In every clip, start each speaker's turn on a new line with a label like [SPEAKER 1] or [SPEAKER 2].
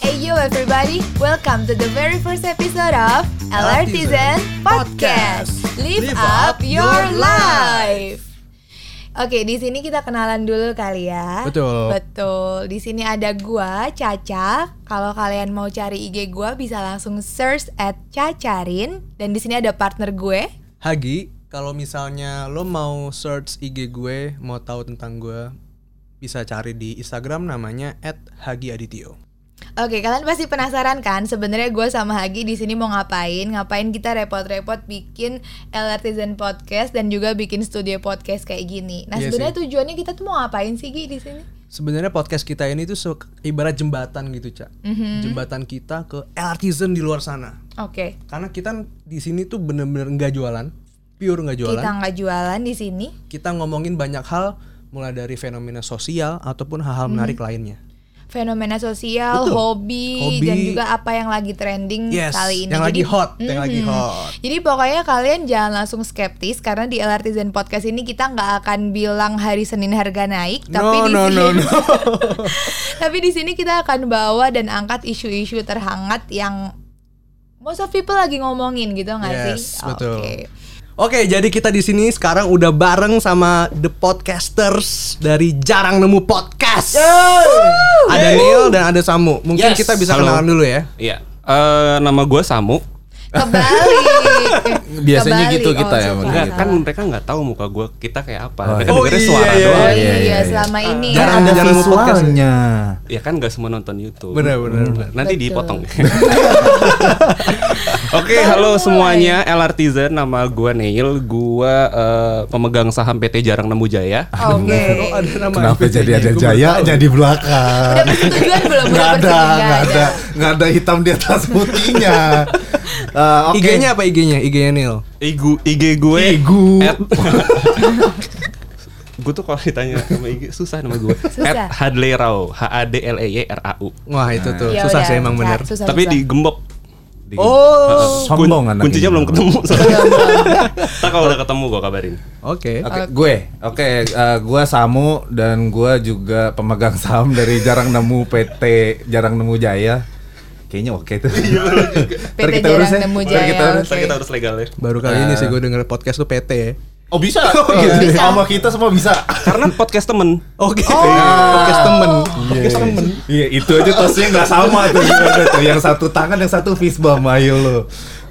[SPEAKER 1] Hello everybody, welcome to the very first episode of LRTizen Podcast. Live up your life. Oke, di sini kita kenalan dulu kali ya.
[SPEAKER 2] Betul.
[SPEAKER 1] Betul. Di sini ada gua, Caca. Kalau kalian mau cari IG gua bisa langsung search at Cacarin dan di sini ada partner gue.
[SPEAKER 2] Hagi, kalau misalnya lo mau search IG gue, mau tahu tentang gue, bisa cari di Instagram namanya @hagiadityo.
[SPEAKER 1] Oke, kalian pasti penasaran kan sebenarnya gue sama Hagi di sini mau ngapain? Ngapain kita repot-repot bikin LRT Zen podcast dan juga bikin studio podcast kayak gini. Nah,
[SPEAKER 2] Iya
[SPEAKER 1] sebenarnya tujuannya kita tuh mau ngapain sih Gi di sini?
[SPEAKER 2] Sebenarnya podcast kita ini tuh ibarat jembatan gitu, Cak.
[SPEAKER 1] Mhm.
[SPEAKER 2] Jembatan kita ke LRTizen di luar sana.
[SPEAKER 1] Oke.
[SPEAKER 2] Karena kita di sini tuh bener-bener nggak jualan, pure nggak jualan.
[SPEAKER 1] Kita nggak jualan di sini.
[SPEAKER 2] Kita ngomongin banyak hal, mulai dari fenomena sosial ataupun hal-hal menarik lainnya.
[SPEAKER 1] Fenomena sosial,
[SPEAKER 2] Betul.
[SPEAKER 1] hobi,
[SPEAKER 2] Hobi.
[SPEAKER 1] dan juga apa yang lagi trending
[SPEAKER 2] Yes,
[SPEAKER 1] kali ini.
[SPEAKER 2] yang lagi hot, yang lagi hot.
[SPEAKER 1] Jadi pokoknya kalian jangan langsung skeptis karena di LRT Zen Podcast ini kita nggak akan bilang hari Senin harga naik, tapi
[SPEAKER 2] No,
[SPEAKER 1] di
[SPEAKER 2] no,
[SPEAKER 1] sini
[SPEAKER 2] no, no.
[SPEAKER 1] tapi di sini kita akan bawa dan angkat isu-isu terhangat yang most of people lagi ngomongin gitu nggak
[SPEAKER 2] Yes,
[SPEAKER 1] sih?
[SPEAKER 2] betul.
[SPEAKER 1] Oke.
[SPEAKER 2] Oke, jadi kita di sini sekarang udah bareng sama The Podcasters dari Jarang Nemu Podcast. Ada Neil dan ada Samu. Mungkin
[SPEAKER 3] Yes.
[SPEAKER 2] kita bisa
[SPEAKER 3] Halo.
[SPEAKER 2] kenalan dulu ya.
[SPEAKER 3] Iya, eh, nama gue Samu.
[SPEAKER 1] Kebalik.
[SPEAKER 4] Biasanya
[SPEAKER 1] Kebalik.
[SPEAKER 4] gitu kita ya,
[SPEAKER 1] suka.
[SPEAKER 4] Bang.
[SPEAKER 3] Enggak, kan mereka nggak tahu muka gue kita kayak apa.
[SPEAKER 4] Oh,
[SPEAKER 3] mereka
[SPEAKER 2] iya. Oh,
[SPEAKER 3] suara
[SPEAKER 2] iya, iya.
[SPEAKER 3] doang.
[SPEAKER 1] Oh
[SPEAKER 4] Iya,
[SPEAKER 1] iya,
[SPEAKER 4] iya, iya.
[SPEAKER 1] selama ini
[SPEAKER 2] Jarang
[SPEAKER 1] ya.
[SPEAKER 2] ada Jarang
[SPEAKER 4] visualnya.
[SPEAKER 3] Ya kan nggak semua nonton YouTube.
[SPEAKER 2] Benar, benar, benar.
[SPEAKER 3] Nanti
[SPEAKER 1] Betul.
[SPEAKER 3] dipotong. Oke, halo semuanya. LRTizen, nama gue Neil. Gue eh, pemegang saham PT Jarang Nemu Jaya.
[SPEAKER 1] Oke.
[SPEAKER 2] Oh, ada nama
[SPEAKER 4] Kenapa jadi ada
[SPEAKER 2] Gua baru
[SPEAKER 4] jayanya
[SPEAKER 2] tahu.
[SPEAKER 4] di belakang?
[SPEAKER 1] Udah persetujuan belum?
[SPEAKER 4] Nggak ada, nggak ada, nggak ada hitam di atas putihnya. Eh, Oke.
[SPEAKER 2] IG-nya apa IG-nya? IG-nya Neil.
[SPEAKER 3] Igu, IG gue.
[SPEAKER 4] Igu.
[SPEAKER 3] gue tuh kalau ditanya nama IG susah nama gue.
[SPEAKER 1] Susah.
[SPEAKER 3] At Hadley Rao. H A D L E Y R A U.
[SPEAKER 2] Wah, itu tuh.
[SPEAKER 1] Ya
[SPEAKER 2] susah
[SPEAKER 1] udah,
[SPEAKER 2] sih emang bener.
[SPEAKER 1] susah,
[SPEAKER 3] Tapi
[SPEAKER 1] susah.
[SPEAKER 3] digembok.
[SPEAKER 4] Di-
[SPEAKER 2] Oh.
[SPEAKER 4] sombong anak
[SPEAKER 3] Kuncinya
[SPEAKER 4] ini.
[SPEAKER 3] belum ketemu. soalnya. Ntar kalau udah ketemu gue kabarin.
[SPEAKER 2] Oke.
[SPEAKER 4] Oke, gue, oke, eh, gue Samu dan gue juga pemegang saham dari Jarang Nemu PT Jarang Nemu Jaya. Kayaknya oke tuh. Ntar
[SPEAKER 1] PT
[SPEAKER 4] kita urus ya.
[SPEAKER 1] Nemu Jaya,
[SPEAKER 4] kita urus.
[SPEAKER 1] Oke.
[SPEAKER 3] kita harus legal ya.
[SPEAKER 2] Baru kali ini sih gue denger podcast tuh PT ya.
[SPEAKER 4] Oh bisa? gitu.
[SPEAKER 1] Bisa.
[SPEAKER 4] Sama kita semua bisa.
[SPEAKER 3] Karena podcast temen.
[SPEAKER 2] Oke. Podcast temen. Podcast temen.
[SPEAKER 4] Iya itu aja tosnya nggak sama tuh tuh. Yang satu tangan yang satu fist bump ayo lo.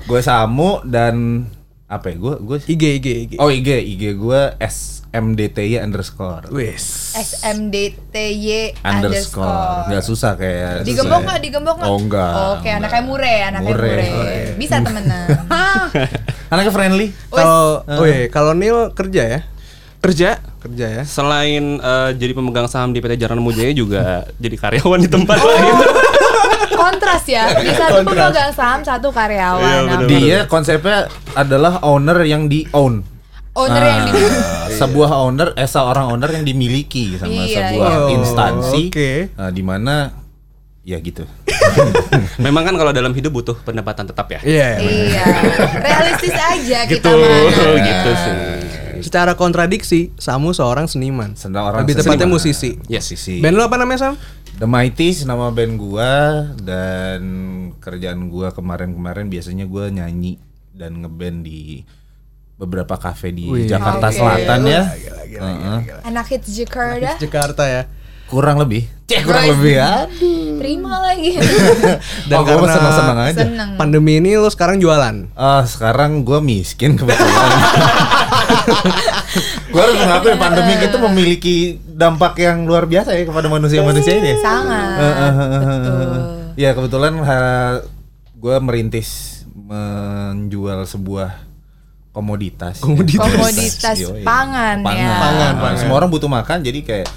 [SPEAKER 4] Gue Samu dan apa ya? Gue gue
[SPEAKER 2] IG IG IG.
[SPEAKER 4] Oh IG IG gue SMDTY underscore
[SPEAKER 2] Wis.
[SPEAKER 1] SMDTY
[SPEAKER 4] underscore
[SPEAKER 1] underscore.
[SPEAKER 4] nggak susah kayak
[SPEAKER 1] Digembok
[SPEAKER 4] susah
[SPEAKER 1] nggak?
[SPEAKER 4] ya.
[SPEAKER 1] Digembok nggak?
[SPEAKER 4] Oh enggak.
[SPEAKER 1] Oke, anaknya mure, anaknya
[SPEAKER 4] Mure.
[SPEAKER 1] mure.
[SPEAKER 4] Oh, iya.
[SPEAKER 1] Bisa temenan.
[SPEAKER 4] Anaknya friendly.
[SPEAKER 2] Kalau oh iya, kalau Neil kerja ya?
[SPEAKER 3] Kerja
[SPEAKER 2] Kerja ya.
[SPEAKER 3] selain eh, jadi pemegang saham di PT Jarang Nemu Jaya juga jadi karyawan di tempat
[SPEAKER 1] Oh.
[SPEAKER 3] lain.
[SPEAKER 1] Kontras ya. Di satu pemegang saham, satu karyawan.
[SPEAKER 3] Iya,
[SPEAKER 1] Nah,
[SPEAKER 3] bener.
[SPEAKER 4] Dia konsepnya adalah owner yang di own.
[SPEAKER 1] Owner yang di
[SPEAKER 4] sebuah owner eh seorang owner yang dimiliki sama
[SPEAKER 1] Iya,
[SPEAKER 4] sebuah
[SPEAKER 2] iya.
[SPEAKER 4] instansi
[SPEAKER 2] Oh, oke.
[SPEAKER 4] eh, di mana ya gitu.
[SPEAKER 3] Memang kan kalau dalam hidup butuh pendapatan tetap ya.
[SPEAKER 2] Iya. iya.
[SPEAKER 1] Iya, realistis aja kita
[SPEAKER 3] Gitu,
[SPEAKER 1] mana.
[SPEAKER 3] gitu sih.
[SPEAKER 2] Secara kontradiksi, Samu seorang seniman.
[SPEAKER 4] Seorang
[SPEAKER 2] Lebih tepatnya
[SPEAKER 4] seniman.
[SPEAKER 2] musisi.
[SPEAKER 3] Yes.
[SPEAKER 4] Musisi.
[SPEAKER 2] Band lo apa namanya Sam?
[SPEAKER 4] The Mighties nama band gua dan kerjaan gua kemarin-kemarin biasanya gua nyanyi dan ngeband di beberapa kafe di
[SPEAKER 2] Wih.
[SPEAKER 4] Jakarta
[SPEAKER 1] Oke.
[SPEAKER 4] Selatan ya.
[SPEAKER 2] Gila, gila,
[SPEAKER 4] Heeh.
[SPEAKER 1] Anak hits Jakarta.
[SPEAKER 2] Jakarta ya.
[SPEAKER 4] Kurang lebih. Cek kurang
[SPEAKER 1] Guys.
[SPEAKER 4] lebih ya.
[SPEAKER 1] Terima lagi.
[SPEAKER 2] Dan
[SPEAKER 4] oh,
[SPEAKER 2] karena
[SPEAKER 4] senang-senang aja.
[SPEAKER 1] Seneng.
[SPEAKER 2] Pandemi ini lo sekarang jualan.
[SPEAKER 4] Ah, sekarang gua miskin kebetulan. gua harus mengakui pandemi itu memiliki dampak yang luar biasa ya kepada manusia-manusia ini.
[SPEAKER 1] Sangat.
[SPEAKER 4] Eh, eh, eh, eh,
[SPEAKER 1] Betul.
[SPEAKER 4] eh. Ya kebetulan gua merintis menjual sebuah komoditas.
[SPEAKER 2] Komoditas.
[SPEAKER 1] Komoditas
[SPEAKER 4] Yoi.
[SPEAKER 1] pangan, ya.
[SPEAKER 4] Pangan.
[SPEAKER 2] Pangan,
[SPEAKER 4] Nah,
[SPEAKER 2] pangan.
[SPEAKER 4] Semua orang butuh makan jadi kayak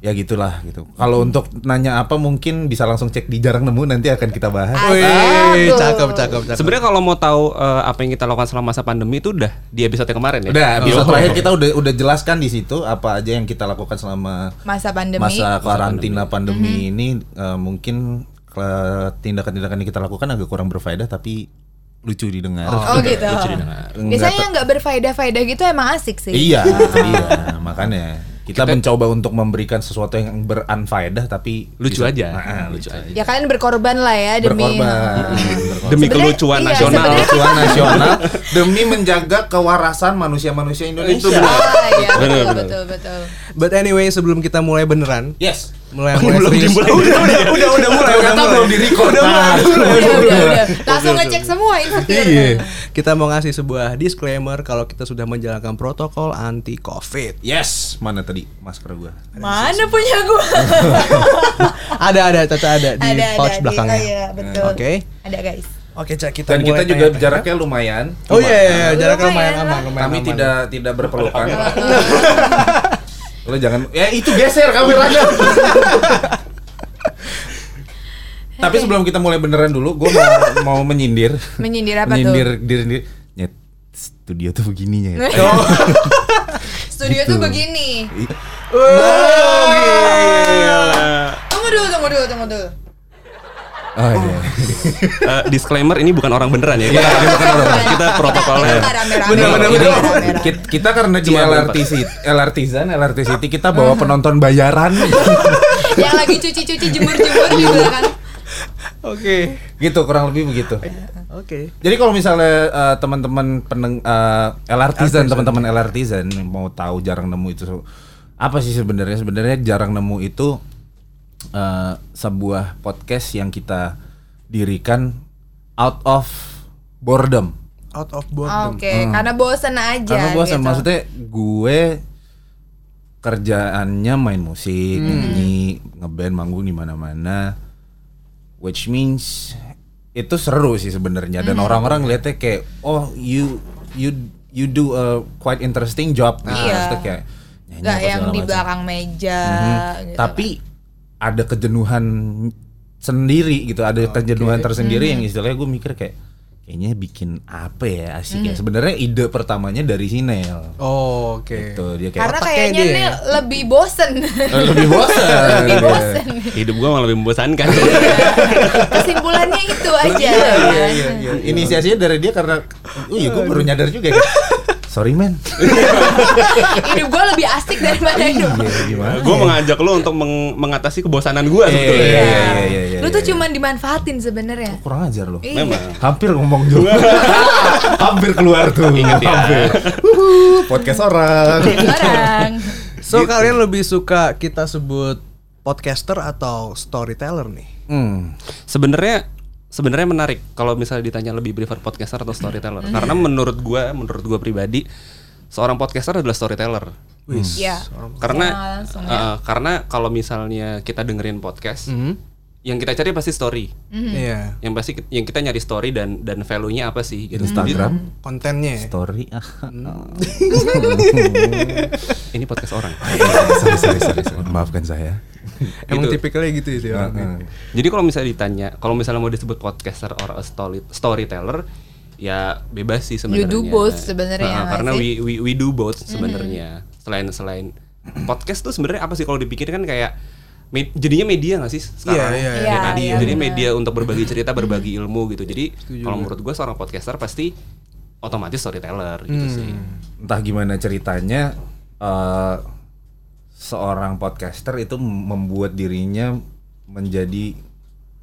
[SPEAKER 4] ya gitulah gitu. Kalau untuk nanya apa mungkin bisa langsung cek di jarang nemu nanti akan kita bahas.
[SPEAKER 2] Wih,
[SPEAKER 1] Aduh.
[SPEAKER 2] cakep, cakep, cakep.
[SPEAKER 3] Sebenarnya kalau mau tahu eh, apa yang kita lakukan selama masa pandemi itu udah di episode yang kemarin ya.
[SPEAKER 4] Udah, episode
[SPEAKER 3] Oh.
[SPEAKER 4] terakhir kita udah udah jelaskan di situ apa aja yang kita lakukan selama
[SPEAKER 1] Masa pandemi.
[SPEAKER 4] masa karantina pandemi ini eh, mungkin ke- tindakan-tindakan yang kita lakukan agak kurang berfaedah tapi lucu didengar.
[SPEAKER 1] Oh gitu.
[SPEAKER 3] lucu didengar.
[SPEAKER 1] Biasanya yang nggak berfaedah-faedah gitu emang asik sih.
[SPEAKER 4] Iya, dia. Makanya kita, mencoba untuk memberikan sesuatu yang berunfaedah tapi
[SPEAKER 3] Lucu
[SPEAKER 4] bisa-
[SPEAKER 3] aja.
[SPEAKER 4] Nah, lucu aja.
[SPEAKER 1] Ya kalian berkorban lah ya demi
[SPEAKER 4] Berkorban.
[SPEAKER 1] Heeh.
[SPEAKER 3] Demi kelucuan
[SPEAKER 1] iya,
[SPEAKER 3] nasional.
[SPEAKER 4] Kelucuan nasional demi menjaga kewarasan manusia-manusia Indonesia.
[SPEAKER 1] Ah, iya,
[SPEAKER 3] Benar,
[SPEAKER 1] betul, betul, betul.
[SPEAKER 2] But anyway, sebelum kita mulai beneran,
[SPEAKER 4] Yes.
[SPEAKER 2] Mulai
[SPEAKER 3] Oh,
[SPEAKER 2] mulai
[SPEAKER 3] belum dimulai.
[SPEAKER 2] udah, udah, udah, udah mulai, udah mulai.
[SPEAKER 4] belum di-record.
[SPEAKER 2] Udah mulai,
[SPEAKER 4] Nah.
[SPEAKER 2] udah mulai.
[SPEAKER 1] Udah, udah, udah. Langsung ngecek semua.
[SPEAKER 4] Iya.
[SPEAKER 2] Kita mau ngasih sebuah disclaimer kalau kita sudah menjalankan protokol anti COVID.
[SPEAKER 4] Yes. Mana tadi masker gua?
[SPEAKER 1] Mana punya gua?
[SPEAKER 2] ada ada Caca ada di pouch belakangnya.
[SPEAKER 1] Oh, iya, betul.
[SPEAKER 2] Oke.
[SPEAKER 1] Ada guys.
[SPEAKER 2] Oke, Cak, kita
[SPEAKER 4] Dan kita
[SPEAKER 2] mulai
[SPEAKER 4] juga
[SPEAKER 2] tanya-tanya.
[SPEAKER 4] jaraknya lumayan.
[SPEAKER 2] Oh iya, iya, iya, jaraknya lumayan aman, lumayan
[SPEAKER 4] Kami
[SPEAKER 2] aman.
[SPEAKER 4] tidak tidak berpelukan. Lo jangan ya itu geser kameranya. Tapi sebelum kita mulai beneran dulu, gue mau, mau menyindir.
[SPEAKER 1] Menyindir apa
[SPEAKER 4] menyindir diri sendiri. Nyet, studio tuh begini nyet.
[SPEAKER 1] tuh?
[SPEAKER 2] Oh.
[SPEAKER 1] Studio tuh begini.
[SPEAKER 2] Oh, gila.
[SPEAKER 1] Tunggu dulu, tunggu dulu, tunggu dulu.
[SPEAKER 4] Oh iya.
[SPEAKER 3] Eh, disclaimer ini bukan orang beneran ya.
[SPEAKER 4] Iya, ini bukan orang.
[SPEAKER 3] Kita- Kita protokolnya.
[SPEAKER 2] Bener, bener,
[SPEAKER 1] Kita
[SPEAKER 2] bener.
[SPEAKER 4] Kita, kita karena di
[SPEAKER 3] Cuma
[SPEAKER 4] LRT City, LRT Zan, LRT City kita bawa penonton bayaran.
[SPEAKER 1] Yang lagi cuci-cuci jemur-jemur juga kan.
[SPEAKER 2] Oke.
[SPEAKER 4] gitu kurang lebih begitu.
[SPEAKER 2] Oke.
[SPEAKER 4] Jadi kalau misalnya eh, teman-teman peneng eh, LRT Zan, teman-teman LRT Zan mau tahu jarang nemu itu apa sih sebenarnya? Sebenarnya jarang nemu itu eh, sebuah podcast yang kita dirikan out of boredom.
[SPEAKER 2] Out of boredom.
[SPEAKER 1] Oke, karena bosen aja.
[SPEAKER 4] Karena bosan
[SPEAKER 1] gitu.
[SPEAKER 4] maksudnya gue kerjaannya main musik, nyanyi, ngeband, manggung di mana-mana. Which means itu seru sih sebenarnya dan orang-orang ngeliatnya kayak oh you you you do a quite interesting job gitu.
[SPEAKER 1] Iya.
[SPEAKER 4] Maksudnya kayak nyanyi
[SPEAKER 1] Gak yang di
[SPEAKER 4] macam.
[SPEAKER 1] belakang meja.
[SPEAKER 4] Mhm.
[SPEAKER 1] gitu
[SPEAKER 4] Tapi ada kejenuhan sendiri gitu, ada kejenuhan tersendiri yang istilahnya gue mikir kayak kayaknya bikin apa ya asik ya. Sebenarnya ide pertamanya dari Sinel.
[SPEAKER 2] Oh, oke.
[SPEAKER 4] Gitu, dia kayak
[SPEAKER 1] Karena
[SPEAKER 2] Otaknya
[SPEAKER 1] kayaknya
[SPEAKER 2] dia.
[SPEAKER 1] nih lebih bosen.
[SPEAKER 4] Eh, lebih bosan.
[SPEAKER 1] lebih bosen.
[SPEAKER 3] Hidup gua malah lebih membosankan.
[SPEAKER 1] Kesimpulannya itu aja.
[SPEAKER 4] Iya, iya, iya. Inisiasinya dari dia karena oh iya gue baru nyadar juga ya. Sorry men.
[SPEAKER 1] Hidup gue lebih asik daripada hidup.
[SPEAKER 4] Iya, gimana?
[SPEAKER 3] Gue mengajak lo untuk meng- mengatasi kebosanan gue
[SPEAKER 4] Iya,
[SPEAKER 3] sebetulnya.
[SPEAKER 4] iya, iya, iya, iya,
[SPEAKER 1] Lu tuh
[SPEAKER 4] iya.
[SPEAKER 1] cuman dimanfaatin sebenarnya.
[SPEAKER 4] kurang ajar loh.
[SPEAKER 1] Iya.
[SPEAKER 3] Memang.
[SPEAKER 4] Hampir ngomong juga. Hampir keluar tuh.
[SPEAKER 3] Ingat ya.
[SPEAKER 4] Hampir. Podcast orang.
[SPEAKER 1] Orang.
[SPEAKER 2] So kalian lebih suka kita sebut podcaster atau storyteller nih?
[SPEAKER 4] Hmm.
[SPEAKER 3] Sebenarnya sebenarnya menarik kalau misalnya ditanya lebih prefer podcaster atau storyteller. Karena menurut gua, menurut gua pribadi seorang podcaster adalah storyteller.
[SPEAKER 2] Wis.
[SPEAKER 1] Iya.
[SPEAKER 3] Karena
[SPEAKER 1] langsung ya.
[SPEAKER 3] eh, karena kalau misalnya kita dengerin podcast, yang kita cari pasti story.
[SPEAKER 2] Iya.
[SPEAKER 3] Yang pasti yang kita nyari story dan dan value-nya apa sih gitu.
[SPEAKER 4] Instagram
[SPEAKER 2] Kontennya. ya?
[SPEAKER 4] story ah.
[SPEAKER 3] Jadi, ini podcast orang.
[SPEAKER 4] sorry, sorry, sorry, sorry. Maafkan saya.
[SPEAKER 2] Emang
[SPEAKER 3] Gitu.
[SPEAKER 2] tipikalnya gitu ya sih.
[SPEAKER 4] Heeh.
[SPEAKER 3] Jadi kalau misalnya ditanya, kalau misalnya mau disebut podcaster or a story, storyteller, ya bebas sih sebenarnya.
[SPEAKER 1] do both sebenarnya,
[SPEAKER 3] Nah, karena we, we we do both sebenarnya. Selain selain podcast tuh sebenarnya apa sih kalau dipikir kan kayak me- jadinya media gak sih sekarang?
[SPEAKER 2] Iya, iya,
[SPEAKER 1] iya.
[SPEAKER 3] kan?
[SPEAKER 1] Iya,
[SPEAKER 3] Jadi media untuk berbagi cerita, berbagi ilmu gitu. Jadi kalau menurut gue seorang podcaster pasti otomatis storyteller gitu sih.
[SPEAKER 4] Entah gimana ceritanya eh, seorang podcaster itu membuat dirinya menjadi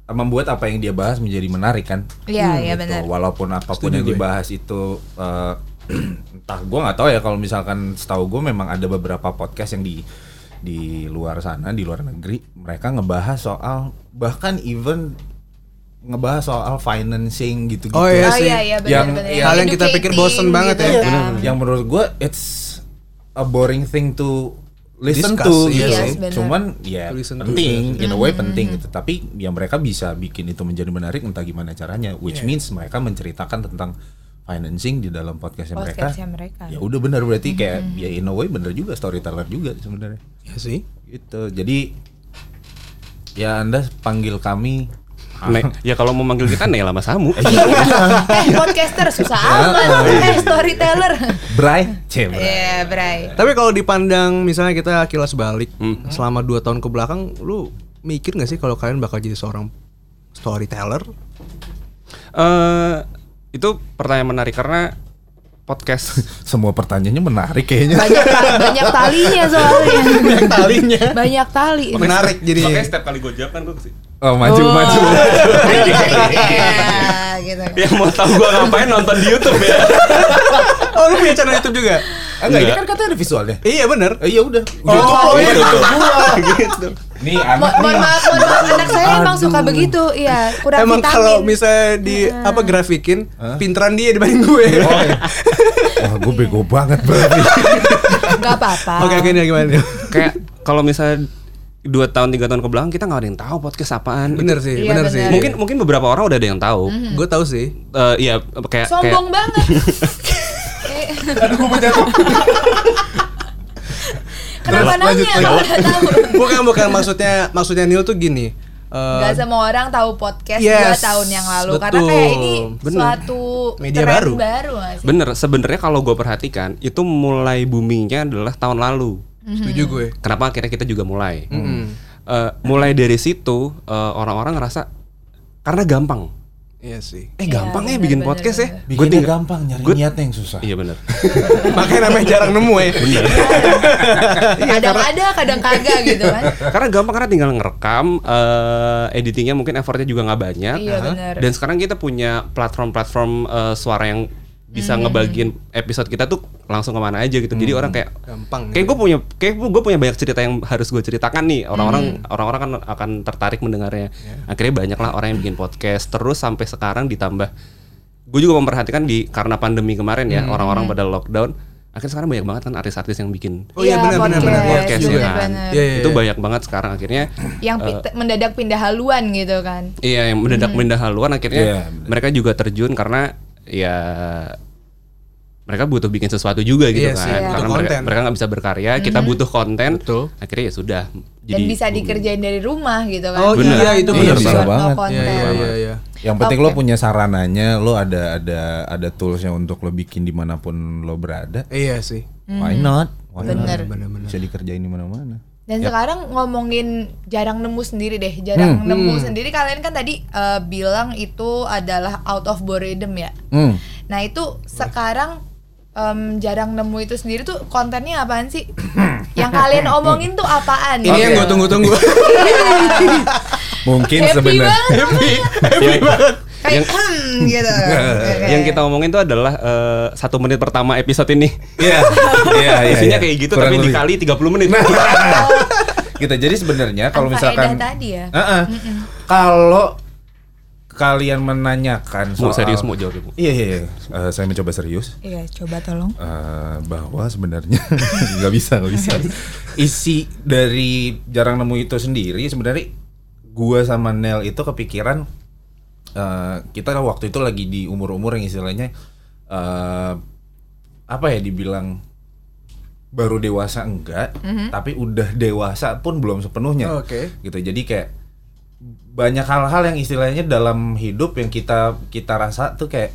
[SPEAKER 4] eh, membuat apa yang dia bahas menjadi menarik kan?
[SPEAKER 1] Iya, iya
[SPEAKER 4] Gitu.
[SPEAKER 1] benar.
[SPEAKER 4] Walaupun apa pun
[SPEAKER 2] Setuju
[SPEAKER 4] yang
[SPEAKER 2] gue.
[SPEAKER 4] dibahas itu eh, entah gue nggak tahu ya kalau misalkan setahu gue memang ada beberapa podcast yang di di luar sana di luar negeri mereka ngebahas soal bahkan even ngebahas soal financing gitu-gitu.
[SPEAKER 2] Oh, iya
[SPEAKER 1] oh
[SPEAKER 2] sih.
[SPEAKER 1] iya iya
[SPEAKER 4] Yang-
[SPEAKER 1] benar-benar.
[SPEAKER 4] yang-
[SPEAKER 2] Hal yang kita pikir bosen banget ya.
[SPEAKER 1] kan.
[SPEAKER 2] Benar,
[SPEAKER 4] Yang menurut gue it's a boring thing to listen
[SPEAKER 2] Discuss,
[SPEAKER 4] to
[SPEAKER 2] iya
[SPEAKER 4] gitu.
[SPEAKER 1] sih. Yes, benar.
[SPEAKER 4] Cuman ya
[SPEAKER 2] listen to,
[SPEAKER 4] penting, in a way
[SPEAKER 1] Mm-hmm.
[SPEAKER 4] penting gitu. Tapi ya mereka bisa bikin itu menjadi menarik entah gimana caranya. Which means mereka menceritakan tentang financing di dalam podcastnya mereka.
[SPEAKER 1] Podcastnya mereka.
[SPEAKER 4] Ya udah benar berarti kayak ya in a way bener juga storyteller juga sebenarnya.
[SPEAKER 2] Iya sih.
[SPEAKER 4] Gitu. Jadi ya Anda panggil kami
[SPEAKER 3] Ne- ya kalau mau manggil kita Nela sama Samu.
[SPEAKER 1] eh podcaster susah amat. eh storyteller.
[SPEAKER 4] Bray, Cem.
[SPEAKER 1] Iya, Bray.
[SPEAKER 2] Tapi kalau dipandang misalnya kita kilas balik
[SPEAKER 3] Hmm.
[SPEAKER 2] selama 2 tahun ke belakang, lu mikir gak sih kalau kalian bakal jadi seorang storyteller?
[SPEAKER 3] eh itu pertanyaan menarik karena podcast
[SPEAKER 4] Semua pertanyaannya menarik kayaknya.
[SPEAKER 1] Banyak banyak talinya soalnya.
[SPEAKER 2] Yang talinya
[SPEAKER 1] banyak tali.
[SPEAKER 2] menarik
[SPEAKER 3] Makanya
[SPEAKER 2] jadinya.
[SPEAKER 3] setiap kali gue jawab kan gue sih.
[SPEAKER 4] Oh, maju
[SPEAKER 1] Oh.
[SPEAKER 4] maju.
[SPEAKER 1] Iya, gitu.
[SPEAKER 3] Yang mau tahu gue ngapain nonton di YouTube ya.
[SPEAKER 2] Oh, lu punya channel YouTube juga?
[SPEAKER 4] Enggak, ini kan katanya ada visualnya.
[SPEAKER 2] Iya bener.
[SPEAKER 4] Eh, iya udah.
[SPEAKER 2] Oh, iya
[SPEAKER 4] gitu.
[SPEAKER 2] gitu.
[SPEAKER 4] Nih anak
[SPEAKER 1] mohon maaf, mohon maaf, anak saya emang suka begitu, iya kurang
[SPEAKER 2] Emang
[SPEAKER 1] vitamin.
[SPEAKER 2] kalau misalnya di apa grafikin, pinteran dia dibanding gue.
[SPEAKER 4] Oh, iya. Wah, gue bego banget berarti.
[SPEAKER 1] Gak apa-apa.
[SPEAKER 2] Oke oke gimana?
[SPEAKER 3] Kayak kalau misalnya dua tahun tiga tahun ke belakang kita nggak ada yang tahu podcast apaan.
[SPEAKER 2] Bener sih,
[SPEAKER 1] Iya,
[SPEAKER 2] bener
[SPEAKER 1] bener.
[SPEAKER 2] sih.
[SPEAKER 3] Mungkin mungkin beberapa orang udah ada yang tahu.
[SPEAKER 2] gue tahu sih.
[SPEAKER 3] Eh, iya kayak
[SPEAKER 1] Sombong
[SPEAKER 3] kayak
[SPEAKER 1] banget.
[SPEAKER 4] Aduh, gue jatuh.
[SPEAKER 1] Kenapa
[SPEAKER 4] Lanjut,
[SPEAKER 1] nanya
[SPEAKER 4] lanjut.
[SPEAKER 1] tahu?
[SPEAKER 2] bukan bukan maksudnya maksudnya Neil tuh gini. eh,
[SPEAKER 1] Gak semua orang tahu podcast
[SPEAKER 2] Yes,
[SPEAKER 1] dua tahun yang lalu karena
[SPEAKER 2] betul.
[SPEAKER 1] kayak ini
[SPEAKER 3] Bener.
[SPEAKER 1] suatu
[SPEAKER 2] Media baru.
[SPEAKER 1] baru
[SPEAKER 3] bener sebenarnya kalau gue perhatikan itu mulai boomingnya adalah tahun lalu.
[SPEAKER 2] Setuju gue.
[SPEAKER 3] Kenapa akhirnya kita juga mulai?
[SPEAKER 2] Mm-mm.
[SPEAKER 3] Eh, mulai dari situ eh, orang-orang ngerasa karena gampang.
[SPEAKER 2] Iya sih.
[SPEAKER 3] Eh
[SPEAKER 1] Iya,
[SPEAKER 3] gampang ya
[SPEAKER 1] bener,
[SPEAKER 3] bikin
[SPEAKER 1] bener,
[SPEAKER 3] podcast ya.
[SPEAKER 1] bener.
[SPEAKER 3] Gue
[SPEAKER 4] Bikinnya
[SPEAKER 3] tinggal
[SPEAKER 4] gampang, nyari
[SPEAKER 3] Gua-
[SPEAKER 4] niatnya yang susah.
[SPEAKER 3] Iya bener.
[SPEAKER 2] Makanya namanya jarang nemu ya.
[SPEAKER 1] kadang ada, kadang kagak gitu kan.
[SPEAKER 3] karena gampang karena tinggal ngerekam, eh, editingnya mungkin effortnya juga nggak banyak.
[SPEAKER 1] Iya benar.
[SPEAKER 3] Dan sekarang kita punya platform-platform eh, suara yang bisa
[SPEAKER 1] Hmm.
[SPEAKER 3] ngebagiin episode kita tuh langsung ke mana aja gitu. Jadi orang kayak
[SPEAKER 2] Gampang.
[SPEAKER 3] kayak gue punya kayak gue punya banyak cerita yang harus gue ceritakan nih orang-orang
[SPEAKER 1] Hmm.
[SPEAKER 3] orang-orang kan akan tertarik mendengarnya
[SPEAKER 2] Ya.
[SPEAKER 3] akhirnya banyak lah orang yang bikin podcast terus sampai sekarang ditambah gue juga memperhatikan di karena pandemi kemarin ya
[SPEAKER 1] Hmm.
[SPEAKER 3] orang-orang pada lockdown akhirnya sekarang banyak banget kan artis-artis yang bikin
[SPEAKER 2] Oh iya, benar, benar, benar.
[SPEAKER 3] podcast ya kan.
[SPEAKER 2] Iya, iya,
[SPEAKER 3] itu
[SPEAKER 2] iya.
[SPEAKER 3] banyak banget sekarang akhirnya
[SPEAKER 1] Yang pi- mendadak pindah haluan gitu kan.
[SPEAKER 3] iya yang mendadak pindah haluan akhirnya
[SPEAKER 4] benar.
[SPEAKER 3] mereka juga terjun karena ya mereka butuh bikin sesuatu juga gitu
[SPEAKER 2] Iya sih,
[SPEAKER 3] kan
[SPEAKER 1] Iya.
[SPEAKER 3] karena
[SPEAKER 2] butuh
[SPEAKER 3] mereka
[SPEAKER 2] konten.
[SPEAKER 3] mereka nggak bisa berkarya kita butuh konten
[SPEAKER 2] Betul.
[SPEAKER 3] akhirnya ya sudah
[SPEAKER 1] Dan bisa dikerjain dari rumah gitu kan.
[SPEAKER 2] Oh,
[SPEAKER 3] Bener.
[SPEAKER 2] iya, itu
[SPEAKER 4] bener banget.
[SPEAKER 1] no
[SPEAKER 4] Iya,
[SPEAKER 1] konten.
[SPEAKER 2] Iya iya iya iya.
[SPEAKER 4] Yang penting lo
[SPEAKER 1] Oke.
[SPEAKER 4] punya sarananya, lo ada ada ada toolsnya untuk lo bikin di mana pun lo berada.
[SPEAKER 2] Iya sih.
[SPEAKER 4] Why not? Why not?
[SPEAKER 1] Bener.
[SPEAKER 2] Bener-bener.
[SPEAKER 4] Bisa dikerjain di mana-mana.
[SPEAKER 1] Dan sekarang ngomongin jarang nemu sendiri deh. Jarang nemu sendiri kalian kan tadi eh, bilang itu adalah out of boredom ya.
[SPEAKER 4] Hmm.
[SPEAKER 1] Nah itu sekarang em, jarang nemu itu sendiri tuh kontennya apaan sih? yang kalian omongin tuh apaan?
[SPEAKER 2] Ini yang gue tunggu-tunggu.
[SPEAKER 4] Mungkin
[SPEAKER 1] Happy
[SPEAKER 4] sebenarnya
[SPEAKER 1] banget.
[SPEAKER 2] Happy, happy banget.
[SPEAKER 1] Kayak hmm, gitu. Oke.
[SPEAKER 3] yang kita omongin itu adalah eh, satu menit pertama episode ini
[SPEAKER 4] Iya. Iya, iya.
[SPEAKER 3] isinya
[SPEAKER 4] iya.
[SPEAKER 3] kayak gitu
[SPEAKER 4] Kurang
[SPEAKER 3] tapi
[SPEAKER 4] lebih.
[SPEAKER 3] dikali 30 menit
[SPEAKER 4] gitu. Jadi sebenarnya kalau misalkan
[SPEAKER 1] tadi ya.
[SPEAKER 4] Heeh. kalau kalian menanyakan
[SPEAKER 3] mau
[SPEAKER 4] soal
[SPEAKER 3] serius mau jawab ya, Bu?
[SPEAKER 4] Iya iya, iya. Eh, saya mencoba serius.
[SPEAKER 1] Iya, coba tolong.
[SPEAKER 4] Eh, bahwa sebenarnya nggak bisa nggak bisa isi dari jarang nemu itu sendiri sebenarnya gua sama Nel itu kepikiran eh, kita waktu itu lagi di umur-umur yang istilahnya eh, apa ya dibilang baru dewasa enggak tapi udah dewasa pun belum sepenuhnya.
[SPEAKER 2] Oke.
[SPEAKER 4] gitu jadi kayak banyak hal-hal yang istilahnya dalam hidup yang kita kita rasa tuh kayak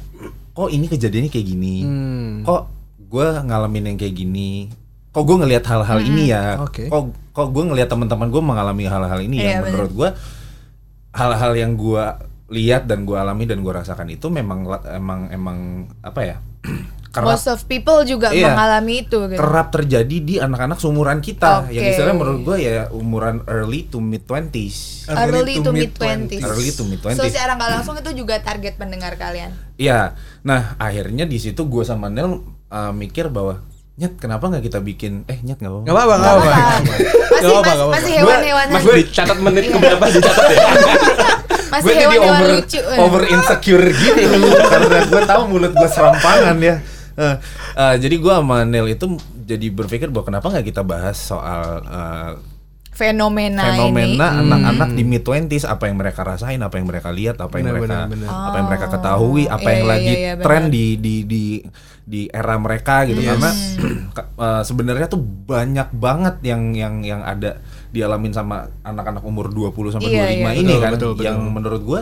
[SPEAKER 4] kok ini kejadiannya kayak gini?
[SPEAKER 2] Hmm.
[SPEAKER 4] kok gue ngalamin yang kayak gini? Kok gue ngelihat hal-hal ini ya?
[SPEAKER 2] Oke.
[SPEAKER 4] kok kok gue ngelihat teman-teman gue mengalami hal-hal ini
[SPEAKER 1] Iya,
[SPEAKER 4] yang menurut gue hal-hal yang gue lihat dan gue alami dan gue rasakan itu memang emang emang apa ya kerap
[SPEAKER 1] Most of people juga
[SPEAKER 4] Iya.
[SPEAKER 1] mengalami itu gitu.
[SPEAKER 4] kerap terjadi di anak-anak seumuran kita yang
[SPEAKER 1] Oke.
[SPEAKER 4] istilahnya menurut gue ya umuran early to mid 20s
[SPEAKER 1] Early to mid 20s.
[SPEAKER 4] Early to mid
[SPEAKER 1] So
[SPEAKER 4] 20s.
[SPEAKER 1] secara nggak langsung itu juga target pendengar kalian.
[SPEAKER 4] Iya, nah akhirnya di situ gue sama Nel uh, mikir bahwa Nyet, kenapa nggak kita bikin? Eh, Nyet nggak apa-apa.
[SPEAKER 2] Gak apa-apa, gak
[SPEAKER 1] Nggak
[SPEAKER 2] apa-apa.
[SPEAKER 1] Masih
[SPEAKER 2] Nggak apa-apa,
[SPEAKER 1] masih
[SPEAKER 2] apa-apa.
[SPEAKER 1] hewan-hewan
[SPEAKER 3] Mas dicatat menit keberapa dicatat ya
[SPEAKER 1] masih
[SPEAKER 4] gue jadi over
[SPEAKER 1] lucu. eh.
[SPEAKER 4] over insecure gitu karena gue tahu mulut gue serampangan ya. Eh, eh, jadi gue sama Nel itu jadi berpikir bahwa kenapa nggak kita bahas soal eh,
[SPEAKER 1] fenomena,
[SPEAKER 4] fenomena
[SPEAKER 1] ini.
[SPEAKER 4] anak-anak di mid 20s apa yang mereka rasain, apa yang mereka lihat, apa yang
[SPEAKER 2] Benar,
[SPEAKER 4] mereka
[SPEAKER 2] benar, benar.
[SPEAKER 4] apa yang mereka ketahui, apa
[SPEAKER 1] iya,
[SPEAKER 4] yang
[SPEAKER 1] iya,
[SPEAKER 4] lagi
[SPEAKER 1] iya, benar.
[SPEAKER 4] tren di di di di era mereka gitu
[SPEAKER 2] Yes.
[SPEAKER 4] karena eh, sebenarnya tuh banyak banget yang yang yang ada dialamin sama anak-anak umur 20 sampai
[SPEAKER 1] Iya,
[SPEAKER 4] 25
[SPEAKER 1] iya,
[SPEAKER 4] ini
[SPEAKER 2] betul,
[SPEAKER 4] kan
[SPEAKER 2] betul, betul.
[SPEAKER 4] yang menurut gua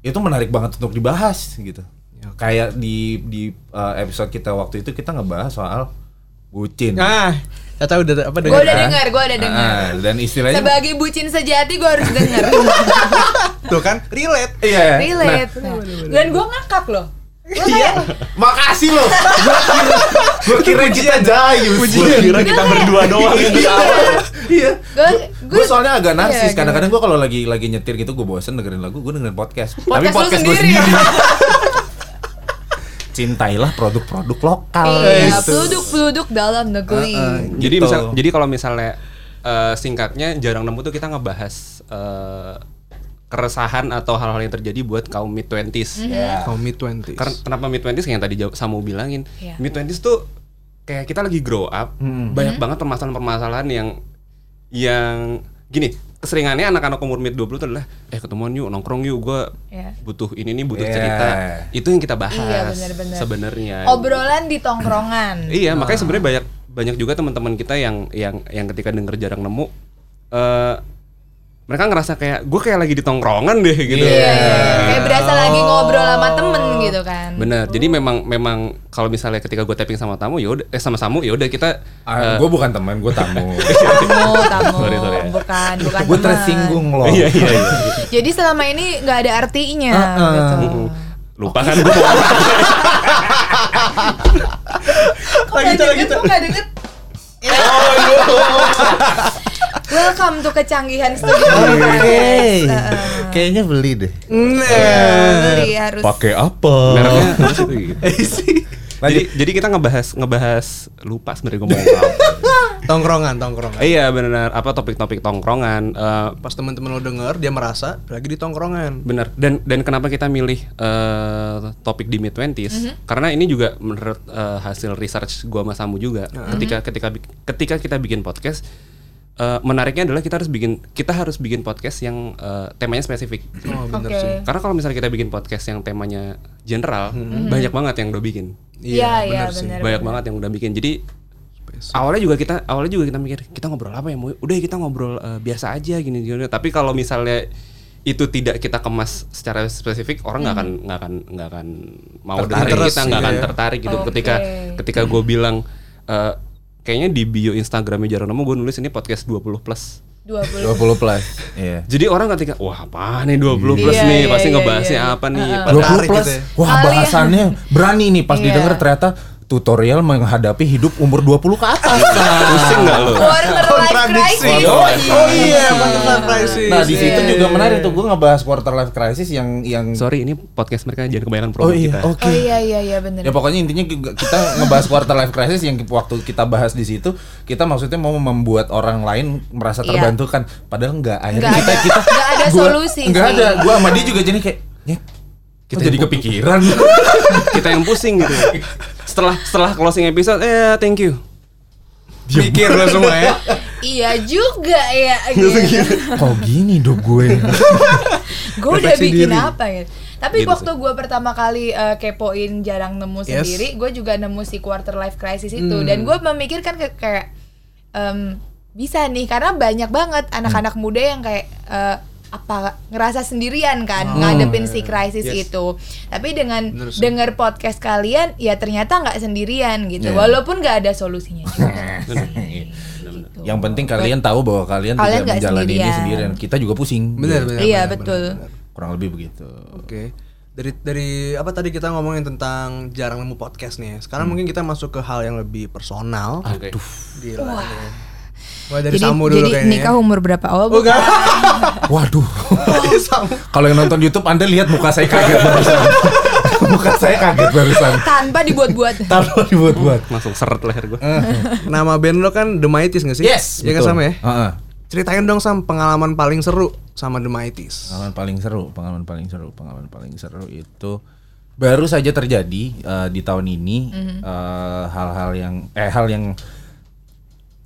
[SPEAKER 4] itu menarik banget untuk dibahas gitu. Kayak di di eh, episode kita waktu itu kita ngebahas soal bucin.
[SPEAKER 2] Ah, Tata udah apa
[SPEAKER 1] Gue
[SPEAKER 2] dengar?
[SPEAKER 1] udah dengar, gue udah dengar.
[SPEAKER 4] Ah, dan istilahnya
[SPEAKER 1] Sebagai bucin sejati gue harus dengar.
[SPEAKER 2] Tuh kan, relate.
[SPEAKER 4] iya.
[SPEAKER 1] Relate. Dan gue ngakak loh. Iya.
[SPEAKER 4] Makasih loh. Gua kira, gua kira kita jayus.
[SPEAKER 3] Gua kira kita berdua doang yang dikawal.
[SPEAKER 4] Iya.
[SPEAKER 1] Gue
[SPEAKER 4] soalnya agak narsis.
[SPEAKER 1] Iya,
[SPEAKER 4] Kadang-kadang gue kalau lagi lagi nyetir gitu gue bosen dengerin lagu, gue dengerin podcast. Tapi
[SPEAKER 1] Podcast lu
[SPEAKER 4] podcast gue
[SPEAKER 1] sendiri.
[SPEAKER 4] sendiri. Cintailah produk-produk lokal.
[SPEAKER 1] Iya,
[SPEAKER 4] gitu.
[SPEAKER 1] peluduk-peluduk dalam negeri.
[SPEAKER 3] Jadi
[SPEAKER 4] Gitu.
[SPEAKER 3] misal, jadi kalau misalnya eh, singkatnya jarang nemu tuh kita ngebahas eh, keresahan atau hal-hal yang terjadi buat kaum mid 20s.
[SPEAKER 4] Iya.
[SPEAKER 2] Kaum mid 20s.
[SPEAKER 3] Karena kenapa mid 20s yang tadi Samu bilangin,
[SPEAKER 1] Iya.
[SPEAKER 3] mid 20s tuh kayak kita lagi grow up, banyak banget permasalahan-permasalahan yang yang gini, keseringannya anak-anak umur mid 20 tuh adalah eh ketemuan yuk, nongkrong yuk, gua
[SPEAKER 1] Iya.
[SPEAKER 3] butuh ini nih, butuh
[SPEAKER 4] Iya.
[SPEAKER 3] cerita. Itu yang kita bahas
[SPEAKER 1] Iya, benar-benar.
[SPEAKER 3] sebenarnya.
[SPEAKER 1] Obrolan di tongkrongan.
[SPEAKER 3] Iya, makanya sebenarnya banyak banyak juga teman-teman kita yang yang yang ketika denger jarang nemu eh mereka ngerasa kayak gue kayak lagi di tongkrongan deh gitu.
[SPEAKER 1] Iya, iya, iya. Kayak berasa lagi ngobrol sama temen gitu kan.
[SPEAKER 3] Bener. Jadi memang memang kalau misalnya ketika gue tapping sama tamu ya udah eh sama Samu ya udah kita
[SPEAKER 4] Ah, gue bukan teman, gue tamu.
[SPEAKER 1] Tamu, tamu.
[SPEAKER 3] Sorry, sorry ya.
[SPEAKER 1] Bukan, bukan
[SPEAKER 4] gue tersinggung loh.
[SPEAKER 3] Iya iya iya.
[SPEAKER 1] Jadi selama ini nggak ada artinya
[SPEAKER 4] Uh-uh.
[SPEAKER 1] gitu.
[SPEAKER 3] Mm-mm. Lupa kan gue
[SPEAKER 1] nggak deket? Kok nggak deket? Ya. Welcome to kecanggihan studio.
[SPEAKER 4] Oke.
[SPEAKER 1] Heeh.
[SPEAKER 4] Kayaknya beli deh.
[SPEAKER 1] Beli harus.
[SPEAKER 4] Pakai apa?
[SPEAKER 3] Mereknya gitu.
[SPEAKER 2] Isi.
[SPEAKER 3] Jadi jadi kita ngebahas ngebahas lupa sebenarnya gue mau apa.
[SPEAKER 2] Tongkrongan, tongkrongan.
[SPEAKER 3] Iya benar apa topik-topik tongkrongan eh,
[SPEAKER 2] Pas teman-teman lo denger, dia merasa lagi di tongkrongan.
[SPEAKER 3] Bener. Dan dan kenapa kita milih eh, topik di mid 20s? Karena ini juga menurut eh, hasil research gua sama Samu juga. Ketika ketika bi- ketika kita bikin podcast eh, menariknya adalah kita harus bikin kita harus bikin podcast yang eh, temanya spesifik.
[SPEAKER 2] Oh, bener
[SPEAKER 1] Oke.
[SPEAKER 2] sih.
[SPEAKER 3] Karena kalau misalnya kita bikin podcast yang temanya general, banyak banget yang udah bikin.
[SPEAKER 1] Iya, iya
[SPEAKER 2] bener sih.
[SPEAKER 1] benar.
[SPEAKER 3] banyak banget yang udah bikin. Jadi awalnya juga kita awalnya juga kita mikir kita ngobrol apa ya mau udah kita ngobrol eh, biasa aja gini gini tapi kalau misalnya itu tidak kita kemas secara spesifik orang nggak akan nggak akan nggak akan mau
[SPEAKER 2] Tertarik.
[SPEAKER 3] dengerin kita nggak akan
[SPEAKER 2] iya.
[SPEAKER 3] tertarik gitu
[SPEAKER 1] Oke.
[SPEAKER 3] ketika ketika gue bilang eh, kayaknya di bio Instagramnya jarang nemu gue nulis ini podcast 20 plus
[SPEAKER 1] 20.
[SPEAKER 4] 20 plus. Iya.
[SPEAKER 3] jadi orang ketika wah apa nih 20 plus
[SPEAKER 1] Iya,
[SPEAKER 3] nih
[SPEAKER 1] iya,
[SPEAKER 3] pasti
[SPEAKER 1] iya,
[SPEAKER 3] ngebahasnya
[SPEAKER 1] iya.
[SPEAKER 3] apa nih. Padahal-
[SPEAKER 4] 20
[SPEAKER 2] Tertarik
[SPEAKER 4] plus.
[SPEAKER 2] gitu ya.
[SPEAKER 4] Wah,
[SPEAKER 1] Kalian-
[SPEAKER 4] bahasannya berani nih pas
[SPEAKER 1] Iya.
[SPEAKER 4] didengar ternyata tutorial menghadapi hidup umur 20 ke atas.
[SPEAKER 3] pusing nggak lo
[SPEAKER 1] Quarter life
[SPEAKER 2] Kontradiksi.
[SPEAKER 1] crisis.
[SPEAKER 4] Oh,
[SPEAKER 2] Oh iya, quarter crisis.
[SPEAKER 4] Nah, di situ juga menarik tuh gue ngebahas quarter life crisis yang yang
[SPEAKER 3] sorry ini podcast mereka jangan kebanyakan
[SPEAKER 4] Oh
[SPEAKER 3] promo
[SPEAKER 4] iya,
[SPEAKER 3] kita
[SPEAKER 4] oke.
[SPEAKER 1] Oh iya iya iya benar.
[SPEAKER 4] Ya pokoknya intinya juga kita ngebahas quarter life crisis yang waktu kita bahas di situ kita maksudnya mau membuat orang lain merasa
[SPEAKER 1] Iya.
[SPEAKER 4] terbantukan padahal enggak akhirnya kita kita
[SPEAKER 1] nggak ada
[SPEAKER 4] gua-
[SPEAKER 1] solusi
[SPEAKER 4] Enggak ada. Gua sama dia juga jadi kayak "Nyet, kita jadi kepikiran.
[SPEAKER 3] kita yang pusing gitu setelah setelah closing episode eh thank you
[SPEAKER 2] Mikir lo semua ya.
[SPEAKER 1] Iya juga ya gitu.
[SPEAKER 4] Kok gini dong gue?
[SPEAKER 1] gue udah bikin
[SPEAKER 2] diri.
[SPEAKER 1] apa ya tapi
[SPEAKER 3] Gitu
[SPEAKER 1] waktu gue pertama kali eh, kepoin jarang nemu
[SPEAKER 2] Yes.
[SPEAKER 1] sendiri gue juga nemu si quarter life crisis itu dan gue memikirkan ke, kayak em, bisa nih karena banyak banget anak-anak muda yang kayak eh, apa ngerasa sendirian kan ngadepin si krisis
[SPEAKER 3] Yes.
[SPEAKER 1] itu tapi dengan
[SPEAKER 2] Bener
[SPEAKER 1] denger podcast kalian ya ternyata nggak sendirian gitu
[SPEAKER 4] Iya.
[SPEAKER 1] walaupun nggak ada solusinya juga Gitu.
[SPEAKER 4] Yang penting kalian tahu bahwa kalian,
[SPEAKER 1] Kalian
[SPEAKER 4] tidak menjalani ini
[SPEAKER 1] sendirian.
[SPEAKER 4] sendirian. Kita juga pusing.
[SPEAKER 2] Bener, bener.
[SPEAKER 1] iya
[SPEAKER 2] bener,
[SPEAKER 1] betul
[SPEAKER 2] bener, bener.
[SPEAKER 4] Kurang lebih begitu.
[SPEAKER 2] Oke. Dari dari apa tadi kita ngomongin tentang jarang nemu podcast nih. ya. Sekarang mungkin kita masuk ke hal yang lebih personal.
[SPEAKER 3] Oke.
[SPEAKER 2] Gila. nih. Wah, dari
[SPEAKER 1] jadi
[SPEAKER 2] Samu dulu
[SPEAKER 1] jadi
[SPEAKER 2] kayaknya.
[SPEAKER 1] nikah umur berapa oh
[SPEAKER 2] Oh, enggak.
[SPEAKER 4] Waduh. Kalau yang nonton YouTube Anda lihat muka saya kaget barusan. muka saya kaget barusan.
[SPEAKER 1] tanpa dibuat-buat
[SPEAKER 4] Taruh dibuat-buat.
[SPEAKER 3] langsung seret leher gue
[SPEAKER 2] Nama band lo kan The Mighties gak sih?
[SPEAKER 4] Yes,
[SPEAKER 2] Iya kan
[SPEAKER 4] betul.
[SPEAKER 2] sama ya?
[SPEAKER 4] Heeh.
[SPEAKER 2] Ceritain dong Sam pengalaman paling seru sama The Mighties.
[SPEAKER 4] Pengalaman paling seru, pengalaman paling seru, pengalaman paling seru itu baru saja terjadi eh, di tahun ini eh, hal-hal yang eh hal yang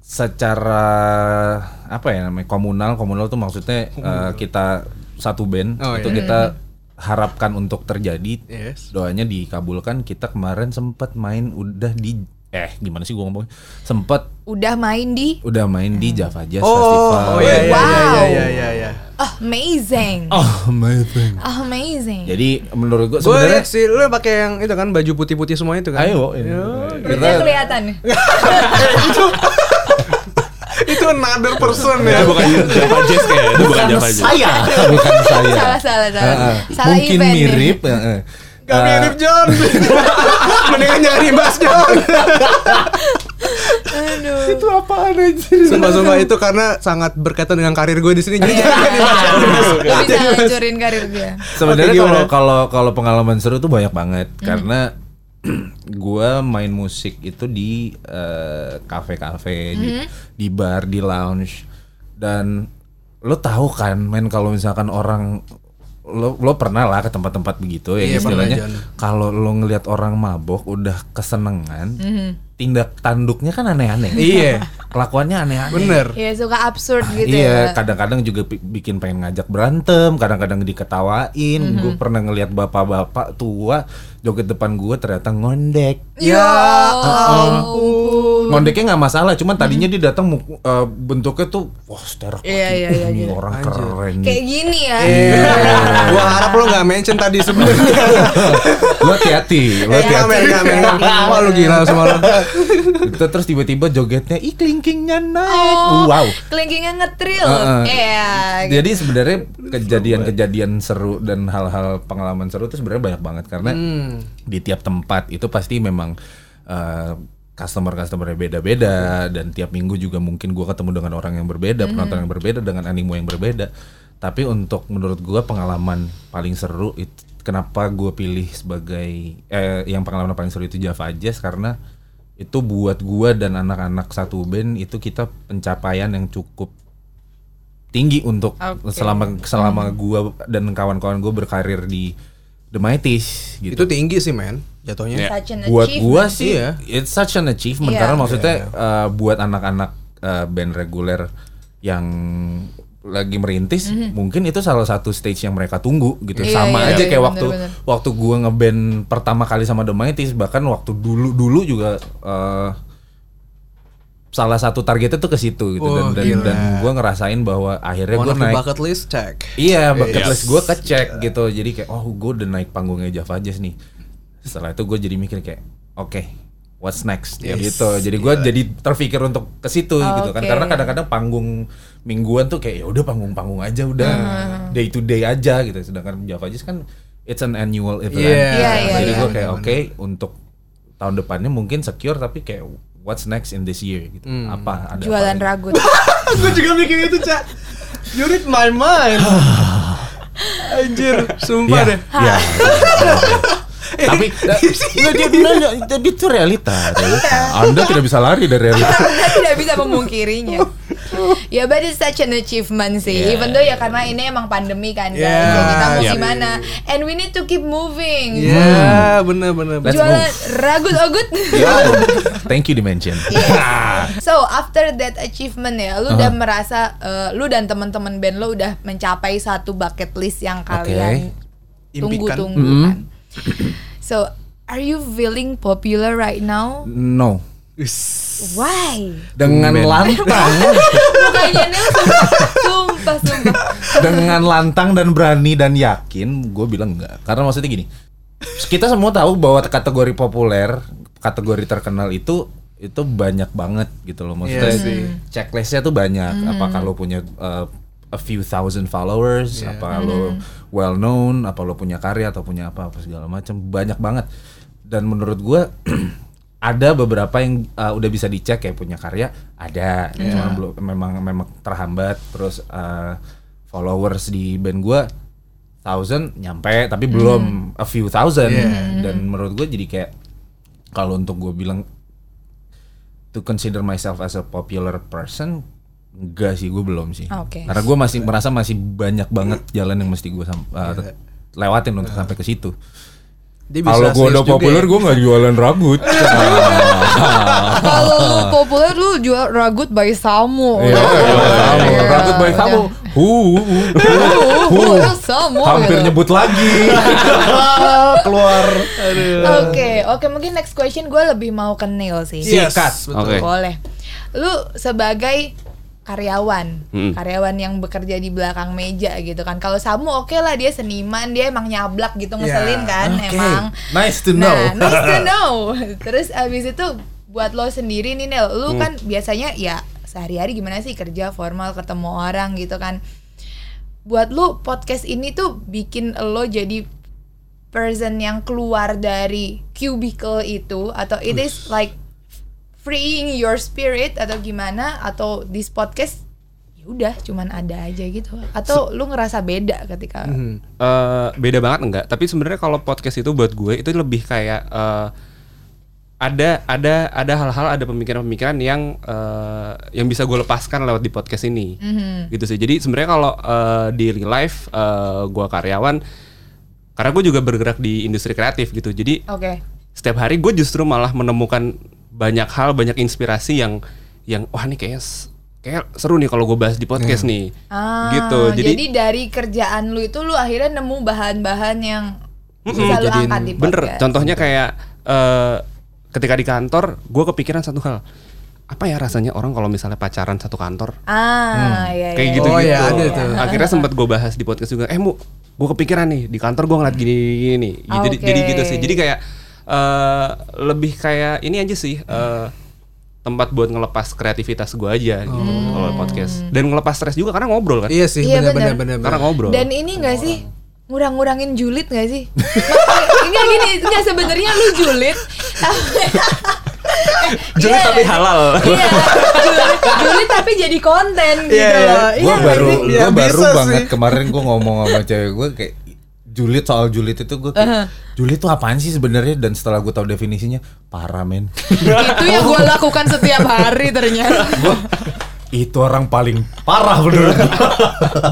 [SPEAKER 4] secara apa ya namanya komunal komunal tuh maksudnya eh, kita satu band
[SPEAKER 2] Oh,
[SPEAKER 4] itu
[SPEAKER 2] iya.
[SPEAKER 4] kita harapkan untuk terjadi.
[SPEAKER 2] Yes.
[SPEAKER 4] doanya dikabulkan. Kita kemarin sempat main udah di eh gimana sih gua ngomong sempat
[SPEAKER 1] udah main di?
[SPEAKER 4] udah main di Java Jazz
[SPEAKER 2] Oh,
[SPEAKER 4] Festival.
[SPEAKER 2] oh iya iya
[SPEAKER 1] Wow.
[SPEAKER 2] iya iya iya iya.
[SPEAKER 1] oh, amazing.
[SPEAKER 4] Oh amazing.
[SPEAKER 1] Amazing.
[SPEAKER 4] Jadi menurut gua sebenarnya
[SPEAKER 2] sih lu pakai yang itu kan baju putih-putih semua itu kan.
[SPEAKER 4] Ayo, ini.
[SPEAKER 1] perutnya kelihatan
[SPEAKER 2] itu another person ya.
[SPEAKER 3] bukan Java Jazz kayak itu bukan Java Jazz
[SPEAKER 4] saya, bukan saya.
[SPEAKER 1] salah salah salah salah
[SPEAKER 4] Mungkin
[SPEAKER 1] event nih.
[SPEAKER 4] mirip. heeh.
[SPEAKER 2] Gak
[SPEAKER 4] Eh,
[SPEAKER 2] mirip John. Mendingan jangan dibahas John.
[SPEAKER 1] Aduh.
[SPEAKER 4] itu apaan anjir?
[SPEAKER 2] Sumpah-sumpah itu karena sangat berkaitan dengan karir gue di sini. Jadi jangan
[SPEAKER 1] bisa hancurin karir dia.
[SPEAKER 4] Sebenarnya kalau kalau kalau pengalaman seru tuh banyak banget
[SPEAKER 1] Hmm.
[SPEAKER 4] karena gua main musik itu di eh, kafe-kafe, di,
[SPEAKER 1] Hmm.
[SPEAKER 4] di bar, di lounge dan lo tahu kan, men kalau misalkan orang lo lo pernah lah ke tempat-tempat begitu ya
[SPEAKER 2] Iya,
[SPEAKER 4] istilahnya kalau lo ngelihat orang mabok udah kesenengan tindak tanduknya kan aneh-aneh
[SPEAKER 2] Iya.
[SPEAKER 4] kelakuannya aneh-aneh
[SPEAKER 2] Bener.
[SPEAKER 1] Ya suka absurd gitu
[SPEAKER 4] iya,
[SPEAKER 1] ya.
[SPEAKER 4] kadang-kadang juga bikin pengen ngajak berantem, kadang-kadang diketawain. Gue pernah ngelihat bapak-bapak tua joget depan gue ternyata ngondek.
[SPEAKER 1] Ya ampun.
[SPEAKER 4] Ngondeknya nggak masalah, cuman tadinya dia datang eh, bentuknya tuh wah sterak
[SPEAKER 1] Iya, iya, iya,
[SPEAKER 4] Ini
[SPEAKER 1] iya.
[SPEAKER 4] orang keren
[SPEAKER 1] Kayak gini ya.
[SPEAKER 2] Iya. Gua harap lo gak mention tadi sebenarnya.
[SPEAKER 4] lo hati-hati, lo
[SPEAKER 2] Iya,
[SPEAKER 4] hati-hati.
[SPEAKER 2] nggak. Wah lu gila semua lo.
[SPEAKER 4] Terus tiba-tiba jogetnya ih klingkingnya naik.
[SPEAKER 1] Oh,
[SPEAKER 4] Wow.
[SPEAKER 1] Kelingkingnya ngetril.
[SPEAKER 4] Heeh.
[SPEAKER 1] Iya. gitu.
[SPEAKER 4] Jadi sebenarnya kejadian-kejadian seru dan hal-hal pengalaman seru itu sebenarnya banyak banget karena
[SPEAKER 2] Hmm.
[SPEAKER 4] di tiap tempat itu pasti memang uh, customer-customernya beda-beda dan tiap minggu juga mungkin gua ketemu dengan orang yang berbeda, penonton yang berbeda dengan animo yang berbeda. Tapi untuk menurut gua pengalaman paling seru itu kenapa gua pilih sebagai eh yang pengalaman paling seru itu Java Jazz karena itu buat gua dan anak-anak satu band itu kita pencapaian yang cukup tinggi untuk
[SPEAKER 1] Oke.
[SPEAKER 4] selama selama gua dan kawan-kawan gua berkarir di The Mighties gitu.
[SPEAKER 2] Itu tinggi sih men jatuhnya.
[SPEAKER 1] Such an
[SPEAKER 4] buat gua sih
[SPEAKER 2] Iya.
[SPEAKER 4] it's such an achievement
[SPEAKER 1] Iya.
[SPEAKER 4] karena maksudnya uh, buat anak-anak uh, band reguler yang lagi merintis mungkin itu salah satu stage yang mereka tunggu gitu
[SPEAKER 1] Iya,
[SPEAKER 4] sama
[SPEAKER 1] iya,
[SPEAKER 4] aja
[SPEAKER 1] iya,
[SPEAKER 4] kayak
[SPEAKER 1] bener,
[SPEAKER 4] waktu
[SPEAKER 1] bener.
[SPEAKER 4] waktu gua ngeband pertama kali sama The Mighties bahkan waktu dulu dulu juga uh, salah satu targetnya tuh ke situ gitu
[SPEAKER 2] Wah,
[SPEAKER 4] dan dan,
[SPEAKER 2] gila.
[SPEAKER 4] dan gua ngerasain bahwa akhirnya
[SPEAKER 2] the
[SPEAKER 4] naik
[SPEAKER 2] bucket list check.
[SPEAKER 4] Iya, bucket
[SPEAKER 3] Yes.
[SPEAKER 4] list gue kecek gitu. Jadi kayak, oh gue udah naik panggungnya Java Jazz nih. Setelah itu gue jadi mikir kayak, oke, what's next?
[SPEAKER 2] Yes.
[SPEAKER 4] Gitu. Jadi gue jadi terpikir untuk ke situ gitu kan.
[SPEAKER 1] Oke.
[SPEAKER 4] Karena kadang-kadang panggung mingguan tuh kayak, ya udah panggung-panggung aja, udah day to day aja gitu. Sedangkan Java Jazz kan it's an annual event.
[SPEAKER 2] Iya.
[SPEAKER 1] Iya, iya,
[SPEAKER 4] jadi
[SPEAKER 1] iya.
[SPEAKER 4] gue kayak, oke, untuk tahun depannya mungkin secure tapi kayak what's next in this year gitu. Apa ada
[SPEAKER 1] Jualan
[SPEAKER 4] apa?
[SPEAKER 1] ragut.
[SPEAKER 2] Gue juga mikir itu cak. You read my mind. Anjir, sumpah
[SPEAKER 4] Iya,
[SPEAKER 2] deh.
[SPEAKER 4] iya. Tapi nggak, dia bilang tapi itu realita, realita. Anda tidak bisa lari dari realita.
[SPEAKER 1] Anda tidak bisa memungkirinya. ya, but it's such an achievement sih.
[SPEAKER 4] Yeah.
[SPEAKER 1] Even though ya karena ini emang pandemi kan guys.
[SPEAKER 2] Yeah.
[SPEAKER 1] Ya, kita mau
[SPEAKER 2] Yep.
[SPEAKER 1] gimana? And we need to keep moving.
[SPEAKER 2] Iya, bener bener.
[SPEAKER 4] Let's
[SPEAKER 1] Jualan ragut ogut.
[SPEAKER 4] Yo, thank you dimension.
[SPEAKER 1] So after that achievement ya, lu udah merasa eh, lu dan teman-teman band lu udah mencapai satu bucket list yang kalian
[SPEAKER 2] Impikan.
[SPEAKER 1] tunggu-tunggu kan. So are you feeling popular right now?
[SPEAKER 4] No.
[SPEAKER 1] Why?
[SPEAKER 4] Dengan
[SPEAKER 2] Tumben.
[SPEAKER 4] lantang,
[SPEAKER 1] Mukanya sumpah, sumpah,
[SPEAKER 4] dengan lantang dan berani dan yakin, gue bilang enggak. Karena maksudnya gini, kita semua tahu bahwa kategori populer, kategori terkenal itu itu banyak banget gitu loh. Maksudnya
[SPEAKER 2] Iya sih.
[SPEAKER 4] checklistnya tuh banyak. Apakah lo punya uh, a few thousand followers, apa lo well known, apa lo punya karya atau punya apa apa segala macam, banyak banget. Dan menurut gue ada beberapa yang uh, udah bisa dicek kayak punya karya ada, cuma belum memang memang terhambat. Terus uh, followers di band gue thousand nyampe tapi belum a few thousand. Dan menurut gue jadi kayak kalau untuk gue bilang to consider myself as a popular person enggak sih gue belum sih
[SPEAKER 1] Oke.
[SPEAKER 4] karena gue masih merasa masih banyak banget jalan yang mesti gue lewatin untuk sampai ke situ kalau gue udah populer
[SPEAKER 2] ya.
[SPEAKER 4] gue nggak jualan rambut
[SPEAKER 1] Kalau lu populer lu jual ragut by Samu.
[SPEAKER 4] Iya,
[SPEAKER 1] Iya.
[SPEAKER 4] rambut baik kamu hu hu, hu.
[SPEAKER 1] Uh, Samu.
[SPEAKER 4] hampir nyebut lagi keluar
[SPEAKER 1] Oke, oke mungkin next question gue lebih mau ke Neil sih.
[SPEAKER 4] Sikat.
[SPEAKER 2] betul.
[SPEAKER 3] Oke.
[SPEAKER 1] Boleh. Lu sebagai karyawan,
[SPEAKER 3] Mm.
[SPEAKER 1] karyawan yang bekerja di belakang meja gitu kan. Kalau Samu oke lah dia seniman, dia emang nyablak gitu ngeselin
[SPEAKER 2] Ya,
[SPEAKER 1] kan,
[SPEAKER 4] oke.
[SPEAKER 1] emang.
[SPEAKER 4] Nice to
[SPEAKER 1] Nah,
[SPEAKER 4] know.
[SPEAKER 1] nice to know. Terus abis itu buat lo sendiri nih Nel, lu
[SPEAKER 4] Hmm.
[SPEAKER 1] kan biasanya ya sehari-hari gimana sih kerja formal ketemu orang gitu kan. Buat lu podcast ini tuh bikin lo jadi person yang keluar dari cubicle itu atau it is like freeing your spirit atau gimana atau this podcast ya udah cuman ada aja gitu. Atau lu ngerasa beda ketika
[SPEAKER 3] Eh, beda banget enggak. Tapi sebenarnya kalau podcast itu buat gue itu lebih kayak eh, ada ada ada hal-hal ada pemikiran-pemikiran yang eh, yang bisa gue lepaskan lewat di podcast ini. Gitu sih. Jadi sebenarnya kalau eh, di real life eh, gue karyawan karena gue juga bergerak di industri kreatif gitu. Jadi
[SPEAKER 1] oke.
[SPEAKER 3] setiap hari gue justru malah menemukan banyak hal banyak inspirasi yang yang wah nih kayak kayak seru nih kalau gue bahas di podcast nih.
[SPEAKER 1] Ah,
[SPEAKER 3] gitu.
[SPEAKER 1] Jadi,
[SPEAKER 3] jadi,
[SPEAKER 1] dari kerjaan lu itu lu akhirnya nemu bahan-bahan yang bisa lu
[SPEAKER 2] jadiin-
[SPEAKER 1] angkat di
[SPEAKER 3] bener.
[SPEAKER 1] podcast.
[SPEAKER 3] contohnya kayak eh, ketika di kantor gue kepikiran satu hal. Apa ya rasanya orang kalau misalnya pacaran satu kantor?
[SPEAKER 1] Ah, iya,
[SPEAKER 3] kayak
[SPEAKER 1] iya.
[SPEAKER 3] gitu
[SPEAKER 2] Oh,
[SPEAKER 3] gitu
[SPEAKER 2] iya, ada tuh.
[SPEAKER 3] akhirnya sempat gue bahas di podcast juga. Eh mu gue kepikiran nih di kantor gue ngeliat gini gini nih jadi
[SPEAKER 1] Oke.
[SPEAKER 3] jadi gitu sih. Jadi kayak eh, lebih kayak ini aja sih eh, tempat buat ngelepas kreativitas gue aja gitu kalau podcast dan ngelepas stres juga karena ngobrol kan
[SPEAKER 2] Iya sih,
[SPEAKER 1] Iya,
[SPEAKER 2] benar-benar
[SPEAKER 1] benar.
[SPEAKER 2] benar.
[SPEAKER 3] karena ngobrol
[SPEAKER 1] Dan ini enggak sih ngurang-ngurangin julid gak sih? Enggak gini, enggak sebenarnya lu julid.
[SPEAKER 3] Julid
[SPEAKER 1] Iya.
[SPEAKER 3] tapi halal
[SPEAKER 1] Iya, julid, julid tapi jadi konten gitu
[SPEAKER 2] Iya, iya.
[SPEAKER 1] loh.
[SPEAKER 4] gue
[SPEAKER 1] Iya nggak
[SPEAKER 4] baru
[SPEAKER 1] sih?
[SPEAKER 2] Ya,
[SPEAKER 4] gue baru banget
[SPEAKER 2] sih.
[SPEAKER 4] kemarin gue ngomong sama cewek gue kayak julid soal julid itu gue julid tuh apaan sih sebenarnya? Dan setelah gue tahu definisinya parah men.
[SPEAKER 1] Itu yang gue lakukan setiap hari ternyata.
[SPEAKER 4] itu orang paling parah menurut gue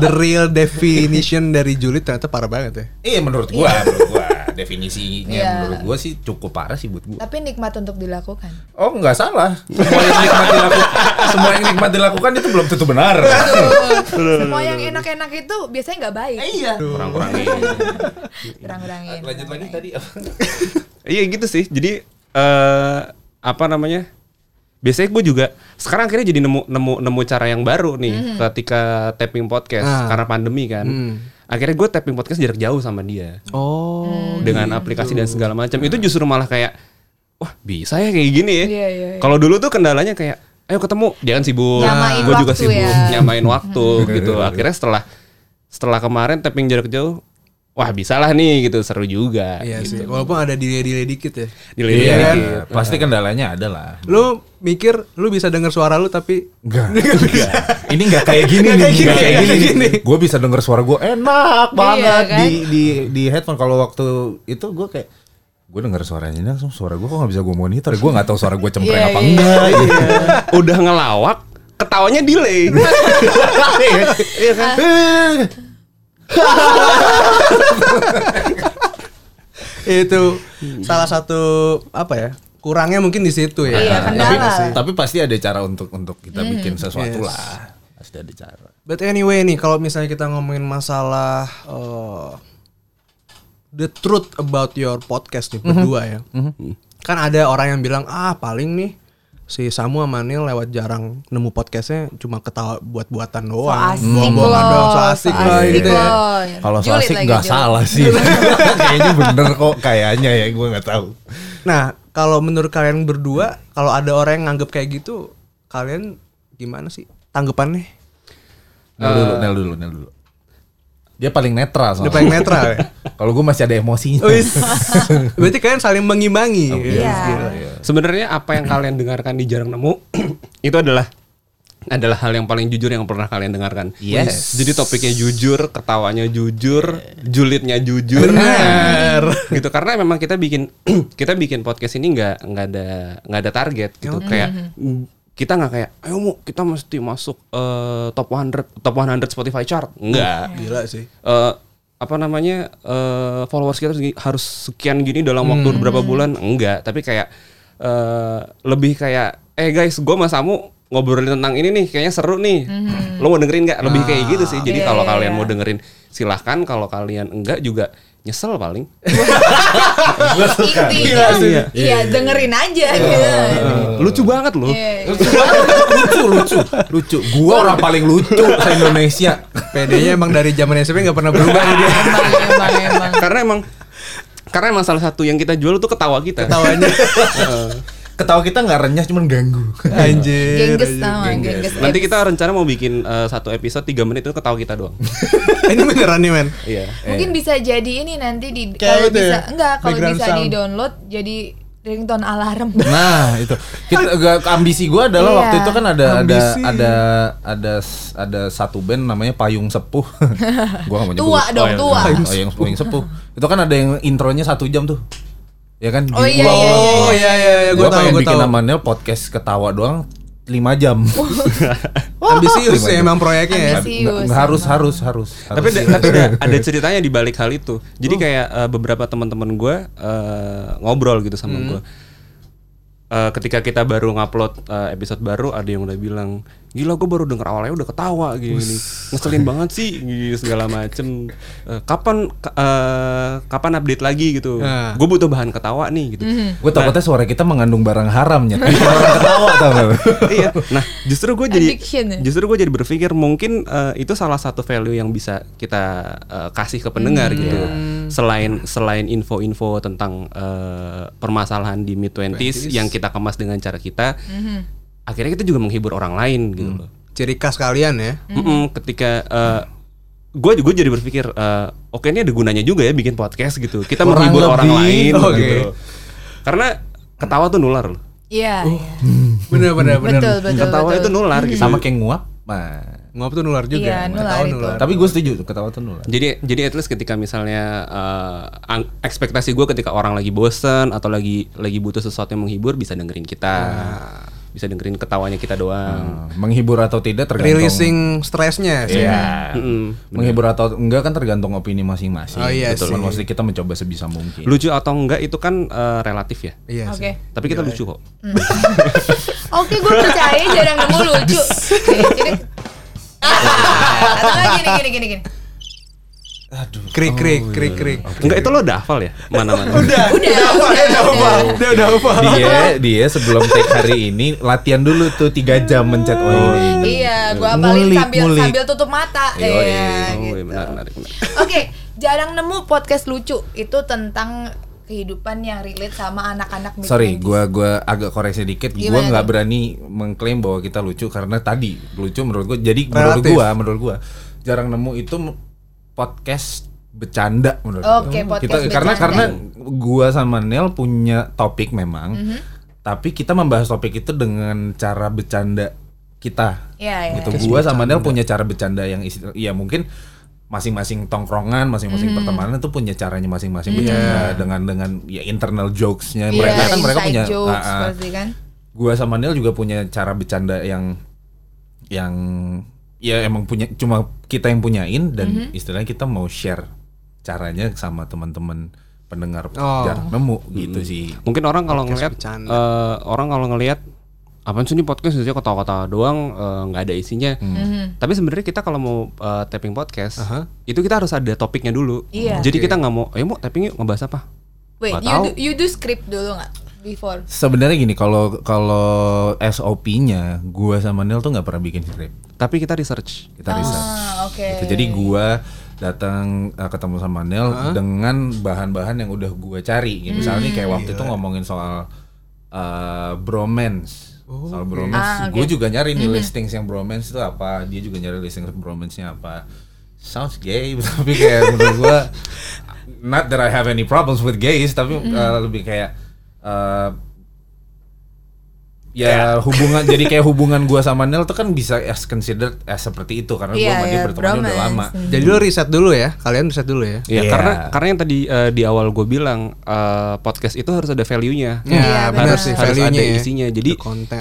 [SPEAKER 2] The real definition dari julid ternyata parah banget ya.
[SPEAKER 4] iya menurut gue menurut gue definisinya
[SPEAKER 1] Iya.
[SPEAKER 4] menurut gue sih cukup parah sih buat gue
[SPEAKER 1] Tapi nikmat untuk dilakukan.
[SPEAKER 4] oh nggak salah semua yang nikmat dilakukan semua yang nikmat dilakukan itu belum tentu benar
[SPEAKER 1] Semua yang enak-enak itu biasanya nggak baik.
[SPEAKER 4] iya
[SPEAKER 3] kurang-kurangin
[SPEAKER 1] Kurang-kurangin.
[SPEAKER 4] lanjut lagi tadi
[SPEAKER 3] Iya gitu sih. Jadi eh apa namanya? Biasanya gue juga sekarang akhirnya jadi nemu nemu nemu cara yang baru nih ketika tapping podcast
[SPEAKER 2] Ah.
[SPEAKER 3] karena pandemi kan. Akhirnya gue tapping podcast jarak jauh sama dia
[SPEAKER 2] Oh.
[SPEAKER 3] dengan aplikasi dan segala macam. Itu justru malah kayak wah bisa ya kayak gini ya.
[SPEAKER 1] Iya, iya, iya.
[SPEAKER 3] Kalau dulu tuh kendalanya kayak ayo ketemu jangan sibuk,
[SPEAKER 1] Nyamain
[SPEAKER 3] gue juga
[SPEAKER 1] waktu
[SPEAKER 3] sibuk
[SPEAKER 1] ya.
[SPEAKER 3] nyamain waktu gitu. Akhirnya setelah setelah kemarin tapping jarak jauh, wah bisa lah nih gitu seru juga.
[SPEAKER 2] Iya
[SPEAKER 3] gitu.
[SPEAKER 2] sih. Walaupun ada delay-delay dikit ya.
[SPEAKER 3] Delay
[SPEAKER 4] Iya,
[SPEAKER 3] dikit.
[SPEAKER 4] iya. pasti kendalanya ada lah.
[SPEAKER 2] Lu mikir lu bisa denger suara lu tapi
[SPEAKER 4] Enggak. Ini enggak kayak gini
[SPEAKER 2] Nggak
[SPEAKER 4] nih,
[SPEAKER 2] kayak gini,
[SPEAKER 4] enggak kayak gini.
[SPEAKER 2] kayak gini.
[SPEAKER 4] Gue bisa denger suara gue enak banget
[SPEAKER 1] kan?
[SPEAKER 4] di di di headphone kalau waktu itu gue kayak gue denger suaranya ini langsung suara gue kok nggak bisa gue monitor gue nggak tahu suara gue cempreng
[SPEAKER 1] Iya,
[SPEAKER 4] apa
[SPEAKER 1] iya.
[SPEAKER 4] enggak gitu.
[SPEAKER 3] udah ngelawak ketawanya delay
[SPEAKER 4] Iya kan?
[SPEAKER 2] itu salah satu apa ya? Kurangnya mungkin di situ ya.
[SPEAKER 1] Iya,
[SPEAKER 4] tapi,
[SPEAKER 1] kendala.
[SPEAKER 4] tapi pasti ada cara untuk untuk kita bikin sesuatu
[SPEAKER 2] Yes.
[SPEAKER 4] lah pasti ada cara
[SPEAKER 2] But anyway nih kalau misalnya kita ngomongin masalah eh, the truth about your podcast nih berdua ya. Kan ada orang yang bilang ah paling nih si Samu sama Neil lewat jarang nemu podcastnya cuma ketawa buat-buatan
[SPEAKER 1] So
[SPEAKER 2] doang.
[SPEAKER 1] asik
[SPEAKER 2] Bohong-bohongan
[SPEAKER 1] loh,
[SPEAKER 2] doang, so asik lah gitu ya.
[SPEAKER 4] kalau so asik nggak salah sih kayaknya bener kok kayaknya ya gue nggak tahu
[SPEAKER 2] Nah, kalau menurut kalian berdua, kalau ada orang yang nganggep kayak gitu, kalian gimana sih tanggapannya?
[SPEAKER 4] Nel dulu Nel dulu Nel dulu dia paling netral soalnya
[SPEAKER 2] paling netral ya?
[SPEAKER 4] kalau gue masih ada emosinya
[SPEAKER 2] Wis. Berarti kalian saling mengimbangi.
[SPEAKER 1] Iya.
[SPEAKER 2] Gila.
[SPEAKER 3] sebenarnya apa yang kalian dengarkan di jarang nemu itu adalah adalah hal yang paling jujur yang pernah kalian dengarkan.
[SPEAKER 4] Yes.
[SPEAKER 3] Jadi topiknya jujur, ketawanya jujur, julidnya jujur.
[SPEAKER 2] Benar.
[SPEAKER 3] gitu karena memang kita bikin kita bikin podcast ini nggak nggak ada nggak ada target gitu kayak mm, kita nggak kayak ayo mu kita mesti masuk eh, top 100 top 100 Spotify chart. Enggak
[SPEAKER 2] Gila sih.
[SPEAKER 3] eh apa namanya eh followers kita harus sekian gini dalam waktu beberapa bulan? Enggak tapi kayak eh lebih kayak eh guys gue sama Samu ngobrolin tentang ini nih kayaknya seru nih. Lo mau dengerin nggak? Lebih kayak gitu sih. Jadi
[SPEAKER 1] Iya,
[SPEAKER 3] kalau
[SPEAKER 1] iya,
[SPEAKER 3] kalian
[SPEAKER 1] iya.
[SPEAKER 3] mau dengerin silahkan. Kalau kalian enggak juga nyesel paling
[SPEAKER 1] Intinya, iya dengerin aja. gitu.
[SPEAKER 3] lucu banget loh
[SPEAKER 1] Iya.
[SPEAKER 4] lucu lucu lucu gua orang paling lucu se Indonesia
[SPEAKER 2] PD-nya emang dari zaman SMP nggak pernah berubah dia.
[SPEAKER 1] Emang, emang, emang.
[SPEAKER 3] karena emang karena emang salah satu yang kita jual tuh ketawa kita
[SPEAKER 2] Ketawanya.
[SPEAKER 4] Ketawa kita nggak renyah cuman ganggu.
[SPEAKER 2] Anjir.
[SPEAKER 1] Gengges sama.
[SPEAKER 3] Nanti kita rencana mau bikin eh, satu episode 3 menit itu ketawa kita doang.
[SPEAKER 2] Ini beneran nih men.
[SPEAKER 3] Iya.
[SPEAKER 1] Mungkin bisa jadi ini nanti di
[SPEAKER 2] Kayak
[SPEAKER 1] kalau
[SPEAKER 2] itu
[SPEAKER 1] bisa
[SPEAKER 2] ya,
[SPEAKER 1] enggak kalau
[SPEAKER 2] background
[SPEAKER 1] bisa
[SPEAKER 2] sound.
[SPEAKER 1] di download jadi ringtone alarm.
[SPEAKER 4] Nah itu kita gak, ambisi gue adalah
[SPEAKER 1] Iya.
[SPEAKER 4] waktu itu kan ada
[SPEAKER 2] Ambisi.
[SPEAKER 4] ada ada ada ada satu band namanya Payung Sepuh. gua gak mau nyebut.
[SPEAKER 1] Tua dong,
[SPEAKER 3] iya,
[SPEAKER 1] tua.
[SPEAKER 4] Payung, Payung, Payung Sepuh. Itu kan ada yang intronya satu jam tuh. Ya kan?
[SPEAKER 1] Oh, iya,
[SPEAKER 4] gua-
[SPEAKER 1] iya, iya.
[SPEAKER 2] Oh iya iya iya gue
[SPEAKER 4] Gua
[SPEAKER 2] tahu
[SPEAKER 4] pengen
[SPEAKER 2] gue
[SPEAKER 4] bikin
[SPEAKER 2] tahu.
[SPEAKER 4] namanya podcast ketawa doang 5 jam.
[SPEAKER 2] Ambisius
[SPEAKER 4] Lima
[SPEAKER 2] ya emang proyeknya ya.
[SPEAKER 4] Nggak- harus harus harus.
[SPEAKER 3] tapi
[SPEAKER 4] harus.
[SPEAKER 3] ada, tapi ada, ada ceritanya di balik hal itu. Jadi kayak eh, beberapa teman-teman gue eh, ngobrol gitu sama gue. Eh, ketika kita baru ngupload eh, episode baru ada yang udah bilang gila gue baru denger awalnya udah ketawa gini, ngeselin banget sih gini, segala macem Eh, kapan ka- eh, kapan update lagi gitu
[SPEAKER 2] Nah.
[SPEAKER 3] gue butuh bahan ketawa nih gitu
[SPEAKER 4] Gue takutnya suara kita mengandung barang haramnya. Bikin orang ketawa tau gak?
[SPEAKER 3] iya. Nah, justru gue jadi
[SPEAKER 1] Addiction ya?
[SPEAKER 3] justru gue jadi berpikir mungkin eh, itu salah satu value yang bisa kita eh, kasih ke pendengar
[SPEAKER 1] Hmm.
[SPEAKER 3] gitu. Selain selain info-info tentang eh, permasalahan di mid 20s yang kita kemas dengan cara kita,
[SPEAKER 1] Mhm.
[SPEAKER 3] Akhirnya kita juga menghibur orang lain gitu loh.
[SPEAKER 2] Ciri khas kalian ya.
[SPEAKER 3] Mm-mm, ketika gue gue jadi berpikir eh, oke ini ada gunanya juga ya bikin podcast gitu. Kita
[SPEAKER 4] Kurang
[SPEAKER 3] menghibur orang
[SPEAKER 4] lebih.
[SPEAKER 3] lain
[SPEAKER 2] Oke.
[SPEAKER 3] gitu. Karena ketawa tuh nular loh.
[SPEAKER 1] Iya, iya.
[SPEAKER 2] Bener bener bener.
[SPEAKER 1] Betul, betul,
[SPEAKER 3] Ketawa
[SPEAKER 1] betul.
[SPEAKER 3] itu nular gitu.
[SPEAKER 4] Sama kayak nguap. Nah.
[SPEAKER 2] Ngop tuh nular juga.
[SPEAKER 1] Iya, nular itu.
[SPEAKER 2] nular.
[SPEAKER 4] Tapi gue setuju tuh ketawa tuh nular.
[SPEAKER 3] Jadi jadi at least ketika misalnya eh, ang- ekspektasi gue ketika orang lagi bosen atau lagi lagi butuh sesuatu yang menghibur bisa dengerin kita, bisa dengerin ketawanya kita doang.
[SPEAKER 4] Hmm, Menghibur atau tidak tergantung.
[SPEAKER 2] Releasing stresnya sih.
[SPEAKER 4] Iya.
[SPEAKER 3] Mm-mm.
[SPEAKER 4] Menghibur atau enggak kan tergantung opini masing-masing.
[SPEAKER 2] Oh, iya
[SPEAKER 4] Betul.
[SPEAKER 2] sih.
[SPEAKER 4] Maksudnya kita mencoba sebisa mungkin.
[SPEAKER 3] Lucu atau enggak itu kan eh, relatif ya.
[SPEAKER 2] Iya
[SPEAKER 1] Oke.
[SPEAKER 2] sih.
[SPEAKER 3] Tapi kita lucu kok.
[SPEAKER 1] Oke, gue percaya jarang nemu lucu. Jadi atau gini gini gini gini.
[SPEAKER 4] Aduh.
[SPEAKER 2] Krik krik krik krik.
[SPEAKER 3] Enggak itu lo udah hafal ya? Mana-mana.
[SPEAKER 2] Udah, udah, apa? Dia udah apa? Dia udah apa?
[SPEAKER 4] Dia dia sebelum take hari ini latihan dulu tuh tiga jam mencet oh ini.
[SPEAKER 1] Iya, gue apalin
[SPEAKER 4] Ngulik,
[SPEAKER 1] sambil
[SPEAKER 4] ngulik.
[SPEAKER 1] sambil tutup mata. Iya,
[SPEAKER 3] Oh,
[SPEAKER 1] gitu.
[SPEAKER 3] iya, benar, benar, benar.
[SPEAKER 1] Oke, jarang nemu podcast lucu itu tentang kehidupan yang relate sama anak-anak
[SPEAKER 4] Sorry,
[SPEAKER 1] 20s.
[SPEAKER 4] gua gua agak koreksi dikit. Gua
[SPEAKER 1] Gimana
[SPEAKER 4] nggak
[SPEAKER 1] tuh?
[SPEAKER 4] berani mengklaim bahwa kita lucu karena tadi lucu menurut gua. Jadi menurut
[SPEAKER 2] Relatif.
[SPEAKER 4] gua, menurut gua jarang nemu itu podcast bercanda menurut
[SPEAKER 1] Oke,
[SPEAKER 4] gua.
[SPEAKER 1] podcast
[SPEAKER 4] kita karena
[SPEAKER 1] bercanda.
[SPEAKER 4] karena gua sama Nel punya topik memang.
[SPEAKER 1] Mhm.
[SPEAKER 4] Tapi kita membahas topik itu dengan cara bercanda kita.
[SPEAKER 1] Iya, iya.
[SPEAKER 4] gitu. Gua sama Nel punya cara bercanda yang istilah ya mungkin masing-masing tongkrongan, masing-masing
[SPEAKER 1] Hmm.
[SPEAKER 4] pertemanan itu punya caranya masing-masing bercanda dengan dengan ya internal jokesnya mereka
[SPEAKER 1] Iya,
[SPEAKER 4] kan mereka punya
[SPEAKER 1] jokes pasti kan.
[SPEAKER 4] gua sama Neil juga punya cara bercanda yang yang ya emang punya cuma kita yang punyain dan
[SPEAKER 1] Mhm.
[SPEAKER 4] istilahnya kita mau share caranya sama teman-teman pendengar
[SPEAKER 2] Oh.
[SPEAKER 4] jarang nemu gitu sih
[SPEAKER 3] Mungkin orang kalau ngelihat
[SPEAKER 2] bercanda.
[SPEAKER 3] eh, orang kalau ngelihat apaan sih ini podcast isinya ketawa-ketawa doang eh, nggak ada isinya.
[SPEAKER 1] Mhm.
[SPEAKER 3] Tapi sebenarnya kita kalau mau eh, tapping podcast
[SPEAKER 2] Aha.
[SPEAKER 3] itu kita harus ada topiknya dulu.
[SPEAKER 1] Iya.
[SPEAKER 3] Jadi kita nggak mau, ayo mau tapping yuk ngebahas apa?
[SPEAKER 1] Wait, you
[SPEAKER 3] tahu.
[SPEAKER 1] do, you do script dulu nggak before?
[SPEAKER 4] sebenarnya gini kalau kalau SOP-nya gua sama Neil tuh nggak pernah bikin script
[SPEAKER 3] Tapi kita research.
[SPEAKER 4] kita research
[SPEAKER 1] Ah, oke.
[SPEAKER 4] Gitu. Jadi gua datang uh, ketemu sama Nel dengan bahan-bahan yang udah gua cari. Gitu. Misalnya nih kayak waktu itu ngomongin soal uh, bromance. soal bromance,
[SPEAKER 1] Ah,
[SPEAKER 4] gue
[SPEAKER 1] oke.
[SPEAKER 4] juga nyari nih listings yang bromance itu apa. Dia juga nyari listing bromance-nya apa. Sounds gay, tapi kayak menurut gua not that I have any problems with gays, tapi uh, lebih kayak uh, ya hubungan jadi kayak hubungan gua sama Nel tuh kan bisa as considered as seperti itu karena gua
[SPEAKER 1] Iya,
[SPEAKER 4] sama dia
[SPEAKER 1] iya,
[SPEAKER 4] bertemannya udah lama.
[SPEAKER 2] Jadi lo riset dulu ya, kalian riset dulu ya.
[SPEAKER 3] Iya,
[SPEAKER 4] Iya.
[SPEAKER 3] karena karena yang tadi eh, di awal gue bilang eh, podcast itu harus ada value-nya.
[SPEAKER 2] Ya,
[SPEAKER 1] Iya,
[SPEAKER 2] benar
[SPEAKER 1] benar.
[SPEAKER 2] sih
[SPEAKER 3] harus
[SPEAKER 2] value-nya
[SPEAKER 3] ada
[SPEAKER 2] ya.
[SPEAKER 3] isinya. Jadi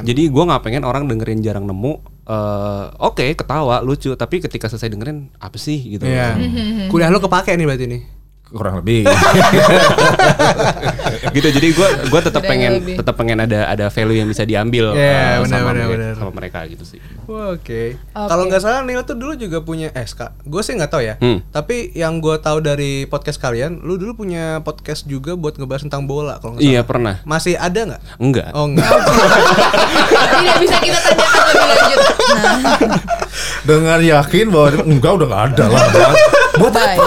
[SPEAKER 3] jadi gue nggak pengen orang dengerin jarang nemu. eh, Oke, ketawa, lucu. Tapi ketika selesai dengerin apa sih gitu.
[SPEAKER 2] Iya. Kuliah lo kepake nih berarti nih.
[SPEAKER 4] Kurang lebih.
[SPEAKER 3] gitu. Jadi gue gue tetap pengen tetap pengen ada ada value yang bisa diambil
[SPEAKER 2] Iya,
[SPEAKER 3] eh,
[SPEAKER 2] benar,
[SPEAKER 3] sama,
[SPEAKER 2] benar,
[SPEAKER 3] mereka,
[SPEAKER 2] benar.
[SPEAKER 3] sama mereka gitu sih.
[SPEAKER 2] Oke.
[SPEAKER 1] Oke.
[SPEAKER 2] Kalau nggak salah Neil tuh dulu juga punya eh Ska. Gue sih nggak tahu ya.
[SPEAKER 3] Hmm.
[SPEAKER 2] Tapi yang gue tahu dari podcast kalian, lu dulu punya podcast juga buat ngebahas tentang bola kalau nggak
[SPEAKER 3] Iya pernah.
[SPEAKER 2] Masih ada nggak?
[SPEAKER 3] Enggak.
[SPEAKER 2] Oh enggak.
[SPEAKER 1] Tidak bisa kita tanyakan lebih lanjut. Nah,
[SPEAKER 4] Dengan yakin bahwa enggak udah gak ada lah. Buat
[SPEAKER 1] baik.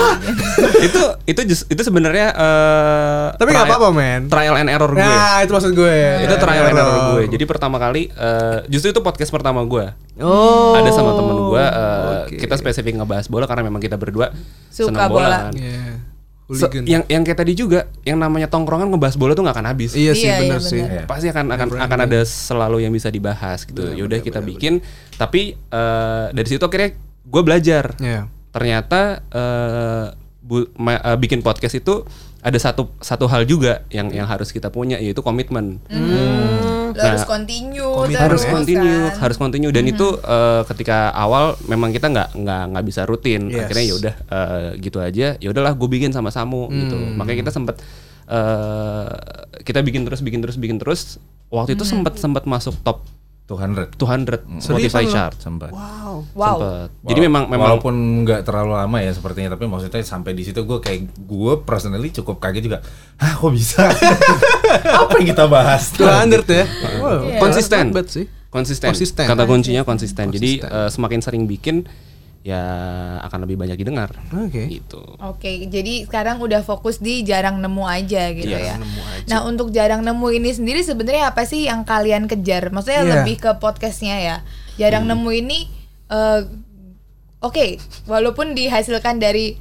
[SPEAKER 3] Itu itu just- itu sebenarnya eh,
[SPEAKER 2] Tapi nggak apa-apa, men.
[SPEAKER 3] Trial and error gue.
[SPEAKER 2] Nah, itu maksud gue.
[SPEAKER 3] itu trial and error gue. Jadi pertama kali eh, justru itu podcast pertama gue.
[SPEAKER 2] Oh.
[SPEAKER 3] Ada sama temen gue eh,
[SPEAKER 2] Oke.
[SPEAKER 3] kita spesifik ngebahas bola karena memang kita berdua
[SPEAKER 1] Suka
[SPEAKER 3] senang
[SPEAKER 1] bola.
[SPEAKER 3] kan.
[SPEAKER 2] Iya.
[SPEAKER 3] Se-
[SPEAKER 2] Hooligan.
[SPEAKER 3] yang yang kayak tadi juga yang namanya tongkrongan ngebahas bola tuh nggak akan habis.
[SPEAKER 2] Iya sih
[SPEAKER 1] Iya,
[SPEAKER 2] bener
[SPEAKER 1] iya,
[SPEAKER 2] sih.
[SPEAKER 1] bener.
[SPEAKER 3] pasti akan akan akan ada selalu yang bisa dibahas gitu. Yaudah kita bikin, tapi eh, dari situ akhirnya gue belajar.
[SPEAKER 2] Iya.
[SPEAKER 3] Ternyata eh, bu- ma- eh, bikin podcast itu ada satu satu hal juga yang yang harus kita punya yaitu komitmen.
[SPEAKER 1] Lo
[SPEAKER 3] Nah,
[SPEAKER 1] harus continue
[SPEAKER 2] komitmen
[SPEAKER 3] harus continue,
[SPEAKER 1] kan.
[SPEAKER 3] harus continue dan itu eh, ketika awal memang kita nggak nggak nggak bisa rutin.
[SPEAKER 2] Yes.
[SPEAKER 3] Akhirnya ya udah eh, gitu aja. Ya udahlah gue bikin sama Samu gitu. Makanya kita sempat eh, kita bikin terus bikin terus bikin terus. Waktu itu sempat sempat masuk top
[SPEAKER 4] 200
[SPEAKER 3] 200
[SPEAKER 2] Seriusan
[SPEAKER 3] Spotify
[SPEAKER 2] lo?
[SPEAKER 3] chart.
[SPEAKER 4] sempat.
[SPEAKER 2] Wow.
[SPEAKER 1] Wow.
[SPEAKER 3] Sempet. Jadi memang memang
[SPEAKER 4] walaupun nggak terlalu lama ya sepertinya tapi maksudnya sampai di situ gue kayak gue personally cukup kaget juga ah kok bisa apa yang kita bahas
[SPEAKER 2] 200 ya. Wow.
[SPEAKER 1] Iya.
[SPEAKER 3] konsisten.
[SPEAKER 2] sih.
[SPEAKER 3] Konsisten.
[SPEAKER 2] Konsisten.
[SPEAKER 3] Kata kuncinya konsisten. Jadi
[SPEAKER 2] Konsisten.
[SPEAKER 3] eh, semakin sering bikin ya akan lebih banyak didengar.
[SPEAKER 2] Oke.
[SPEAKER 3] Gitu.
[SPEAKER 1] Oke, jadi sekarang udah fokus di jarang nemu aja gitu
[SPEAKER 3] Iya,
[SPEAKER 1] ya. Nah, untuk jarang nemu ini sendiri sebenarnya apa sih yang kalian kejar? Maksudnya
[SPEAKER 2] Iya.
[SPEAKER 1] lebih ke podcastnya ya. Jarang
[SPEAKER 3] Hmm.
[SPEAKER 1] nemu ini eh, oke, walaupun dihasilkan dari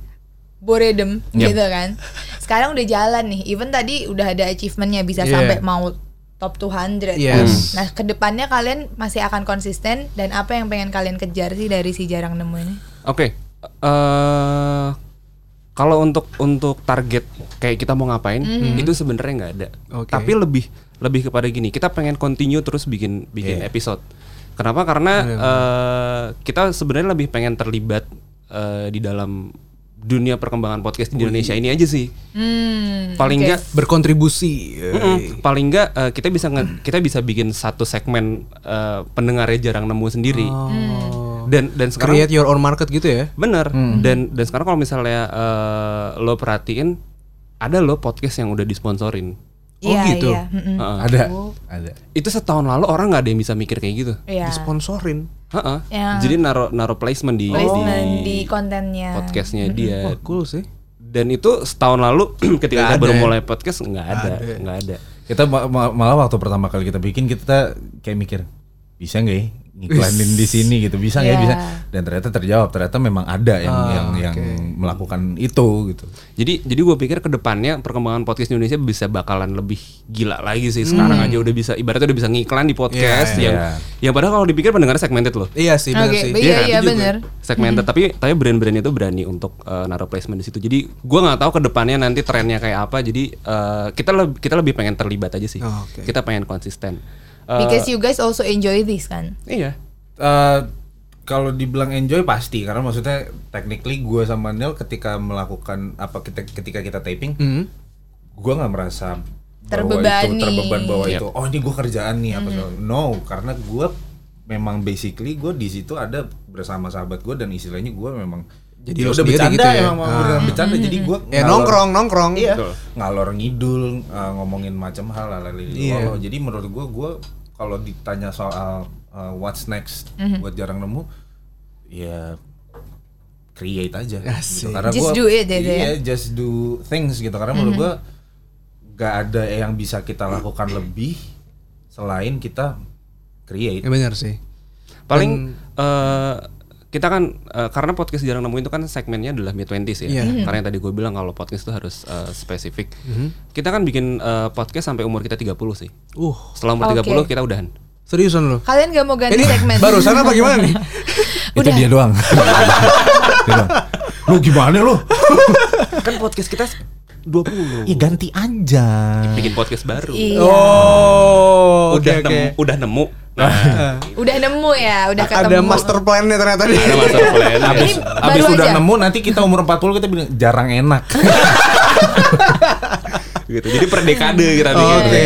[SPEAKER 1] boredom
[SPEAKER 4] Yep.
[SPEAKER 1] gitu kan. Sekarang udah jalan nih. Even tadi udah ada achievementnya bisa
[SPEAKER 2] Iya.
[SPEAKER 1] sampai mau top 200 kan.
[SPEAKER 2] Yes.
[SPEAKER 1] Nah, ke depannya kalian masih akan konsisten dan apa yang pengen kalian kejar sih dari si jarang nemu ini?
[SPEAKER 3] Oke. eh kalau untuk untuk target kayak kita mau ngapain itu sebenarnya nggak ada.
[SPEAKER 2] Oke.
[SPEAKER 3] Tapi lebih lebih kepada gini, kita pengen continue terus bikin bikin episode. Kenapa? Karena eh, kita sebenarnya lebih pengen terlibat eh, di dalam dunia perkembangan podcast di Indonesia ini aja sih.
[SPEAKER 1] Hmm.
[SPEAKER 3] Paling
[SPEAKER 1] oke.
[SPEAKER 3] nggak
[SPEAKER 2] Berkontribusi.
[SPEAKER 3] Mm-mm. paling nggak eh, kita bisa nge- kita bisa bikin satu segmen eh, pendengarnya jarang nemu sendiri.
[SPEAKER 2] Oh.
[SPEAKER 3] Dan dan sekarang
[SPEAKER 2] Create your own market gitu ya.
[SPEAKER 3] Bener. Dan dan sekarang kalau misalnya eh, lo perhatiin ada lo podcast yang udah disponsorin.
[SPEAKER 2] Oh,
[SPEAKER 1] Iya,
[SPEAKER 2] gitu?
[SPEAKER 1] iya. Mm-mm.
[SPEAKER 3] Heeh.
[SPEAKER 4] ada ada
[SPEAKER 3] Itu setahun lalu orang nggak ada yang bisa mikir kayak gitu.
[SPEAKER 1] Iya.
[SPEAKER 2] Disponsorin.
[SPEAKER 3] Heeh.
[SPEAKER 1] Ya.
[SPEAKER 3] Jadi naro naro placement di,
[SPEAKER 1] Placement di,
[SPEAKER 3] di
[SPEAKER 1] kontennya.
[SPEAKER 3] podcastnya dia.
[SPEAKER 2] Wah, cool sih.
[SPEAKER 3] Dan itu setahun lalu ketika
[SPEAKER 2] Nggak
[SPEAKER 3] kita baru
[SPEAKER 2] ada
[SPEAKER 3] mulai podcast nggak ada, nggak ada.
[SPEAKER 4] kita ma- ma- malah waktu pertama kali kita bikin kita kayak mikir bisa nggak ya ngiklanin di sini gitu bisa nggak ya
[SPEAKER 1] Iya.
[SPEAKER 4] bisa dan ternyata terjawab ternyata memang ada yang
[SPEAKER 2] Ah,
[SPEAKER 4] yang yang melakukan itu gitu
[SPEAKER 3] Jadi jadi gue pikir ke depannya perkembangan podcast di Indonesia bisa bakalan lebih gila lagi sih. Sekarang aja udah bisa ibaratnya udah bisa ngiklan di podcast
[SPEAKER 2] Iya,
[SPEAKER 3] yang
[SPEAKER 4] iya.
[SPEAKER 3] yang padahal kalau dipikir pendengarnya segmented loh.
[SPEAKER 2] Iya sih benar
[SPEAKER 1] Oke,
[SPEAKER 2] sih.
[SPEAKER 1] iya,
[SPEAKER 3] Iya,
[SPEAKER 1] iya
[SPEAKER 3] itu juga.
[SPEAKER 1] bener.
[SPEAKER 3] Segmented tapi tapi brand-brand itu berani untuk eh, naruh placement di situ. Jadi gue nggak tahu ke depannya nanti trennya kayak apa. Jadi eh, kita lebih kita lebih pengen terlibat aja sih.
[SPEAKER 2] Oh, oke.
[SPEAKER 3] Kita pengen konsisten. Eh,
[SPEAKER 1] Because you guys also enjoy this kan.
[SPEAKER 3] iya.
[SPEAKER 4] Eh, kalau dibilang enjoy pasti karena maksudnya technically gue sama Neil ketika melakukan apa kita ketika kita taping
[SPEAKER 2] Hmm.
[SPEAKER 4] gue nggak merasa bahwa
[SPEAKER 1] Terbebani.
[SPEAKER 4] itu terbeban bahwa
[SPEAKER 3] Yep.
[SPEAKER 4] itu oh ini gue kerjaan nih apa segala no karena gue memang basically gue di situ ada bersama sahabat gue dan istilahnya gue memang
[SPEAKER 2] Jadi
[SPEAKER 4] ya
[SPEAKER 2] lo
[SPEAKER 4] udah
[SPEAKER 2] sendiri
[SPEAKER 4] bercanda
[SPEAKER 2] gitu ya?
[SPEAKER 4] emang mau
[SPEAKER 2] Ah.
[SPEAKER 4] beneran bercanda jadi gue
[SPEAKER 2] Ya nongkrong, nongkrong.
[SPEAKER 4] iya
[SPEAKER 3] Betul.
[SPEAKER 4] ngalor ngidul uh, ngomongin macam hal hal
[SPEAKER 2] Iya.
[SPEAKER 4] jadi menurut gue gue kalau ditanya soal uh, what's next buat jarang nemu ya create aja
[SPEAKER 2] Asik.
[SPEAKER 4] gitu. karena
[SPEAKER 1] Just
[SPEAKER 4] gua-
[SPEAKER 1] do it
[SPEAKER 4] iya just do things gitu karena menurut gue gak ada yang bisa kita lakukan lebih selain kita create
[SPEAKER 2] Ya benar sih.
[SPEAKER 3] Paling eh, kita kan eh, karena podcast jarang nemu itu kan segmennya adalah mid 20s ya.
[SPEAKER 2] Iya. Mhm.
[SPEAKER 3] Karena yang tadi gue bilang kalau podcast itu harus eh, spesifik. Kita kan bikin eh, podcast sampai umur kita 30 sih.
[SPEAKER 2] Uh,
[SPEAKER 3] Setelah umur
[SPEAKER 1] Oke.
[SPEAKER 3] 30 kita udahan.
[SPEAKER 2] seriusan lo.
[SPEAKER 1] Kalian gak mau ganti
[SPEAKER 2] Ini
[SPEAKER 1] segmen?
[SPEAKER 2] barusan apa gimana nih?
[SPEAKER 4] itu dia doang Dia doang. lu gimana lu
[SPEAKER 3] kan podcast kita 20.
[SPEAKER 4] ya ganti aja
[SPEAKER 3] Bikin podcast baru.
[SPEAKER 1] Iya.
[SPEAKER 2] Oh, oke
[SPEAKER 3] udah
[SPEAKER 2] oke.
[SPEAKER 3] nemu, udah nemu. Nah,
[SPEAKER 1] Udah nemu ya, udah ketemu.
[SPEAKER 2] Ada master plan-nya ternyata nih.
[SPEAKER 3] ada master plan.
[SPEAKER 4] Abis,
[SPEAKER 1] Ini
[SPEAKER 4] abis
[SPEAKER 1] baru
[SPEAKER 4] udah
[SPEAKER 1] aja.
[SPEAKER 4] nemu nanti kita umur 40 kita bilang jarang enak.
[SPEAKER 3] gitu. Jadi per dekade kita
[SPEAKER 2] Oh,
[SPEAKER 3] bikin.
[SPEAKER 2] oke.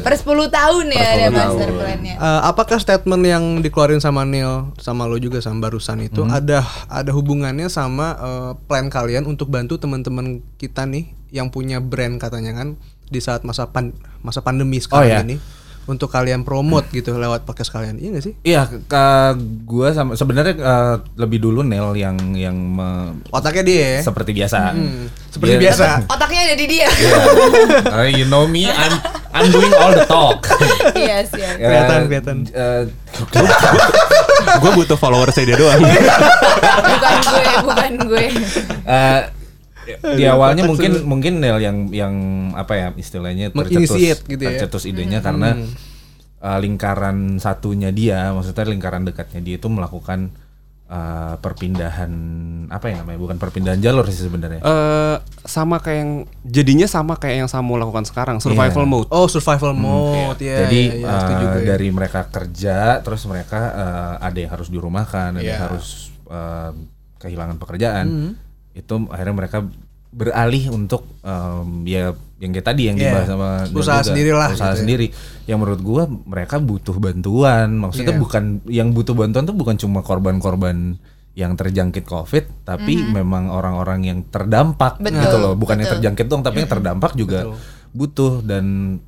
[SPEAKER 1] Per 10 tahun ya
[SPEAKER 4] Per
[SPEAKER 1] ada
[SPEAKER 4] 10
[SPEAKER 1] master
[SPEAKER 4] tahun.
[SPEAKER 1] plan-nya.
[SPEAKER 2] Eh, apakah statement yang dikeluarin sama Neil sama lo juga sama barusan itu ada ada hubungannya sama eh, plan kalian untuk bantu teman-teman kita nih yang punya brand katanya kan di saat masa pan- masa pandemi sekarang
[SPEAKER 4] Oh, ya.
[SPEAKER 2] ini untuk kalian promote gitu lewat podcast kalian. Iya gak sih?
[SPEAKER 4] Iya, ke gue sama sebenarnya eh, lebih dulu Nel yang yang me-
[SPEAKER 2] Otaknya dia ya.
[SPEAKER 4] seperti biasa.
[SPEAKER 2] Seperti
[SPEAKER 4] Dia-
[SPEAKER 2] biasa.
[SPEAKER 1] Otaknya ada di dia.
[SPEAKER 4] Uh, you know me, I'm I'm doing all the talk.
[SPEAKER 1] Iya sih.
[SPEAKER 4] Ya,
[SPEAKER 2] Kelihatan, kelihatan.
[SPEAKER 4] eh,
[SPEAKER 3] gue butuh followers dia doang.
[SPEAKER 1] Bukan gue, bukan gue.
[SPEAKER 4] eh, di awalnya mungkin mungkin Nel yang yang apa ya istilahnya
[SPEAKER 2] Menginitiate gitu ya.
[SPEAKER 4] tercetus idenya karena eh, lingkaran satunya dia, maksudnya lingkaran dekatnya dia itu melakukan eh, perpindahan apa ya namanya? Bukan perpindahan jalur sih sebenarnya.
[SPEAKER 3] Eh sama kayak yang jadinya sama kayak yang Samu lakukan sekarang, survival
[SPEAKER 4] Iya.
[SPEAKER 3] mode.
[SPEAKER 2] Oh, survival mode. ya
[SPEAKER 4] Jadi
[SPEAKER 2] ya, ya, setuju
[SPEAKER 4] eh,
[SPEAKER 2] gue.
[SPEAKER 4] dari mereka kerja, terus mereka eh, ada yang harus dirumahkan, ada yang
[SPEAKER 2] Iya.
[SPEAKER 4] harus eh, kehilangan pekerjaan.
[SPEAKER 2] Hmm.
[SPEAKER 4] Itu akhirnya mereka beralih untuk em, ya yang kayak tadi yang
[SPEAKER 2] Iya.
[SPEAKER 4] dibahas sama
[SPEAKER 2] Usaha
[SPEAKER 4] juga,
[SPEAKER 2] sendiri lah
[SPEAKER 4] usaha
[SPEAKER 2] gitu ya.
[SPEAKER 4] sendiri. Yang menurut gua mereka butuh bantuan. Maksudnya
[SPEAKER 2] Iya.
[SPEAKER 4] bukan yang butuh bantuan tuh bukan cuma korban-korban yang terjangkit COVID, tapi memang orang-orang yang terdampak
[SPEAKER 1] Mm-hmm. Betul,
[SPEAKER 4] gitu loh. Bukan yang
[SPEAKER 1] betul.
[SPEAKER 4] terjangkit doang, tapi yang terdampak juga butuh dan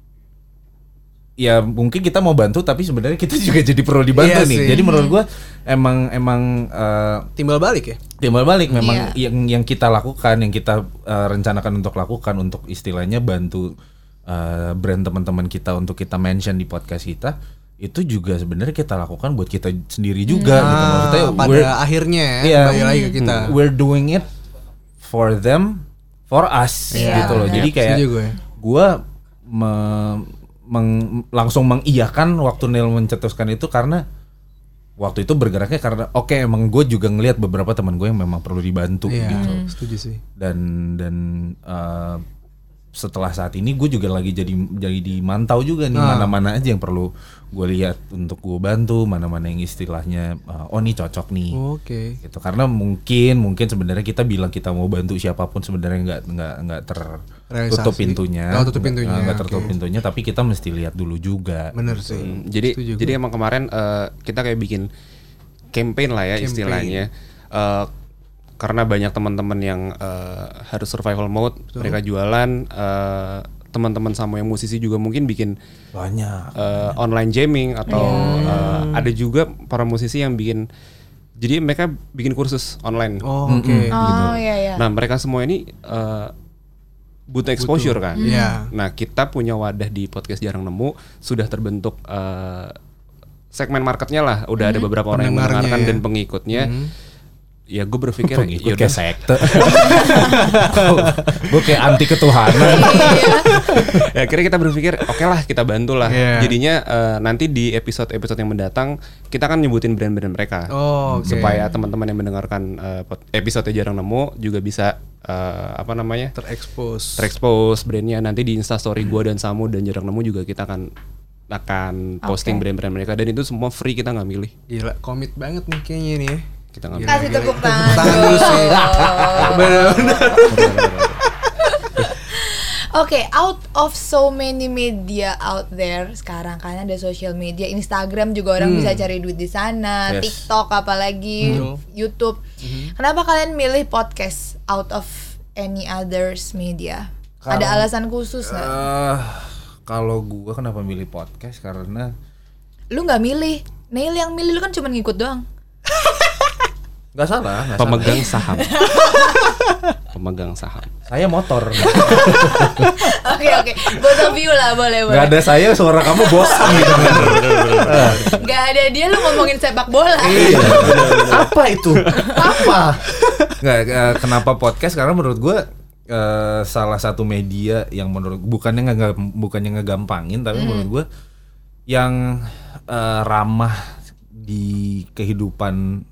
[SPEAKER 4] ya mungkin kita mau bantu tapi sebenarnya kita juga jadi perlu dibantu
[SPEAKER 2] Iya
[SPEAKER 4] nih.
[SPEAKER 2] sih.
[SPEAKER 4] Jadi menurut gua emang emang eh,
[SPEAKER 2] timbal balik ya.
[SPEAKER 4] Timbal balik memang
[SPEAKER 1] Iya.
[SPEAKER 4] yang yang kita lakukan, yang kita eh, rencanakan untuk lakukan untuk istilahnya bantu eh, brand teman-teman kita untuk kita mention di podcast kita itu juga sebenarnya kita lakukan buat kita sendiri juga gitu. Maksudnya
[SPEAKER 2] Ah, pada
[SPEAKER 4] we're-
[SPEAKER 2] akhirnya ya,
[SPEAKER 4] Iya.
[SPEAKER 2] kembali lagi ke kita.
[SPEAKER 4] we're doing it for them, for us
[SPEAKER 1] Iya,
[SPEAKER 4] gitu loh. Jadi kayak
[SPEAKER 2] Setuju gue.
[SPEAKER 4] gue me- meng- langsung mengiyakan waktu Neil mencetuskan itu karena waktu itu bergeraknya karena oke emang gue juga ngelihat beberapa teman gue yang memang perlu dibantu
[SPEAKER 2] Iya,
[SPEAKER 4] gitu
[SPEAKER 2] setuju sih.
[SPEAKER 4] dan dan eh, setelah saat ini gue juga lagi jadi jadi dimantau juga nih
[SPEAKER 2] Ah.
[SPEAKER 4] mana-mana aja yang perlu gue lihat untuk gue bantu mana-mana yang istilahnya eh, oh nih cocok nih
[SPEAKER 2] Oke.
[SPEAKER 4] gitu karena mungkin mungkin sebenarnya kita bilang kita mau bantu siapa pun sebenarnya nggak nggak nggak tertutup
[SPEAKER 2] Realisasi.
[SPEAKER 4] pintunya
[SPEAKER 2] Oh, tutup pintunya,
[SPEAKER 4] Nggak- nggak tertutup
[SPEAKER 2] oke.
[SPEAKER 4] pintunya tapi kita mesti lihat dulu juga
[SPEAKER 2] Bener sih.
[SPEAKER 3] Hmm, jadi
[SPEAKER 2] Setuju
[SPEAKER 3] jadi emang kemarin eh, kita kayak bikin campaign lah ya
[SPEAKER 2] Campaign.
[SPEAKER 3] istilahnya Eh, karena banyak teman-teman yang eh, harus survival mode mereka jualan eh, teman-teman sama yang musisi juga mungkin bikin
[SPEAKER 4] banyak
[SPEAKER 3] eh, online jamming atau eh, ada juga para musisi yang bikin jadi mereka bikin kursus online
[SPEAKER 2] Oh, oke.
[SPEAKER 1] Oh iya iya.
[SPEAKER 3] nah mereka semua ini eh, butuh exposure kan
[SPEAKER 2] Iya.
[SPEAKER 3] Nah, kita punya wadah di podcast jarang nemu sudah terbentuk eh, segmen marketnya lah. Udah ada beberapa orang yang mendengarkan
[SPEAKER 2] ya.
[SPEAKER 3] dan pengikutnya. Ya gue berpikir
[SPEAKER 4] pengikut
[SPEAKER 3] ya
[SPEAKER 4] kayak
[SPEAKER 3] udah
[SPEAKER 4] sekte gue kayak anti ketuhanan
[SPEAKER 3] ya akhirnya kita berpikir oke lah kita bantu lah.
[SPEAKER 2] Iya.
[SPEAKER 3] Jadinya eh, nanti di episode-episode yang mendatang kita akan nyebutin brand-brand mereka.
[SPEAKER 2] Oh, oke.
[SPEAKER 3] Supaya teman-teman yang mendengarkan eh, pod- episode jarang nemu juga bisa eh, apa namanya?
[SPEAKER 2] Terekspos.
[SPEAKER 3] terexpose brandnya nanti di instastory gua dan Samu dan jarang nemu juga kita akan akan posting
[SPEAKER 1] Oke.
[SPEAKER 3] brand-brand mereka dan itu semua free kita nggak milih
[SPEAKER 2] Gila, komit banget nih kayaknya nih ya.
[SPEAKER 3] Kita nggak
[SPEAKER 2] Gila,
[SPEAKER 1] Kasih tepuk tangan.
[SPEAKER 2] tangan dulu sih. Bener-bener.
[SPEAKER 1] Oke, out of so many media out there sekarang kan ada social media, Instagram juga orang bisa cari duit di sana,
[SPEAKER 4] Yes.
[SPEAKER 1] TikTok apalagi
[SPEAKER 2] Betul.
[SPEAKER 1] YouTube. Kenapa kalian milih podcast out of any others media? ada
[SPEAKER 4] Kalau-
[SPEAKER 1] alasan khusus nggak?
[SPEAKER 4] Eh, kalau gue kenapa milih podcast karena
[SPEAKER 1] lu nggak milih, Neil yang milih lu kan cuma ngikut doang.
[SPEAKER 4] Nggak salah salah.
[SPEAKER 3] pemegang saham pemegang saham
[SPEAKER 4] saya motor
[SPEAKER 1] Oke oke, both of you lah boleh boleh.
[SPEAKER 4] nggak ada saya suara kamu bosan gitu
[SPEAKER 1] Nggak ada dia lu ngomongin sepak bola.
[SPEAKER 4] Iya. apa itu? Apa? Nggak, eh, kenapa podcast? Karena menurut gue eh, salah satu media yang menurut bukannya nggak bukannya ngegampangin, tapi menurut gue yang eh, ramah di kehidupan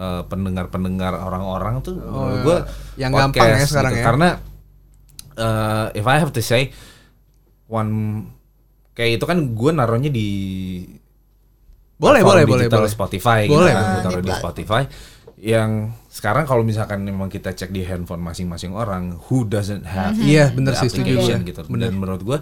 [SPEAKER 4] eh, pendengar-pendengar orang-orang tuh menurut gue
[SPEAKER 2] yang gampang ya
[SPEAKER 4] podcast
[SPEAKER 2] sekarang
[SPEAKER 4] gitu.
[SPEAKER 2] ya.
[SPEAKER 4] Karena eh, if I have to say one kayak itu kan gue naruhnya di
[SPEAKER 2] Boleh, boleh, boleh, boleh.
[SPEAKER 4] Spotify
[SPEAKER 2] Boleh,
[SPEAKER 4] gitu kan,
[SPEAKER 1] boleh.
[SPEAKER 4] gua taruh
[SPEAKER 1] Di
[SPEAKER 4] Spotify yang sekarang kalau misalkan memang kita cek di handphone masing-masing orang who doesn't have
[SPEAKER 2] Iya, bener
[SPEAKER 4] the
[SPEAKER 2] sih, setuju
[SPEAKER 4] application
[SPEAKER 2] gue.
[SPEAKER 4] gitu dan menurut gue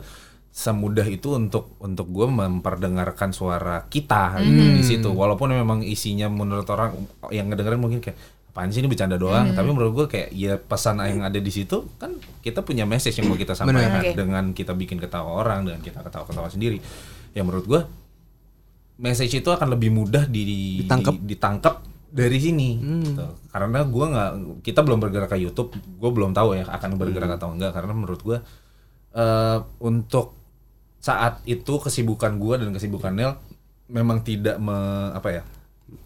[SPEAKER 4] semudah itu untuk untuk gue memperdengarkan suara kita
[SPEAKER 2] Hmm.
[SPEAKER 4] di situ walaupun memang isinya menurut orang yang ngedengerin mungkin kayak apaan sih ini bercanda doang
[SPEAKER 2] Hmm.
[SPEAKER 4] tapi menurut gue kayak ya pesan yang ada di situ kan kita punya message yang mau kita sampaikan
[SPEAKER 1] Oke.
[SPEAKER 4] dengan kita bikin ketawa orang dengan kita ketawa-ketawa sendiri ya menurut gua message itu akan lebih mudah di,
[SPEAKER 2] Ditangkep.
[SPEAKER 4] di- ditangkep dari sini gitu. karena gua nggak kita belum bergerak ke YouTube gua belum tahu ya akan bergerak atau enggak karena menurut gua eh untuk saat itu kesibukan gua dan kesibukan Nel memang tidak me, apa ya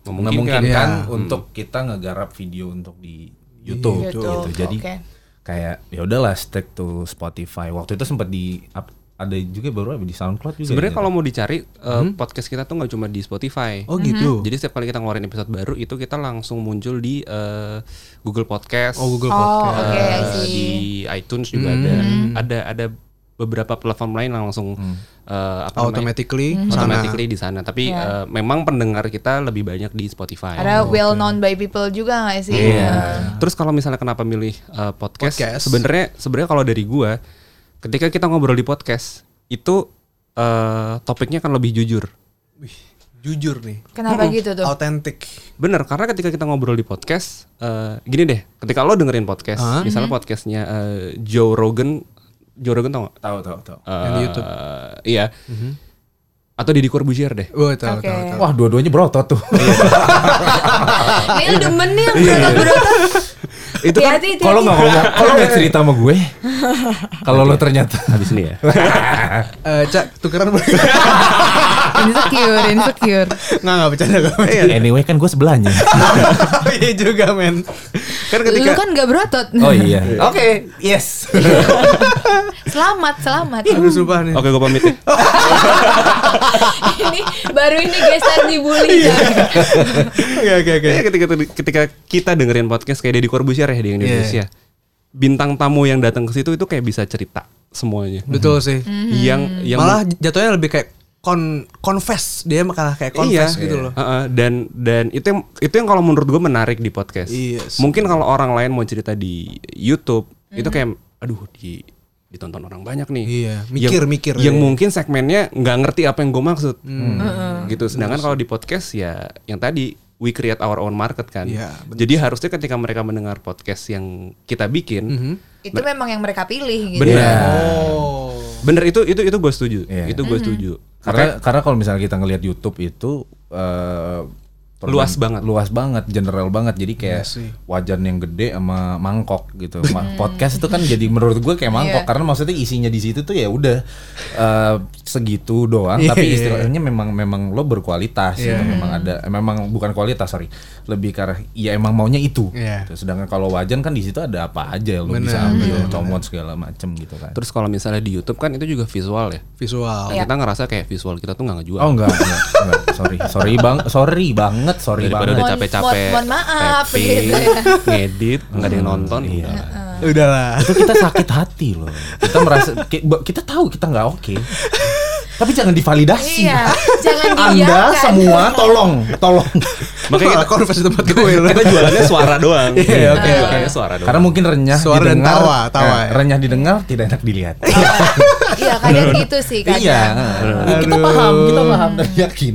[SPEAKER 3] Memungkinkan.
[SPEAKER 4] memungkinkan
[SPEAKER 2] Ya.
[SPEAKER 4] untuk kita ngegarap video untuk di YouTube,
[SPEAKER 1] YouTube,
[SPEAKER 4] gitu. Jadi
[SPEAKER 1] oke.
[SPEAKER 4] kayak ya udahlah stick to Spotify. Waktu itu sempat di up- ada juga baru di SoundCloud juga.
[SPEAKER 3] Sebenarnya
[SPEAKER 4] ya.
[SPEAKER 3] kalau mau dicari eh, podcast kita tuh nggak cuma di Spotify.
[SPEAKER 2] Oh gitu.
[SPEAKER 3] Jadi setiap kali kita ngeluarin episode baru itu kita langsung muncul di eh, Google Podcast.
[SPEAKER 2] Oh Google
[SPEAKER 1] Oh,
[SPEAKER 2] Podcast.
[SPEAKER 3] eh,
[SPEAKER 1] I see.
[SPEAKER 3] di iTunes juga ada. Ada ada beberapa platform lain langsung eh, apa namanya?
[SPEAKER 2] Automatically
[SPEAKER 3] automatically di sana. Tapi
[SPEAKER 1] Iya.
[SPEAKER 3] eh, memang pendengar kita lebih banyak di Spotify.
[SPEAKER 1] Ada well known by people juga nggak sih?
[SPEAKER 3] Iya. Terus kalau misalnya kenapa milih uh, podcast?
[SPEAKER 2] Podcast.
[SPEAKER 3] Sebenarnya sebenarnya kalau dari gua, ketika kita ngobrol di podcast itu uh, topiknya akan lebih jujur.
[SPEAKER 2] Wih, jujur nih.
[SPEAKER 1] Kenapa gitu tuh?
[SPEAKER 2] Autentik.
[SPEAKER 3] Bener, karena ketika kita ngobrol di podcast, uh, gini deh, ketika lo dengerin podcast,
[SPEAKER 2] Hah?
[SPEAKER 3] misalnya podcastnya uh, Joe Rogan, Joe Rogan tau gak?
[SPEAKER 4] tahu tahu tahu.
[SPEAKER 2] Yang di YouTube.
[SPEAKER 3] Iya. Atau Deddy Corbuzier deh.
[SPEAKER 2] Wah, tahu
[SPEAKER 1] Oke.
[SPEAKER 2] tahu tahu.
[SPEAKER 4] Wah, dua-duanya berotot tuh.
[SPEAKER 1] Ini demen nih yang berotot-berotot.
[SPEAKER 3] Itu kan
[SPEAKER 4] Kalau nggak ngomong, kalau nggak cerita sama gue, kalau lo ternyata
[SPEAKER 3] habis ini ya.
[SPEAKER 2] Eh, Cak, tukeran
[SPEAKER 1] insecure, insecure.
[SPEAKER 2] Nggak, nggak bercanda nggak bercanda.
[SPEAKER 4] anyway kan gue sebelahnya.
[SPEAKER 2] Iya juga men.
[SPEAKER 3] kan
[SPEAKER 1] Lu
[SPEAKER 3] ketika
[SPEAKER 1] kan gak berotot.
[SPEAKER 4] Oh iya. Oke, yes.
[SPEAKER 1] Selamat, selamat.
[SPEAKER 2] Aduh sumpah nih.
[SPEAKER 3] Oke, gue pamit ya.
[SPEAKER 1] ini baru ini geser dibully
[SPEAKER 2] Iya.
[SPEAKER 1] kan.
[SPEAKER 2] Oke oke oke.
[SPEAKER 3] Kayaknya ketika ketika kita dengerin podcast kayak Deddy Corbuzier ya di Indonesia. Bintang tamu yang datang ke situ itu kayak bisa cerita semuanya.
[SPEAKER 2] Betul sih.
[SPEAKER 3] Yang yang
[SPEAKER 2] Malah jatuhnya lebih kayak kon confess dia malah kayak confess gitu loh.
[SPEAKER 3] Heeh, dan dan itu yang itu yang kalau menurut gue menarik di podcast.
[SPEAKER 2] Iya sih.
[SPEAKER 3] Mungkin kalau orang lain mau cerita di YouTube itu kayak aduh di ditonton orang banyak nih.
[SPEAKER 2] Iya,
[SPEAKER 3] Yang-
[SPEAKER 2] mikir-mikir
[SPEAKER 3] Yang,
[SPEAKER 2] ya.
[SPEAKER 3] mungkin segmennya nggak ngerti apa yang gue maksud.
[SPEAKER 2] Hmm.
[SPEAKER 3] Gitu. Sedangkan kalau di podcast ya yang tadi we create our own market kan.
[SPEAKER 2] Iya, benar
[SPEAKER 3] Jadi harusnya ketika mereka mendengar podcast yang kita bikin,
[SPEAKER 2] Mhm.
[SPEAKER 1] Itu memang yang mereka pilih gitu.
[SPEAKER 3] benar.
[SPEAKER 2] Oh.
[SPEAKER 3] Bener itu itu itu gue setuju.
[SPEAKER 4] Iya.
[SPEAKER 3] Itu gue setuju.
[SPEAKER 4] Karena karena kalau misalnya kita ngelihat YouTube itu eh,
[SPEAKER 3] Luas banget.
[SPEAKER 4] luas banget, general banget. Jadi kayak
[SPEAKER 2] Iya sih.
[SPEAKER 4] wajan yang gede sama mangkok gitu. Ma- Podcast itu kan jadi menurut gue kayak mangkok
[SPEAKER 1] Iya.
[SPEAKER 4] karena maksudnya isinya di situ tuh ya udah eh, segitu doang.
[SPEAKER 2] Iya,
[SPEAKER 4] tapi
[SPEAKER 2] iya,
[SPEAKER 4] istilahnya memang memang lo berkualitas.
[SPEAKER 2] Iya.
[SPEAKER 4] gitu. Memang ada, memang bukan kualitas sorry, lebih karena ya emang maunya itu.
[SPEAKER 2] Iya.
[SPEAKER 4] Gitu. Sedangkan kalau wajan kan di situ ada apa aja lo
[SPEAKER 2] Bener,
[SPEAKER 4] bisa ambil,
[SPEAKER 2] bener,
[SPEAKER 4] comot segala macem gitu kan.
[SPEAKER 3] Terus kalau misalnya di YouTube kan itu juga visual ya.
[SPEAKER 2] Visual.
[SPEAKER 1] Iya.
[SPEAKER 3] Kita ngerasa kayak visual kita tuh nggak ngejual.
[SPEAKER 4] Oh enggak, enggak, enggak. sorry, sorry bang, sorry banget, sorry
[SPEAKER 3] Daripada
[SPEAKER 4] banget.
[SPEAKER 3] udah
[SPEAKER 1] Mohon-
[SPEAKER 3] capek-capek,
[SPEAKER 1] mohon- mohon maaf, gitu ya.
[SPEAKER 3] ngedit, nggak ada yang nonton.
[SPEAKER 4] Iya.
[SPEAKER 2] Udahlah.
[SPEAKER 4] Itu kita sakit hati loh. Kita merasa, kita tahu kita nggak oke. Tapi jangan divalidasi.
[SPEAKER 1] Iya, jangan
[SPEAKER 4] Anda semua tolong, tolong.
[SPEAKER 3] Makanya kita,
[SPEAKER 2] confess di tempat gue loh.
[SPEAKER 3] kita jualannya suara doang.
[SPEAKER 2] Iya, oke, oke.
[SPEAKER 3] Jualannya suara doang.
[SPEAKER 4] Karena mungkin renyah
[SPEAKER 2] Suara dan
[SPEAKER 4] didengar,
[SPEAKER 2] tawa, tawa
[SPEAKER 4] eh,
[SPEAKER 2] ya.
[SPEAKER 4] renyah didengar tidak enak dilihat.
[SPEAKER 1] Iya, kadang gitu sih kadang.
[SPEAKER 4] iya, kita paham, kita paham dan yakin.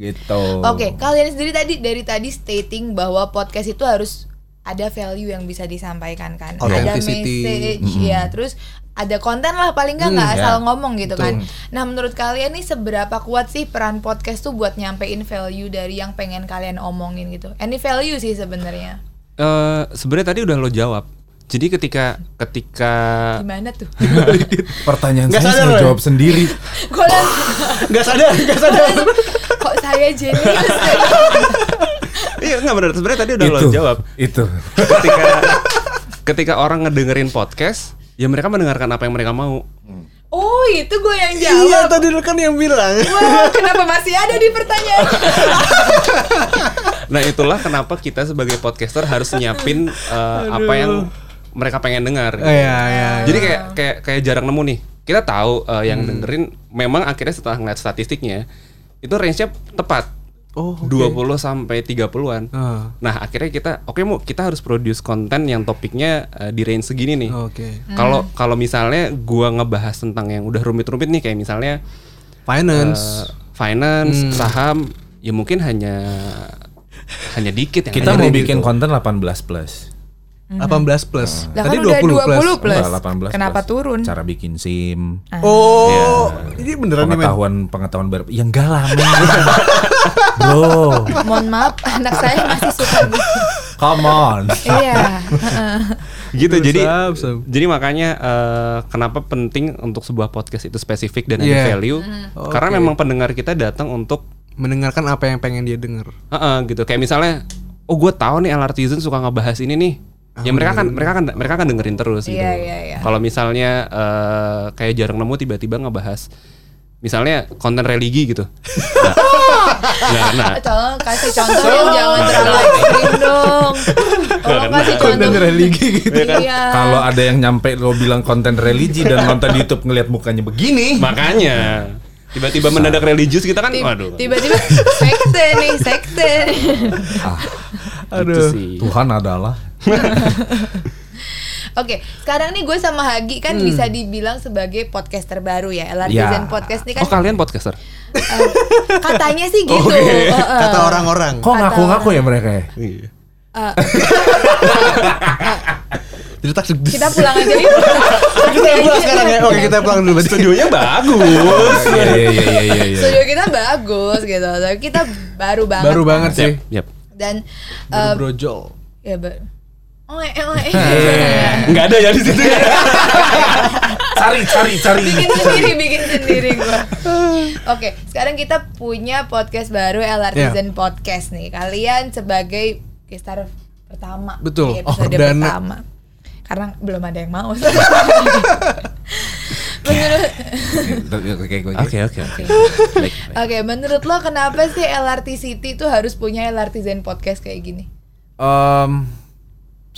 [SPEAKER 4] Gitu.
[SPEAKER 1] Oke, kalian sendiri tadi dari tadi stating bahwa podcast itu harus ada value yang bisa disampaikan kan, ada message, ya, terus ada konten lah paling nggak nggak
[SPEAKER 4] Hmm,
[SPEAKER 1] asal
[SPEAKER 4] ya.
[SPEAKER 1] ngomong gitu kan.
[SPEAKER 4] Betul.
[SPEAKER 1] Nah, menurut kalian nih seberapa kuat sih peran podcast tuh buat nyampein value dari yang pengen kalian omongin gitu? Any value sih sebenarnya.
[SPEAKER 3] Eh, sebenarnya tadi udah lo jawab. Jadi ketika ketika
[SPEAKER 1] Gimana tuh?
[SPEAKER 4] Pertanyaan
[SPEAKER 2] Nggak
[SPEAKER 4] saya
[SPEAKER 2] sadar
[SPEAKER 4] saya
[SPEAKER 2] loh.
[SPEAKER 4] jawab sendiri.
[SPEAKER 1] Gue
[SPEAKER 2] Gak sadar, gak sadar.
[SPEAKER 1] kok saya jenius
[SPEAKER 3] iya nggak benar sebenarnya tadi udah lo
[SPEAKER 4] itu,
[SPEAKER 3] jawab.
[SPEAKER 4] itu.
[SPEAKER 3] Ketika ketika orang ngedengerin podcast, ya mereka mendengarkan apa yang mereka mau.
[SPEAKER 1] Oh, itu gue yang
[SPEAKER 2] Iya
[SPEAKER 1] jawab.
[SPEAKER 2] tadi lu kan yang bilang.
[SPEAKER 1] Wah, kenapa masih ada di pertanyaan?
[SPEAKER 3] Nah itulah kenapa kita sebagai podcaster harus nyiapin eh, apa yang mereka pengen dengar. gitu.
[SPEAKER 2] Iya iya.
[SPEAKER 3] Jadi kayak kayak kayak jarang nemu nih. Kita tahu eh, yang dengerin memang akhirnya setelah ngeliat statistiknya itu range-nya tepat.
[SPEAKER 2] Oh, oke.
[SPEAKER 3] 20 sampai 30-an.
[SPEAKER 2] Ah.
[SPEAKER 3] Nah, akhirnya kita oke mau kita harus produce konten yang topiknya eh, di range segini nih.
[SPEAKER 2] Oke.
[SPEAKER 3] Kalau kalau misalnya gua ngebahas tentang yang udah rumit-rumit nih kayak misalnya
[SPEAKER 2] Finance.
[SPEAKER 3] eh, finance, saham, ya mungkin hanya hanya dikit yang
[SPEAKER 4] Kita mau bikin
[SPEAKER 3] gitu.
[SPEAKER 4] konten 18 plus.
[SPEAKER 2] 18 plus.
[SPEAKER 1] Lah
[SPEAKER 2] Tadi
[SPEAKER 1] kan udah 20 plus.
[SPEAKER 4] Enggak, 18
[SPEAKER 1] Kenapa
[SPEAKER 4] plus.
[SPEAKER 1] turun?
[SPEAKER 4] Cara bikin SIM.
[SPEAKER 2] Oh, ini beneran nih men.
[SPEAKER 4] pengetahuan pengetahuan ber ya enggak lah men. bro
[SPEAKER 1] Mohon maaf, anak saya masih suka
[SPEAKER 4] come on
[SPEAKER 1] Iya. heeh.
[SPEAKER 3] gitu
[SPEAKER 2] Sab,
[SPEAKER 3] jadi
[SPEAKER 2] sab.
[SPEAKER 3] jadi makanya eh, kenapa penting untuk sebuah podcast itu spesifik dan
[SPEAKER 2] Yeah.
[SPEAKER 3] ada value
[SPEAKER 1] Mm-hmm.
[SPEAKER 3] karena
[SPEAKER 2] Oke.
[SPEAKER 3] memang pendengar kita datang untuk
[SPEAKER 2] Mendengarkan apa yang pengen dia denger.
[SPEAKER 3] Heeh, gitu kayak misalnya oh gue tahu nih LRTizen suka ngebahas ini nih ya mereka kan mereka kan mereka kan dengerin terus gitu
[SPEAKER 1] Iya, iya, iya.
[SPEAKER 3] kalau misalnya eh, kayak jarang nemu tiba-tiba ngebahas misalnya konten religi gitu nah, nah, nah,
[SPEAKER 1] Tolong kasih contoh yang jangan terlalu ekstrim dong. Tolong kasih
[SPEAKER 2] Konten
[SPEAKER 1] contoh.
[SPEAKER 2] religi gitu.
[SPEAKER 1] Iya.
[SPEAKER 4] kalau ada yang nyampe lo bilang konten religi dan nonton di YouTube ngelihat mukanya begini
[SPEAKER 3] makanya tiba-tiba mendadak religius kita kan waduh
[SPEAKER 1] Tiba-tiba sekte nih, sekte.
[SPEAKER 3] gitu
[SPEAKER 2] Aduh.
[SPEAKER 3] sih
[SPEAKER 4] Tuhan adalah
[SPEAKER 1] Oke, sekarang nih gue sama Hagi kan
[SPEAKER 2] Hmm.
[SPEAKER 1] bisa dibilang sebagai podcaster baru ya. LRTizen
[SPEAKER 4] Ya.
[SPEAKER 1] Podcast nih kan
[SPEAKER 3] oh kalian podcaster
[SPEAKER 1] eh, katanya sih gitu.
[SPEAKER 2] Oke.
[SPEAKER 1] Heeh.
[SPEAKER 2] Kata orang-orang.
[SPEAKER 4] kok ngaku-ngaku ya mereka ya
[SPEAKER 3] Iya.
[SPEAKER 1] Eh,
[SPEAKER 2] Jadi tak
[SPEAKER 1] kita pulang aja yuk.
[SPEAKER 2] Kita pulang sekarang ya. Oke, kita pulang dulu.
[SPEAKER 3] studionya bagus
[SPEAKER 4] iya iya iya iya iya iya
[SPEAKER 1] Studio kita bagus gitu. Tapi kita baru banget.
[SPEAKER 2] Baru
[SPEAKER 1] kan.
[SPEAKER 2] banget sih.
[SPEAKER 3] Yap.
[SPEAKER 1] Dan
[SPEAKER 2] Baru
[SPEAKER 1] eh,
[SPEAKER 2] brojol.
[SPEAKER 1] ya ber Oh, eh, oh, eh.
[SPEAKER 3] nggak ada ya di situ ya
[SPEAKER 4] cari cari cari
[SPEAKER 1] bikin sendiri, bikin sendiri gua. Oke, sekarang kita punya podcast baru LRTizen Podcast nih. Kalian sebagai gestar pertama
[SPEAKER 2] Betul.
[SPEAKER 1] di episode
[SPEAKER 2] Perdana.
[SPEAKER 1] pertama. Karena belum ada yang mau. menurut
[SPEAKER 4] oke oke
[SPEAKER 3] oke oke
[SPEAKER 1] menurut lo kenapa sih LRT City itu harus punya LRTizen Podcast kayak gini?
[SPEAKER 4] Em,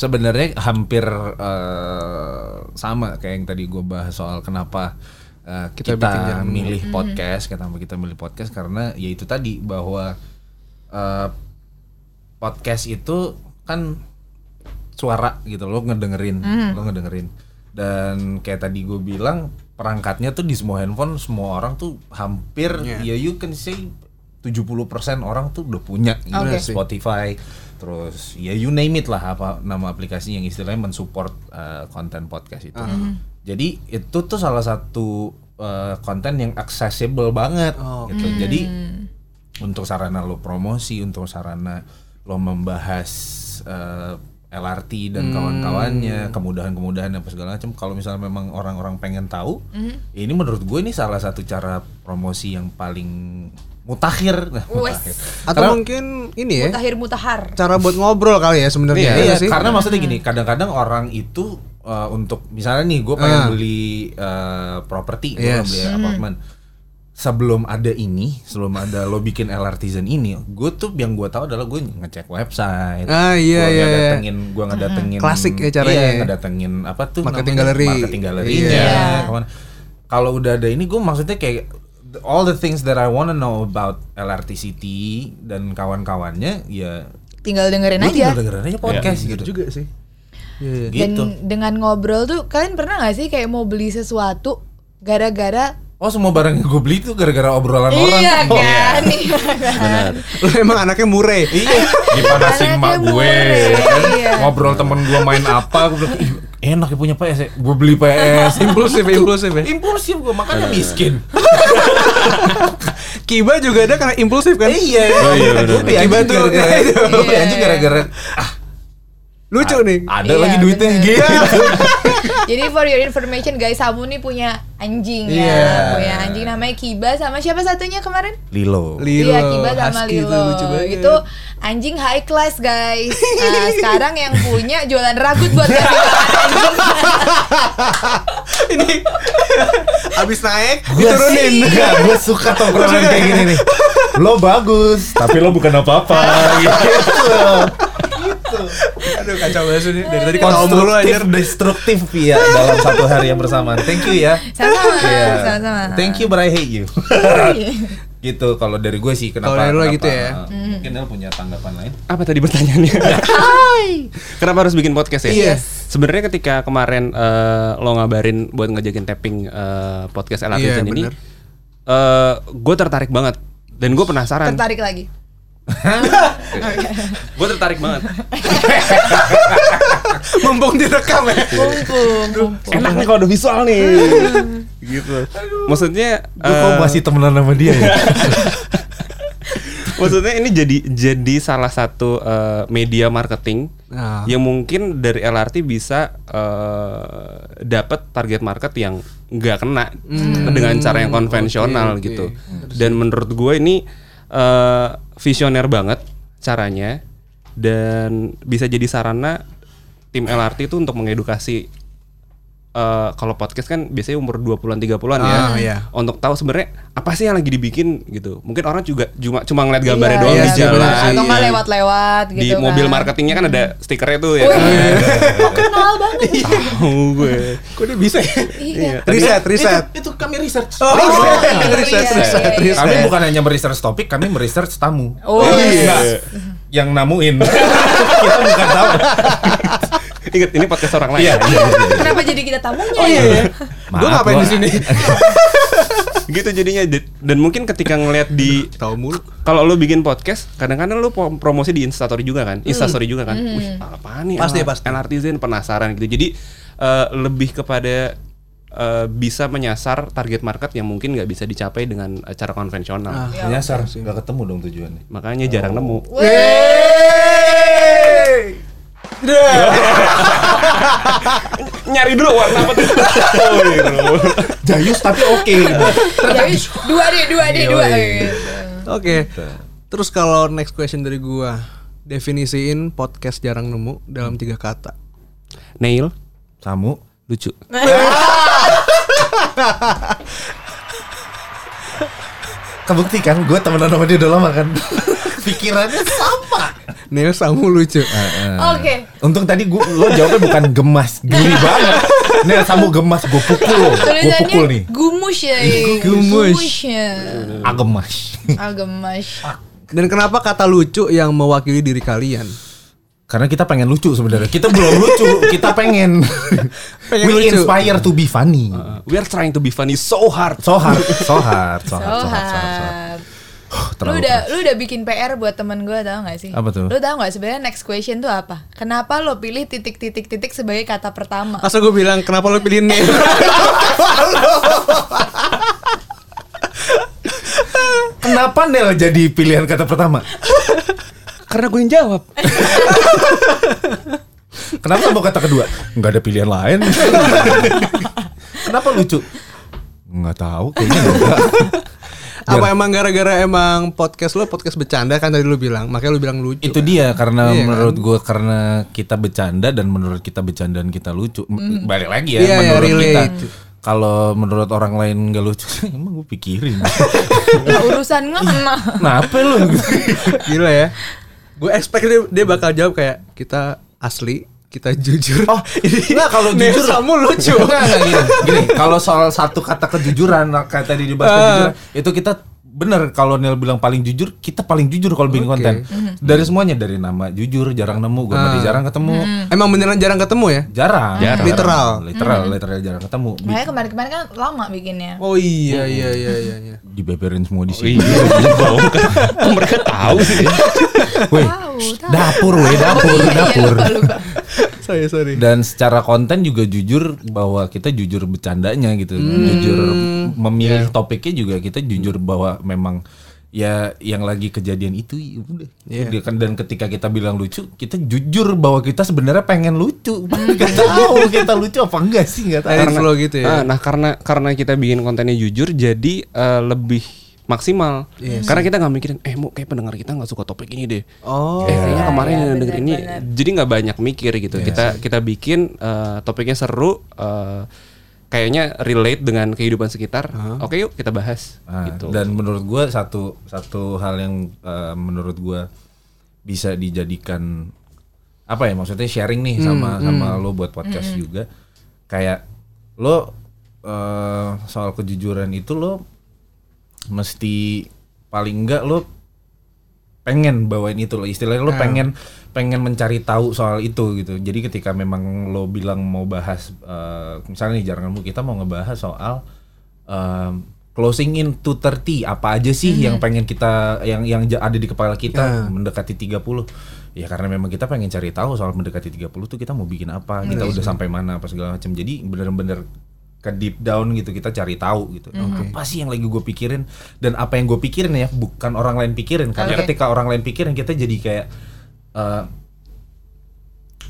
[SPEAKER 4] sebenarnya hampir eh, sama kayak yang tadi gue bahas soal kenapa eh,
[SPEAKER 2] Kita
[SPEAKER 4] kita, milih podcast, kenapa kita milih podcast karena ya itu tadi bahwa eh, podcast itu kan suara gitu lo ngedengerin, lo ngedengerin. Dan kayak tadi gue bilang perangkatnya tuh di semua handphone semua orang tuh hampir ya you can say 70% orang tuh udah punya gitu.
[SPEAKER 1] Oke.
[SPEAKER 4] Spotify terus ya you name it lah apa nama aplikasi yang istilahnya mensupport uh, konten podcast itu. Jadi itu tuh salah satu uh, konten yang accessible banget gitu. Jadi untuk sarana lo promosi, untuk sarana lo membahas uh, LRT dan kawan-kawannya, kemudahan-kemudahan apa segala macam. Kalau misalnya memang orang-orang pengen tahu, ini menurut gue ini salah satu cara promosi yang paling mutakhir. Nah, mutakhir.
[SPEAKER 2] Atau
[SPEAKER 4] Karena-
[SPEAKER 2] mungkin ini ya.
[SPEAKER 1] Mutahir mutahar.
[SPEAKER 2] Cara buat ngobrol kali ya sebenarnya.
[SPEAKER 4] Iya,
[SPEAKER 2] Iya
[SPEAKER 4] iya,
[SPEAKER 2] sih.
[SPEAKER 4] karena maksudnya gini, kadang-kadang orang itu uh, untuk misalnya nih gue pengen
[SPEAKER 2] Ah.
[SPEAKER 4] beli uh, properti, gue
[SPEAKER 2] Yes.
[SPEAKER 4] beli apartemen. Sebelum ada ini, sebelum ada lo bikin LRTizen ini, gue tuh yang gue tahu adalah gue ngecek website.
[SPEAKER 2] Ah, iya,
[SPEAKER 4] gua
[SPEAKER 2] iya, iya.
[SPEAKER 4] ngedatengin, gue ngedatengin.
[SPEAKER 2] Klasik ya caranya
[SPEAKER 4] Iya,
[SPEAKER 2] ya.
[SPEAKER 4] ngedatengin apa tuh?
[SPEAKER 2] Marketing
[SPEAKER 4] namanya?
[SPEAKER 2] gallery.
[SPEAKER 4] Marketing gallery.
[SPEAKER 2] Iya.
[SPEAKER 4] Kawan- Kalau udah ada ini, gue maksudnya kayak all the things that I wanna know about LRT City dan kawan-kawannya, ya
[SPEAKER 1] Tinggal dengerin aja.
[SPEAKER 4] tinggal dengerin aja podcast
[SPEAKER 2] Bener
[SPEAKER 4] gitu.
[SPEAKER 2] juga sih. Iya, iya.
[SPEAKER 1] Dan
[SPEAKER 4] gitu.
[SPEAKER 1] dengan ngobrol tuh kalian pernah gak sih kayak mau beli sesuatu gara-gara
[SPEAKER 4] Oh semua barang yang gue beli tuh gara-gara obrolan orang.
[SPEAKER 1] Iya
[SPEAKER 4] Oh,
[SPEAKER 1] kan? Iya kan?
[SPEAKER 2] Lo emang anaknya mure.
[SPEAKER 4] Iya, dipanasin
[SPEAKER 1] Anaknya
[SPEAKER 4] mak gue,
[SPEAKER 1] mure,
[SPEAKER 4] kan?
[SPEAKER 1] iya.
[SPEAKER 4] ngobrol temen gue main apa, gue bilang, "Ih, enak ya punya PS, ya. gue beli PS.
[SPEAKER 2] impulsif, impulsif ya.
[SPEAKER 4] Impulsif gue makanya miskin.
[SPEAKER 2] Kiba juga ada karena impulsif kan?
[SPEAKER 4] iya,
[SPEAKER 3] Oh, iya,
[SPEAKER 4] beli
[SPEAKER 2] Kiba tuh-
[SPEAKER 4] gara-gara,
[SPEAKER 2] Iya.
[SPEAKER 4] anjing gara-gara ah,
[SPEAKER 2] Lucu nih.
[SPEAKER 4] ada
[SPEAKER 1] Iya,
[SPEAKER 4] lagi duitnya
[SPEAKER 1] bener.
[SPEAKER 4] gitu.
[SPEAKER 1] Jadi for your information guys, Samu nih punya anjing ya,
[SPEAKER 4] Iya.
[SPEAKER 1] punya anjing namanya Kiba sama siapa satunya kemarin?
[SPEAKER 4] Lilo.
[SPEAKER 2] Lilo.
[SPEAKER 1] Iya Kiba sama
[SPEAKER 2] husky
[SPEAKER 1] Lilo.
[SPEAKER 2] banget.
[SPEAKER 1] Itu anjing high class guys. Nah sekarang yang punya jualan ragut buat anjing.
[SPEAKER 2] ini abis naik
[SPEAKER 4] Gue
[SPEAKER 2] diturunin.
[SPEAKER 4] Enggak, gue suka tongkrongan kayak gini nih. Lo bagus, tapi lo bukan apa-apa. gitu.
[SPEAKER 2] Aduh kacau banget sih. Dari tadi mulu
[SPEAKER 4] konstruktif
[SPEAKER 2] aja.
[SPEAKER 4] destruktif ya dalam satu hari yang bersamaan. Thank you ya.
[SPEAKER 1] Sama-sama,
[SPEAKER 4] Iya.
[SPEAKER 1] sama-sama.
[SPEAKER 4] Thank you but I hate you. gitu kalau dari gue sih kenapa
[SPEAKER 2] Kalau dari lo gitu ya?
[SPEAKER 4] uh, mungkin El punya tanggapan lain
[SPEAKER 3] apa tadi pertanyaannya kenapa harus bikin podcast ya
[SPEAKER 2] Iya.
[SPEAKER 3] sebenarnya ketika kemarin eh, lo ngabarin buat ngajakin tapping eh, podcast LRT
[SPEAKER 2] Iya,
[SPEAKER 3] ini
[SPEAKER 2] bener.
[SPEAKER 3] eh gue tertarik banget dan gue penasaran
[SPEAKER 1] Tertarik lagi.
[SPEAKER 3] gue tertarik banget.
[SPEAKER 2] Mumpung direkam ya.
[SPEAKER 1] Mumpung.
[SPEAKER 4] Enak nih kalau ada visual nih.
[SPEAKER 3] gitu. Maksudnya
[SPEAKER 4] Gue kok
[SPEAKER 3] eh,
[SPEAKER 4] masih temenan sama dia ya?
[SPEAKER 3] maksudnya ini jadi jadi salah satu eh, media marketing
[SPEAKER 2] Nah.
[SPEAKER 3] yang mungkin dari LRT bisa eh, dapat target market yang nggak kena dengan cara yang konvensional
[SPEAKER 2] oke, oke.
[SPEAKER 3] gitu. Dan menurut gue ini eh, visioner banget caranya. Dan bisa jadi sarana tim LRT itu untuk mengedukasi eh, kalau podcast kan biasanya umur 20-an 30-an ya.
[SPEAKER 2] Ah, iya.
[SPEAKER 3] Untuk tahu sebenarnya apa sih yang lagi dibikin gitu. Mungkin orang juga cuma cuma ngeliat gambarnya
[SPEAKER 1] Iya,
[SPEAKER 3] doang
[SPEAKER 1] iya,
[SPEAKER 3] di jalan.
[SPEAKER 1] Atau nggak
[SPEAKER 3] Iya.
[SPEAKER 1] lewat-lewat gitu
[SPEAKER 3] Di
[SPEAKER 1] kan.
[SPEAKER 3] mobil marketingnya kan ada stikernya tuh ya.
[SPEAKER 1] Wih,
[SPEAKER 3] kan?
[SPEAKER 1] kok kenal banget.
[SPEAKER 3] Tahu gue.
[SPEAKER 2] Kok dia bisa ya?
[SPEAKER 1] Iya.
[SPEAKER 2] Riset, riset.
[SPEAKER 4] Itu, itu kami research.
[SPEAKER 2] Oh,
[SPEAKER 1] iya,
[SPEAKER 2] riset,
[SPEAKER 1] iya,
[SPEAKER 2] riset,
[SPEAKER 1] iya.
[SPEAKER 2] riset.
[SPEAKER 4] Kami bukan hanya meresearch topik, kami meresearch tamu.
[SPEAKER 1] Oh,
[SPEAKER 4] Enggak. Yang namuin. Kita bukan tahu.
[SPEAKER 3] Ingat ini podcast orang lain.
[SPEAKER 4] Iya, iya, iya, iya.
[SPEAKER 1] Kenapa jadi kita tamunya
[SPEAKER 2] Oh
[SPEAKER 1] ya?
[SPEAKER 2] iya.
[SPEAKER 4] Maaf,
[SPEAKER 2] Gue ngapain di sini?
[SPEAKER 3] gitu jadinya Dan- mungkin ketika ngeliat di
[SPEAKER 2] Tahu mulu.
[SPEAKER 3] kalau lu bikin podcast kadang-kadang lu promosi di instastory juga kan instastory juga kan wih apa nih
[SPEAKER 2] Pasti, pasti.
[SPEAKER 3] LRTzen penasaran gitu jadi eh, lebih kepada eh, bisa menyasar target market yang mungkin nggak bisa dicapai dengan cara konvensional
[SPEAKER 4] Nyasar, nggak ketemu dong tujuannya.
[SPEAKER 3] makanya jarang nemu nyari dulu warna apa tuh oh, iya.
[SPEAKER 4] Jayus tapi oke.
[SPEAKER 1] Wis, dua deh, dua deh, dua.
[SPEAKER 4] Yoi.
[SPEAKER 1] gitu.
[SPEAKER 2] Oke. Terus kalau next question dari gua, definisiin podcast jarang nemu dalam tiga kata.
[SPEAKER 3] Nail
[SPEAKER 4] Samu.
[SPEAKER 3] lucu
[SPEAKER 4] Kebukti kan, gue temenan sama dia udah lama kan. Pikirannya sama.
[SPEAKER 2] Neil Samu lucu.
[SPEAKER 1] Oke.
[SPEAKER 4] Untung tadi gua lo jawabnya bukan gemas, geli banget. Nih Samu gemas, gue pukul, gue
[SPEAKER 1] Tulisannya
[SPEAKER 4] pukul nih.
[SPEAKER 1] gumus ya.
[SPEAKER 2] Gumus.
[SPEAKER 1] ya.
[SPEAKER 4] Ah gemas.
[SPEAKER 1] Ah, gemas.
[SPEAKER 2] Dan kenapa kata lucu yang mewakili diri kalian?
[SPEAKER 4] Karena kita pengen lucu sebenarnya. Kita belum lucu, kita pengen.
[SPEAKER 2] Pengen
[SPEAKER 4] We
[SPEAKER 2] lucu.
[SPEAKER 4] inspire to be funny.
[SPEAKER 3] Uh, we are trying to be funny so hard
[SPEAKER 4] So hard, so hard, so hard,
[SPEAKER 1] So
[SPEAKER 4] so hard, so hard, so hard.
[SPEAKER 1] Hard. Lu
[SPEAKER 4] terlalu
[SPEAKER 1] udah lu udah bikin PR buat temen gue tau gak sih?
[SPEAKER 4] Apa tuh?
[SPEAKER 1] Lu tau gak sebenarnya next question tuh apa? Kenapa lo pilih titik-titik-titik sebagai kata pertama?
[SPEAKER 2] Masa gue bilang kenapa lo pilih Neil?
[SPEAKER 4] Kenapa Nel jadi pilihan kata pertama?
[SPEAKER 3] karena gue yang jawab
[SPEAKER 4] Kenapa mau kata kedua? Nggak ada pilihan lain. Kenapa lucu? Nggak tahu, kayaknya enggak.
[SPEAKER 2] Apa emang gara-gara emang podcast lo podcast bercanda kan tadi lo bilang, makanya lo bilang lucu.
[SPEAKER 4] Itu dia karena
[SPEAKER 2] Iya kan?
[SPEAKER 4] menurut gue karena kita bercanda dan menurut kita bercandaan kita lucu. M- Balik lagi ya
[SPEAKER 2] Iya, iya,
[SPEAKER 4] menurut kita.
[SPEAKER 2] relate.
[SPEAKER 4] Kalau menurut orang lain nggak lucu, emang gue pikirin.
[SPEAKER 1] Lah, urusan ngena.
[SPEAKER 4] Kenapa lu?
[SPEAKER 2] Gila ya. Gue expect dia, dia bakal jawab kayak kita asli, kita jujur.
[SPEAKER 4] Oh, enggak kalau jujur
[SPEAKER 2] Samu lucu.
[SPEAKER 4] Enggak, enggak gini. Gini, kalau soal satu kata kejujuran kayak tadi dibahas
[SPEAKER 2] Ah.
[SPEAKER 4] kejujuran, itu kita bener kalau Neil bilang paling jujur, kita paling jujur kalau bikin
[SPEAKER 2] Oke.
[SPEAKER 4] konten. Dari semuanya dari nama jujur jarang nemu, gue
[SPEAKER 2] Ah.
[SPEAKER 4] dia jarang ketemu.
[SPEAKER 2] Emang beneran jarang ketemu ya?
[SPEAKER 4] Jarang,
[SPEAKER 3] Jarang.
[SPEAKER 2] Literal.
[SPEAKER 4] literal, literal jarang ketemu.
[SPEAKER 1] Makanya kemarin-kemarin kan lama bikinnya.
[SPEAKER 2] Oh iya iya iya iya. iya.
[SPEAKER 4] Dibeberin semua di
[SPEAKER 3] Oh,
[SPEAKER 4] sini.
[SPEAKER 3] iya bohong kan Kok mereka tahu sih
[SPEAKER 4] Weh,
[SPEAKER 1] Tahu, tahu.
[SPEAKER 4] dapur weh, dapur,
[SPEAKER 1] Oh, iya, iya,
[SPEAKER 4] dapur.
[SPEAKER 1] lupa, lupa.
[SPEAKER 2] Sorry sorry.
[SPEAKER 4] Dan secara konten juga jujur bahwa kita jujur bercandanya gitu,
[SPEAKER 2] Hmm.
[SPEAKER 4] jujur memilih
[SPEAKER 2] Iya.
[SPEAKER 4] topiknya juga kita jujur bahwa memang ya yang lagi kejadian itu ya udah.
[SPEAKER 2] Iya.
[SPEAKER 4] Kan dan ketika kita bilang lucu, kita jujur bahwa kita sebenarnya pengen lucu.
[SPEAKER 2] Hmm.
[SPEAKER 4] Gak tahu kita lucu apa enggak sih nggak tahu.
[SPEAKER 2] Edit flow gitu ya.
[SPEAKER 3] Ah, nah karena karena kita bikin kontennya jujur jadi eh, lebih maksimal. Karena kita nggak mikirin eh mau kayak pendengar kita nggak suka topik ini deh.
[SPEAKER 2] Oh.
[SPEAKER 3] eh kayaknya kemarin
[SPEAKER 1] iya,
[SPEAKER 3] yang denger ini jadi nggak banyak mikir gitu. Kita kita bikin eh, topiknya seru eh, kayaknya relate dengan kehidupan sekitar. Oke yuk kita bahas
[SPEAKER 4] Nah,
[SPEAKER 3] gitu.
[SPEAKER 4] Dan menurut gua satu satu hal yang eh, menurut gua bisa dijadikan apa ya maksudnya sharing nih sama sama lo buat podcast juga. Kayak lo eh, soal kejujuran itu lo mesti paling enggak lo pengen bawain itu lo istilahnya lo pengen pengen mencari tahu soal itu gitu. Jadi ketika memang lo bilang mau bahas eh, misalnya nih jarang nemu kita mau ngebahas soal em, closing in to 30 apa aja sih yang pengen kita yang yang ada di kepala kita mendekati 30 ya karena memang kita pengen cari tahu soal mendekati 30 tuh kita mau bikin apa kita udah sampai mana apa segala macam. Jadi bener-bener ke deep down gitu kita cari tahu gitu. Apa sih yang lagi gue pikirin? Dan apa yang gue pikirin ya bukan orang lain pikirin karena
[SPEAKER 1] Oke.
[SPEAKER 4] ketika orang lain pikirin kita jadi kayak eh,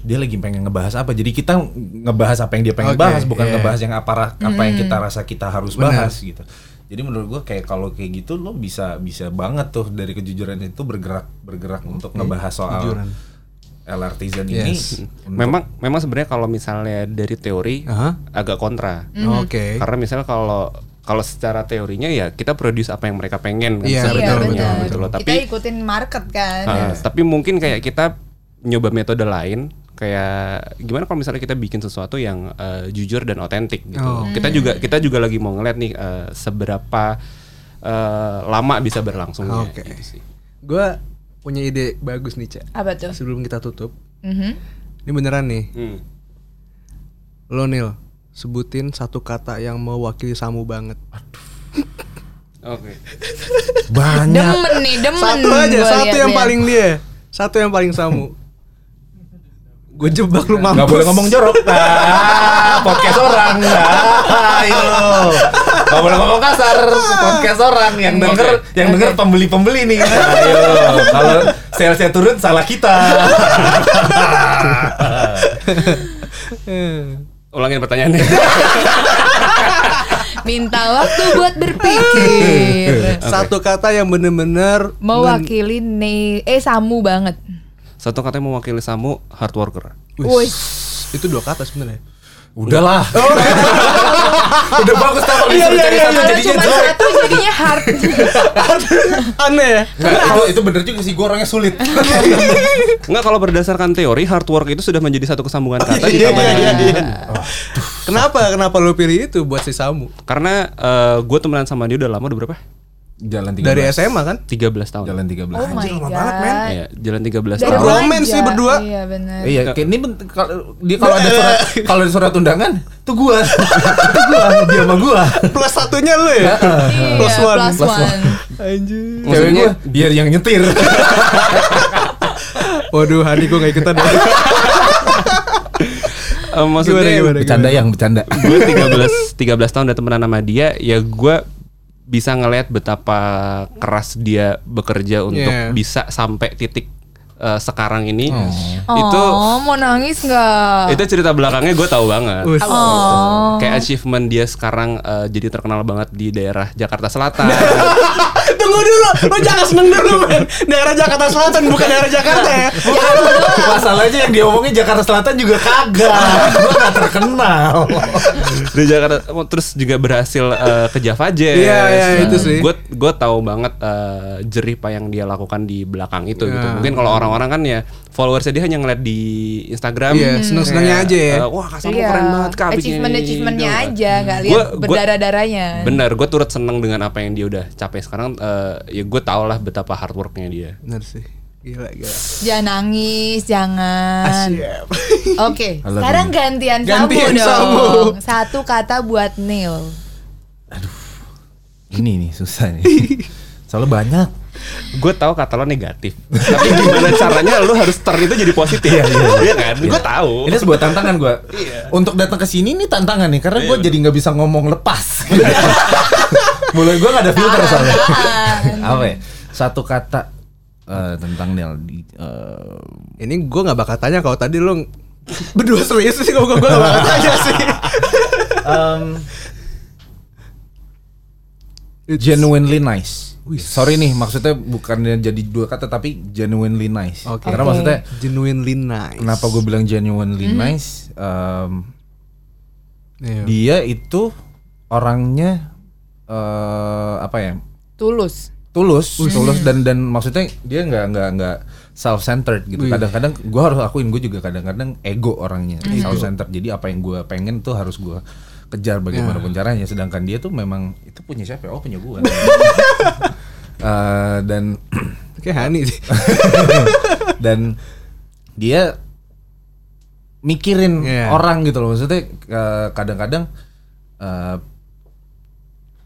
[SPEAKER 4] dia lagi pengen ngebahas apa. Jadi kita ngebahas apa yang dia pengen
[SPEAKER 2] Oke,
[SPEAKER 4] bahas bukan
[SPEAKER 2] iya.
[SPEAKER 4] ngebahas yang apa apa yang kita rasa kita harus bahas gitu. Jadi menurut gua kayak kalau kayak gitu lo bisa bisa banget tuh dari kejujuran itu bergerak bergerak untuk ngebahas soal
[SPEAKER 2] kejujuran.
[SPEAKER 4] LRTizen ini
[SPEAKER 2] Yes.
[SPEAKER 4] untuk-
[SPEAKER 3] Memang memang sebenarnya kalau misalnya dari teori
[SPEAKER 2] Aha.
[SPEAKER 3] agak kontra.
[SPEAKER 2] Oke.
[SPEAKER 3] Karena misalnya kalau kalau secara teorinya ya kita produce apa yang mereka pengen kan
[SPEAKER 2] Iya,
[SPEAKER 1] Iya
[SPEAKER 3] sebenarnya
[SPEAKER 2] betul,
[SPEAKER 1] benar.
[SPEAKER 3] gitu loh. Tapi
[SPEAKER 1] Kita ikutin market kan.
[SPEAKER 3] Ah, tapi mungkin kayak kita nyoba metode lain kayak gimana kalau misalnya kita bikin sesuatu yang eh, jujur dan otentik gitu.
[SPEAKER 2] Oh.
[SPEAKER 3] Kita juga kita juga lagi mau ngeliat nih eh, seberapa eh, lama bisa berlangsungnya
[SPEAKER 2] Oke.
[SPEAKER 3] gitu sih.
[SPEAKER 2] Gue punya ide bagus nih, Cak.
[SPEAKER 1] Apa tuh?
[SPEAKER 2] Sebelum kita tutup.
[SPEAKER 1] Mhm.
[SPEAKER 2] Ini beneran nih.
[SPEAKER 3] Hmm.
[SPEAKER 2] Lo Nil, sebutin satu kata yang mewakili Samu banget.
[SPEAKER 3] Oke.
[SPEAKER 4] banyak
[SPEAKER 1] Demen nih, demen.
[SPEAKER 2] Satu aja, satu yang paling dia. Satu yang paling Samu. Gue jebak lu mampus.
[SPEAKER 4] nggak boleh ngomong jorok. Nah, podcast orang. Nah, ayo nggak boleh ngomong kasar. Podcast orang yang denger yang denger pembeli pembeli nih. Ayo. Kalau salesnya turun salah kita.
[SPEAKER 3] Ulangin pertanyaannya.
[SPEAKER 1] Minta waktu buat berpikir.
[SPEAKER 2] Satu kata yang bener-bener
[SPEAKER 1] Mewakili nih, eh Samu banget.
[SPEAKER 3] Satu katanya mewakili Samu hard worker.
[SPEAKER 1] Wih.
[SPEAKER 2] itu dua kata sebenarnya.
[SPEAKER 4] udahlah udah bagus tau kalau disuruh cari satu jadinya
[SPEAKER 1] cuma
[SPEAKER 4] jelek
[SPEAKER 1] satu jadinya hard.
[SPEAKER 2] Aneh ya?
[SPEAKER 4] Nggak, itu, itu bener juga sih gue orangnya sulit
[SPEAKER 3] Enggak kalau berdasarkan teori hard work itu sudah menjadi satu kesambungan kata
[SPEAKER 2] Iya, iya,
[SPEAKER 3] dengan-
[SPEAKER 2] iya, iya. Kenapa? Kenapa lu pilih itu buat si Samu?
[SPEAKER 3] Karena gue temenan sama dia udah lama udah berapa?
[SPEAKER 4] Jalan 13
[SPEAKER 2] Dari SMA kan?
[SPEAKER 3] 13 tahun.
[SPEAKER 4] jalan 13
[SPEAKER 1] Oh my
[SPEAKER 2] Anjir, lama
[SPEAKER 1] god.
[SPEAKER 2] banget, men.
[SPEAKER 3] Iya, jalan 13
[SPEAKER 1] Dari
[SPEAKER 3] tahun.
[SPEAKER 1] Remaja.
[SPEAKER 2] sih berdua.
[SPEAKER 1] Iya benar.
[SPEAKER 4] Iya, kayak ini kalau dia kalau ada surat kalau ada surat undangan tuh gua. tuh gua, dia sama gua.
[SPEAKER 2] Plus satunya lu ya?
[SPEAKER 1] Iya,
[SPEAKER 2] plus one.
[SPEAKER 1] plus
[SPEAKER 4] Plus
[SPEAKER 1] one.
[SPEAKER 2] Anjir.
[SPEAKER 4] Cewek
[SPEAKER 3] Maksudnya-
[SPEAKER 4] gua biar yang nyetir.
[SPEAKER 2] Waduh, Hani gue gak ikutan ya.
[SPEAKER 3] Eh, maksudnya
[SPEAKER 2] Gimana, gimana?
[SPEAKER 4] bercanda yang bercanda.
[SPEAKER 3] gue 13 13 tahun udah temenan sama dia, ya gue bisa ngelihat betapa keras dia bekerja untuk
[SPEAKER 2] Yeah.
[SPEAKER 3] bisa sampai titik eh, sekarang ini. Itu
[SPEAKER 1] oh, mau nangis nggak?
[SPEAKER 3] itu cerita belakangnya gue tahu banget.
[SPEAKER 1] Oh.
[SPEAKER 3] Kayak achievement dia sekarang eh, jadi terkenal banget di daerah Jakarta Selatan.
[SPEAKER 2] Tunggu dulu, lo jangan seneng dulu men Daerah Jakarta Selatan bukan daerah Jakarta ya
[SPEAKER 4] Masalahnya yang dia omongin Jakarta Selatan juga kagak. gua gak terkenal.
[SPEAKER 3] di Jakarta oh, terus juga berhasil eh, ke Java Jazz.
[SPEAKER 2] Iya, iya, itu sih.
[SPEAKER 3] Gue gue tahu banget eh, jerih apa yang dia lakukan di belakang itu gitu.
[SPEAKER 2] Iya.
[SPEAKER 3] Mungkin kalau orang-orang kan ya followersnya dia hanya ngeliat di Instagram.
[SPEAKER 2] Iya, seneng-senengnya
[SPEAKER 3] kayak,
[SPEAKER 2] aja ya.
[SPEAKER 3] eh, Wah, Kasamu
[SPEAKER 1] Iya,
[SPEAKER 3] keren banget kak.
[SPEAKER 1] achievement achievementnya
[SPEAKER 3] gitu.
[SPEAKER 1] aja, nggak lihat
[SPEAKER 3] Gua- gua-
[SPEAKER 1] berdarah-darahnya.
[SPEAKER 3] Bener, gue turut seneng dengan apa yang dia udah capai sekarang. eh, ya gue tau lah betapa hard worknya dia.
[SPEAKER 2] Bener sih Gila, gila
[SPEAKER 1] Jangan nangis, jangan.
[SPEAKER 2] Siap
[SPEAKER 1] Oke,
[SPEAKER 4] love
[SPEAKER 1] sekarang
[SPEAKER 4] you.
[SPEAKER 1] gantian,
[SPEAKER 2] Gantian
[SPEAKER 1] dong.
[SPEAKER 2] Samu.
[SPEAKER 1] Satu kata buat Neil.
[SPEAKER 4] Ini nih susah nih. Soalnya banyak.
[SPEAKER 3] Gue tahu kata lo negatif, tapi gimana caranya lo harus turn itu jadi positif? Iya, iya kan? Gue tahu.
[SPEAKER 4] Ini sebuah tantangan gua. Untuk datang ke sini nih tantangan nih karena gua jadi nggak bisa ngomong lepas. Mulai gua nggak ada filter soalnya. Apa ya? Satu kata eh, tentang Nel di eh,
[SPEAKER 2] Ini gue gak bakal tanya kalau tadi lo Berdua serius sih kalau gue gak bakal tanya sih
[SPEAKER 4] um, genuinely nice. Sorry nih, maksudnya bukannya jadi dua kata tapi genuinely nice.
[SPEAKER 2] Oke.
[SPEAKER 4] Karena
[SPEAKER 1] Oke.
[SPEAKER 4] maksudnya
[SPEAKER 2] Genuinely nice
[SPEAKER 4] kenapa gue bilang genuinely nice? Um,
[SPEAKER 2] Iya.
[SPEAKER 4] dia itu orangnya eh apa ya?
[SPEAKER 1] Tulus.
[SPEAKER 4] tulus, tulus dan dan maksudnya dia nggak nggak nggak self centered gitu.
[SPEAKER 2] Wih.
[SPEAKER 4] Kadang-kadang gue harus akuin gue juga kadang-kadang ego orangnya self centered. Jadi apa yang gue pengen tuh harus gue kejar bagaimanapun caranya. Sedangkan dia tuh memang itu punya siapa? ya? Oh punya gue. Eh, dan
[SPEAKER 2] Kayak Hani sih
[SPEAKER 4] dan dia mikirin
[SPEAKER 2] Iya.
[SPEAKER 4] orang gitu loh maksudnya eh, kadang-kadang eh,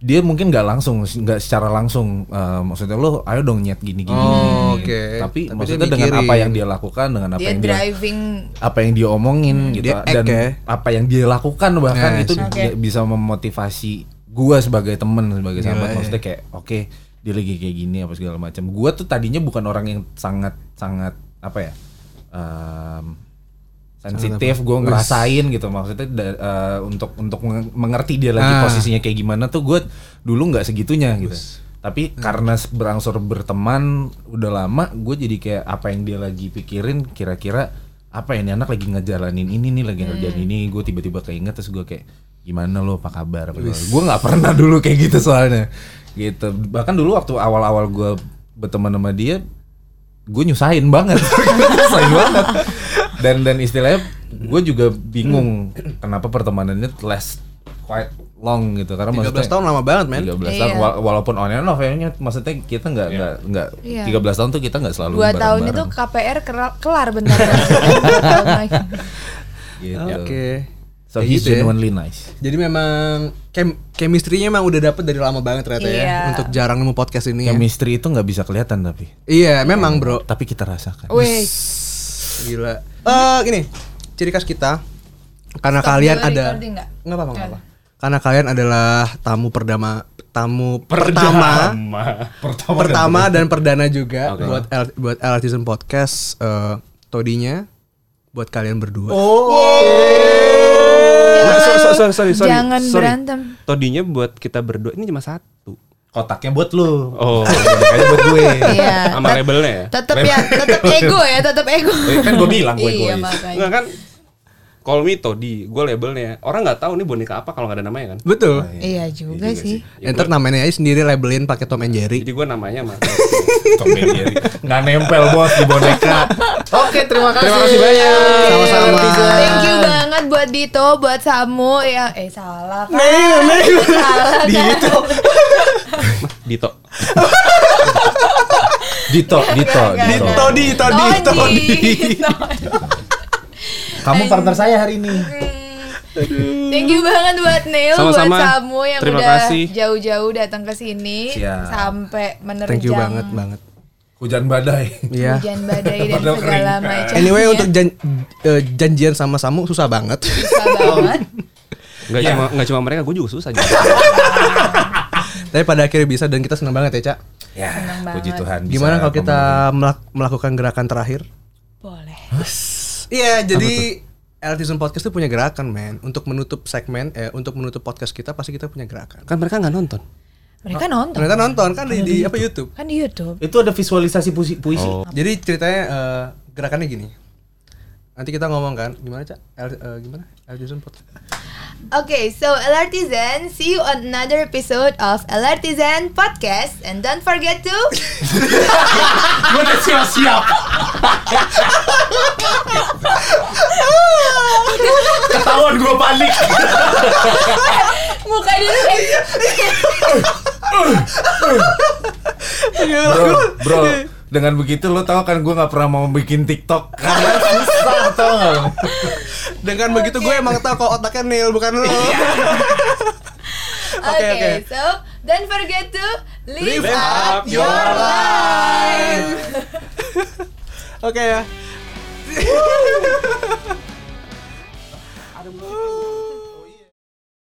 [SPEAKER 4] dia mungkin nggak langsung nggak secara langsung eh, maksudnya lo ayo dong nyet gini gini
[SPEAKER 2] Oh, oke.
[SPEAKER 4] tapi,
[SPEAKER 2] Tapi
[SPEAKER 4] maksudnya
[SPEAKER 2] dia
[SPEAKER 4] dengan apa yang dia lakukan dengan apa
[SPEAKER 1] Dia
[SPEAKER 4] yang dia
[SPEAKER 1] driving
[SPEAKER 4] apa yang dia omongin gitu
[SPEAKER 2] Dia
[SPEAKER 4] dan
[SPEAKER 2] ya.
[SPEAKER 4] apa yang dia lakukan bahkan
[SPEAKER 2] Yes.
[SPEAKER 4] itu dia bisa memotivasi gua sebagai temen sebagai sahabat
[SPEAKER 2] Gila, ya.
[SPEAKER 4] maksudnya kayak oke dia lagi kayak gini apa segala macam gua tuh tadinya bukan orang yang sangat sangat apa ya em, sensitif gue ngerasain gitu. Maksudnya eh, untuk untuk meng- mengerti dia lagi
[SPEAKER 2] Ah.
[SPEAKER 4] posisinya kayak gimana tuh gue dulu nggak segitunya gitu. Tapi karena berangsur berteman udah lama gue jadi kayak apa yang dia lagi pikirin kira-kira apa ya ini anak lagi ngejalanin ini nih lagi ngerjain ini. Gue tiba-tiba keinget terus gue kayak gimana lo? Apa kabar? Apa gue nggak pernah dulu kayak gitu soalnya. Gitu. Bahkan dulu waktu awal-awal gue berteman sama dia gue nyusahin banget. Nyusahin banget dan dan istilahnya gue juga bingung kenapa pertemanannya last quite long gitu karena
[SPEAKER 2] 13
[SPEAKER 4] maksudnya
[SPEAKER 2] tahun lama banget, men.
[SPEAKER 4] 13 tahun
[SPEAKER 1] Iya.
[SPEAKER 4] wa- walaupun on and off ya maksudnya kita nggak nggak nggak
[SPEAKER 1] Iya.
[SPEAKER 4] 13 tahun tuh kita nggak selalu
[SPEAKER 1] dua tahun itu. KPR kelar, kelar bentar. Oh God.
[SPEAKER 4] gitu.
[SPEAKER 2] Oke.
[SPEAKER 4] so
[SPEAKER 2] Kayak
[SPEAKER 4] he's
[SPEAKER 2] gitu ya.
[SPEAKER 4] genuinely nice
[SPEAKER 2] Jadi memang chem chemistry-nya emang udah dapet dari lama banget ternyata
[SPEAKER 1] Iya.
[SPEAKER 2] ya untuk jarang nemu podcast ini ya.
[SPEAKER 4] chemistry itu nggak bisa kelihatan tapi
[SPEAKER 2] Iya, memang bro.
[SPEAKER 4] tapi kita rasakan
[SPEAKER 1] Wih,
[SPEAKER 2] Gila. Eh gini, ciri khas kita karena
[SPEAKER 1] Stop
[SPEAKER 2] kalian ada
[SPEAKER 1] nggak?
[SPEAKER 2] apa-apa nggak apa. Karena kalian adalah tamu perdama tamu pertama
[SPEAKER 4] pertama
[SPEAKER 2] pertama dan perdana juga
[SPEAKER 3] Oke.
[SPEAKER 2] buat L, buat Artisan Podcast eh, todinya buat kalian berdua.
[SPEAKER 3] Nah, so- so- sorry, sorry, sorry.
[SPEAKER 1] Jangan
[SPEAKER 3] sorry.
[SPEAKER 1] berantem.
[SPEAKER 3] Todinya buat kita berdua ini cuma satu.
[SPEAKER 4] Kotaknya buat lu
[SPEAKER 3] Oh,
[SPEAKER 4] bonekanya buat gue
[SPEAKER 1] Iya.
[SPEAKER 3] sama labelnya ya.
[SPEAKER 1] Tetep ya, tetep ego ya, tetep ego.
[SPEAKER 4] Kan gue bilang gue
[SPEAKER 1] Iya
[SPEAKER 4] egois.
[SPEAKER 1] makanya.
[SPEAKER 3] Enggak kan? Call me Todi, gue labelnya. Orang nggak tahu nih boneka apa kalau nggak ada namanya kan.
[SPEAKER 2] Betul.
[SPEAKER 1] Iya juga sih.
[SPEAKER 3] Ya,
[SPEAKER 2] Ntar namanya aja sendiri labelin pakai Tom and Jerry.
[SPEAKER 3] Jadi gue namanya mah.
[SPEAKER 4] Tom and Jerry. nggak nempel bos di boneka oke terima kasih
[SPEAKER 3] Terima kasih banyak.
[SPEAKER 2] Sama-sama.
[SPEAKER 1] Thank you banget buat Dito, buat Samu ya. Eh salah kan? salah kan?
[SPEAKER 2] Dito.
[SPEAKER 3] Dito.
[SPEAKER 4] Dito Dito Dito
[SPEAKER 2] Dito, Dito, Dito. Dito.
[SPEAKER 4] Kamu partner saya hari ini
[SPEAKER 1] Thank you banget buat Neil,
[SPEAKER 3] Sama-sama.
[SPEAKER 1] buat Samu yang
[SPEAKER 3] Terima
[SPEAKER 1] udah
[SPEAKER 3] kasih.
[SPEAKER 1] jauh-jauh datang ke sini
[SPEAKER 4] Siap.
[SPEAKER 1] sampai menerjang
[SPEAKER 2] Thank you banget banget.
[SPEAKER 4] hujan badai
[SPEAKER 2] Iya.
[SPEAKER 1] hujan badai dan segala
[SPEAKER 4] kering.
[SPEAKER 1] macam.
[SPEAKER 2] Anyway untuk jan- eh, janjian sama Samu susah banget.
[SPEAKER 1] susah banget.
[SPEAKER 3] Nggak cuma nggak cuma mereka, gue juga susah juga.
[SPEAKER 2] Tapi pada akhirnya bisa dan kita senang banget ya, Cak.
[SPEAKER 4] ya
[SPEAKER 1] Senang
[SPEAKER 4] puji
[SPEAKER 1] banget.
[SPEAKER 4] Tuhan bisa
[SPEAKER 2] Gimana kalau kita melak- melakukan gerakan terakhir?
[SPEAKER 1] Boleh.
[SPEAKER 2] Iya, jadi Eltison Podcast itu punya gerakan, men. Untuk menutup segmen, eh, untuk menutup podcast kita pasti kita punya gerakan.
[SPEAKER 3] Kan mereka nggak nonton.
[SPEAKER 1] Mereka nonton.
[SPEAKER 2] Ternyata nonton kan di, di apa YouTube.
[SPEAKER 1] Kan di YouTube.
[SPEAKER 4] itu ada visualisasi puisi, puisi.
[SPEAKER 3] Oh.
[SPEAKER 2] Jadi ceritanya eh, gerakannya gini. Nanti kita ngomong kan, gimana cak? El, eh, gimana? Eltison Podcast.
[SPEAKER 1] Okay, so Elartisan, see you on another episode of Elartisan Podcast. And don't forget to
[SPEAKER 4] gue udah siap-siap. Ketahuan gue panik
[SPEAKER 1] muka dulu
[SPEAKER 4] bro bro dengan begitu lo tau kan gue nggak pernah mau bikin TikTok. Karena tau nggak lo?
[SPEAKER 2] Dengan begitu gue emang tahu kalau otaknya Neil bukan lo. Oke, oke.
[SPEAKER 1] Okay, so don't forget to live,
[SPEAKER 2] Live
[SPEAKER 1] up,
[SPEAKER 2] up
[SPEAKER 1] your
[SPEAKER 2] your
[SPEAKER 1] life.
[SPEAKER 2] Oke ya.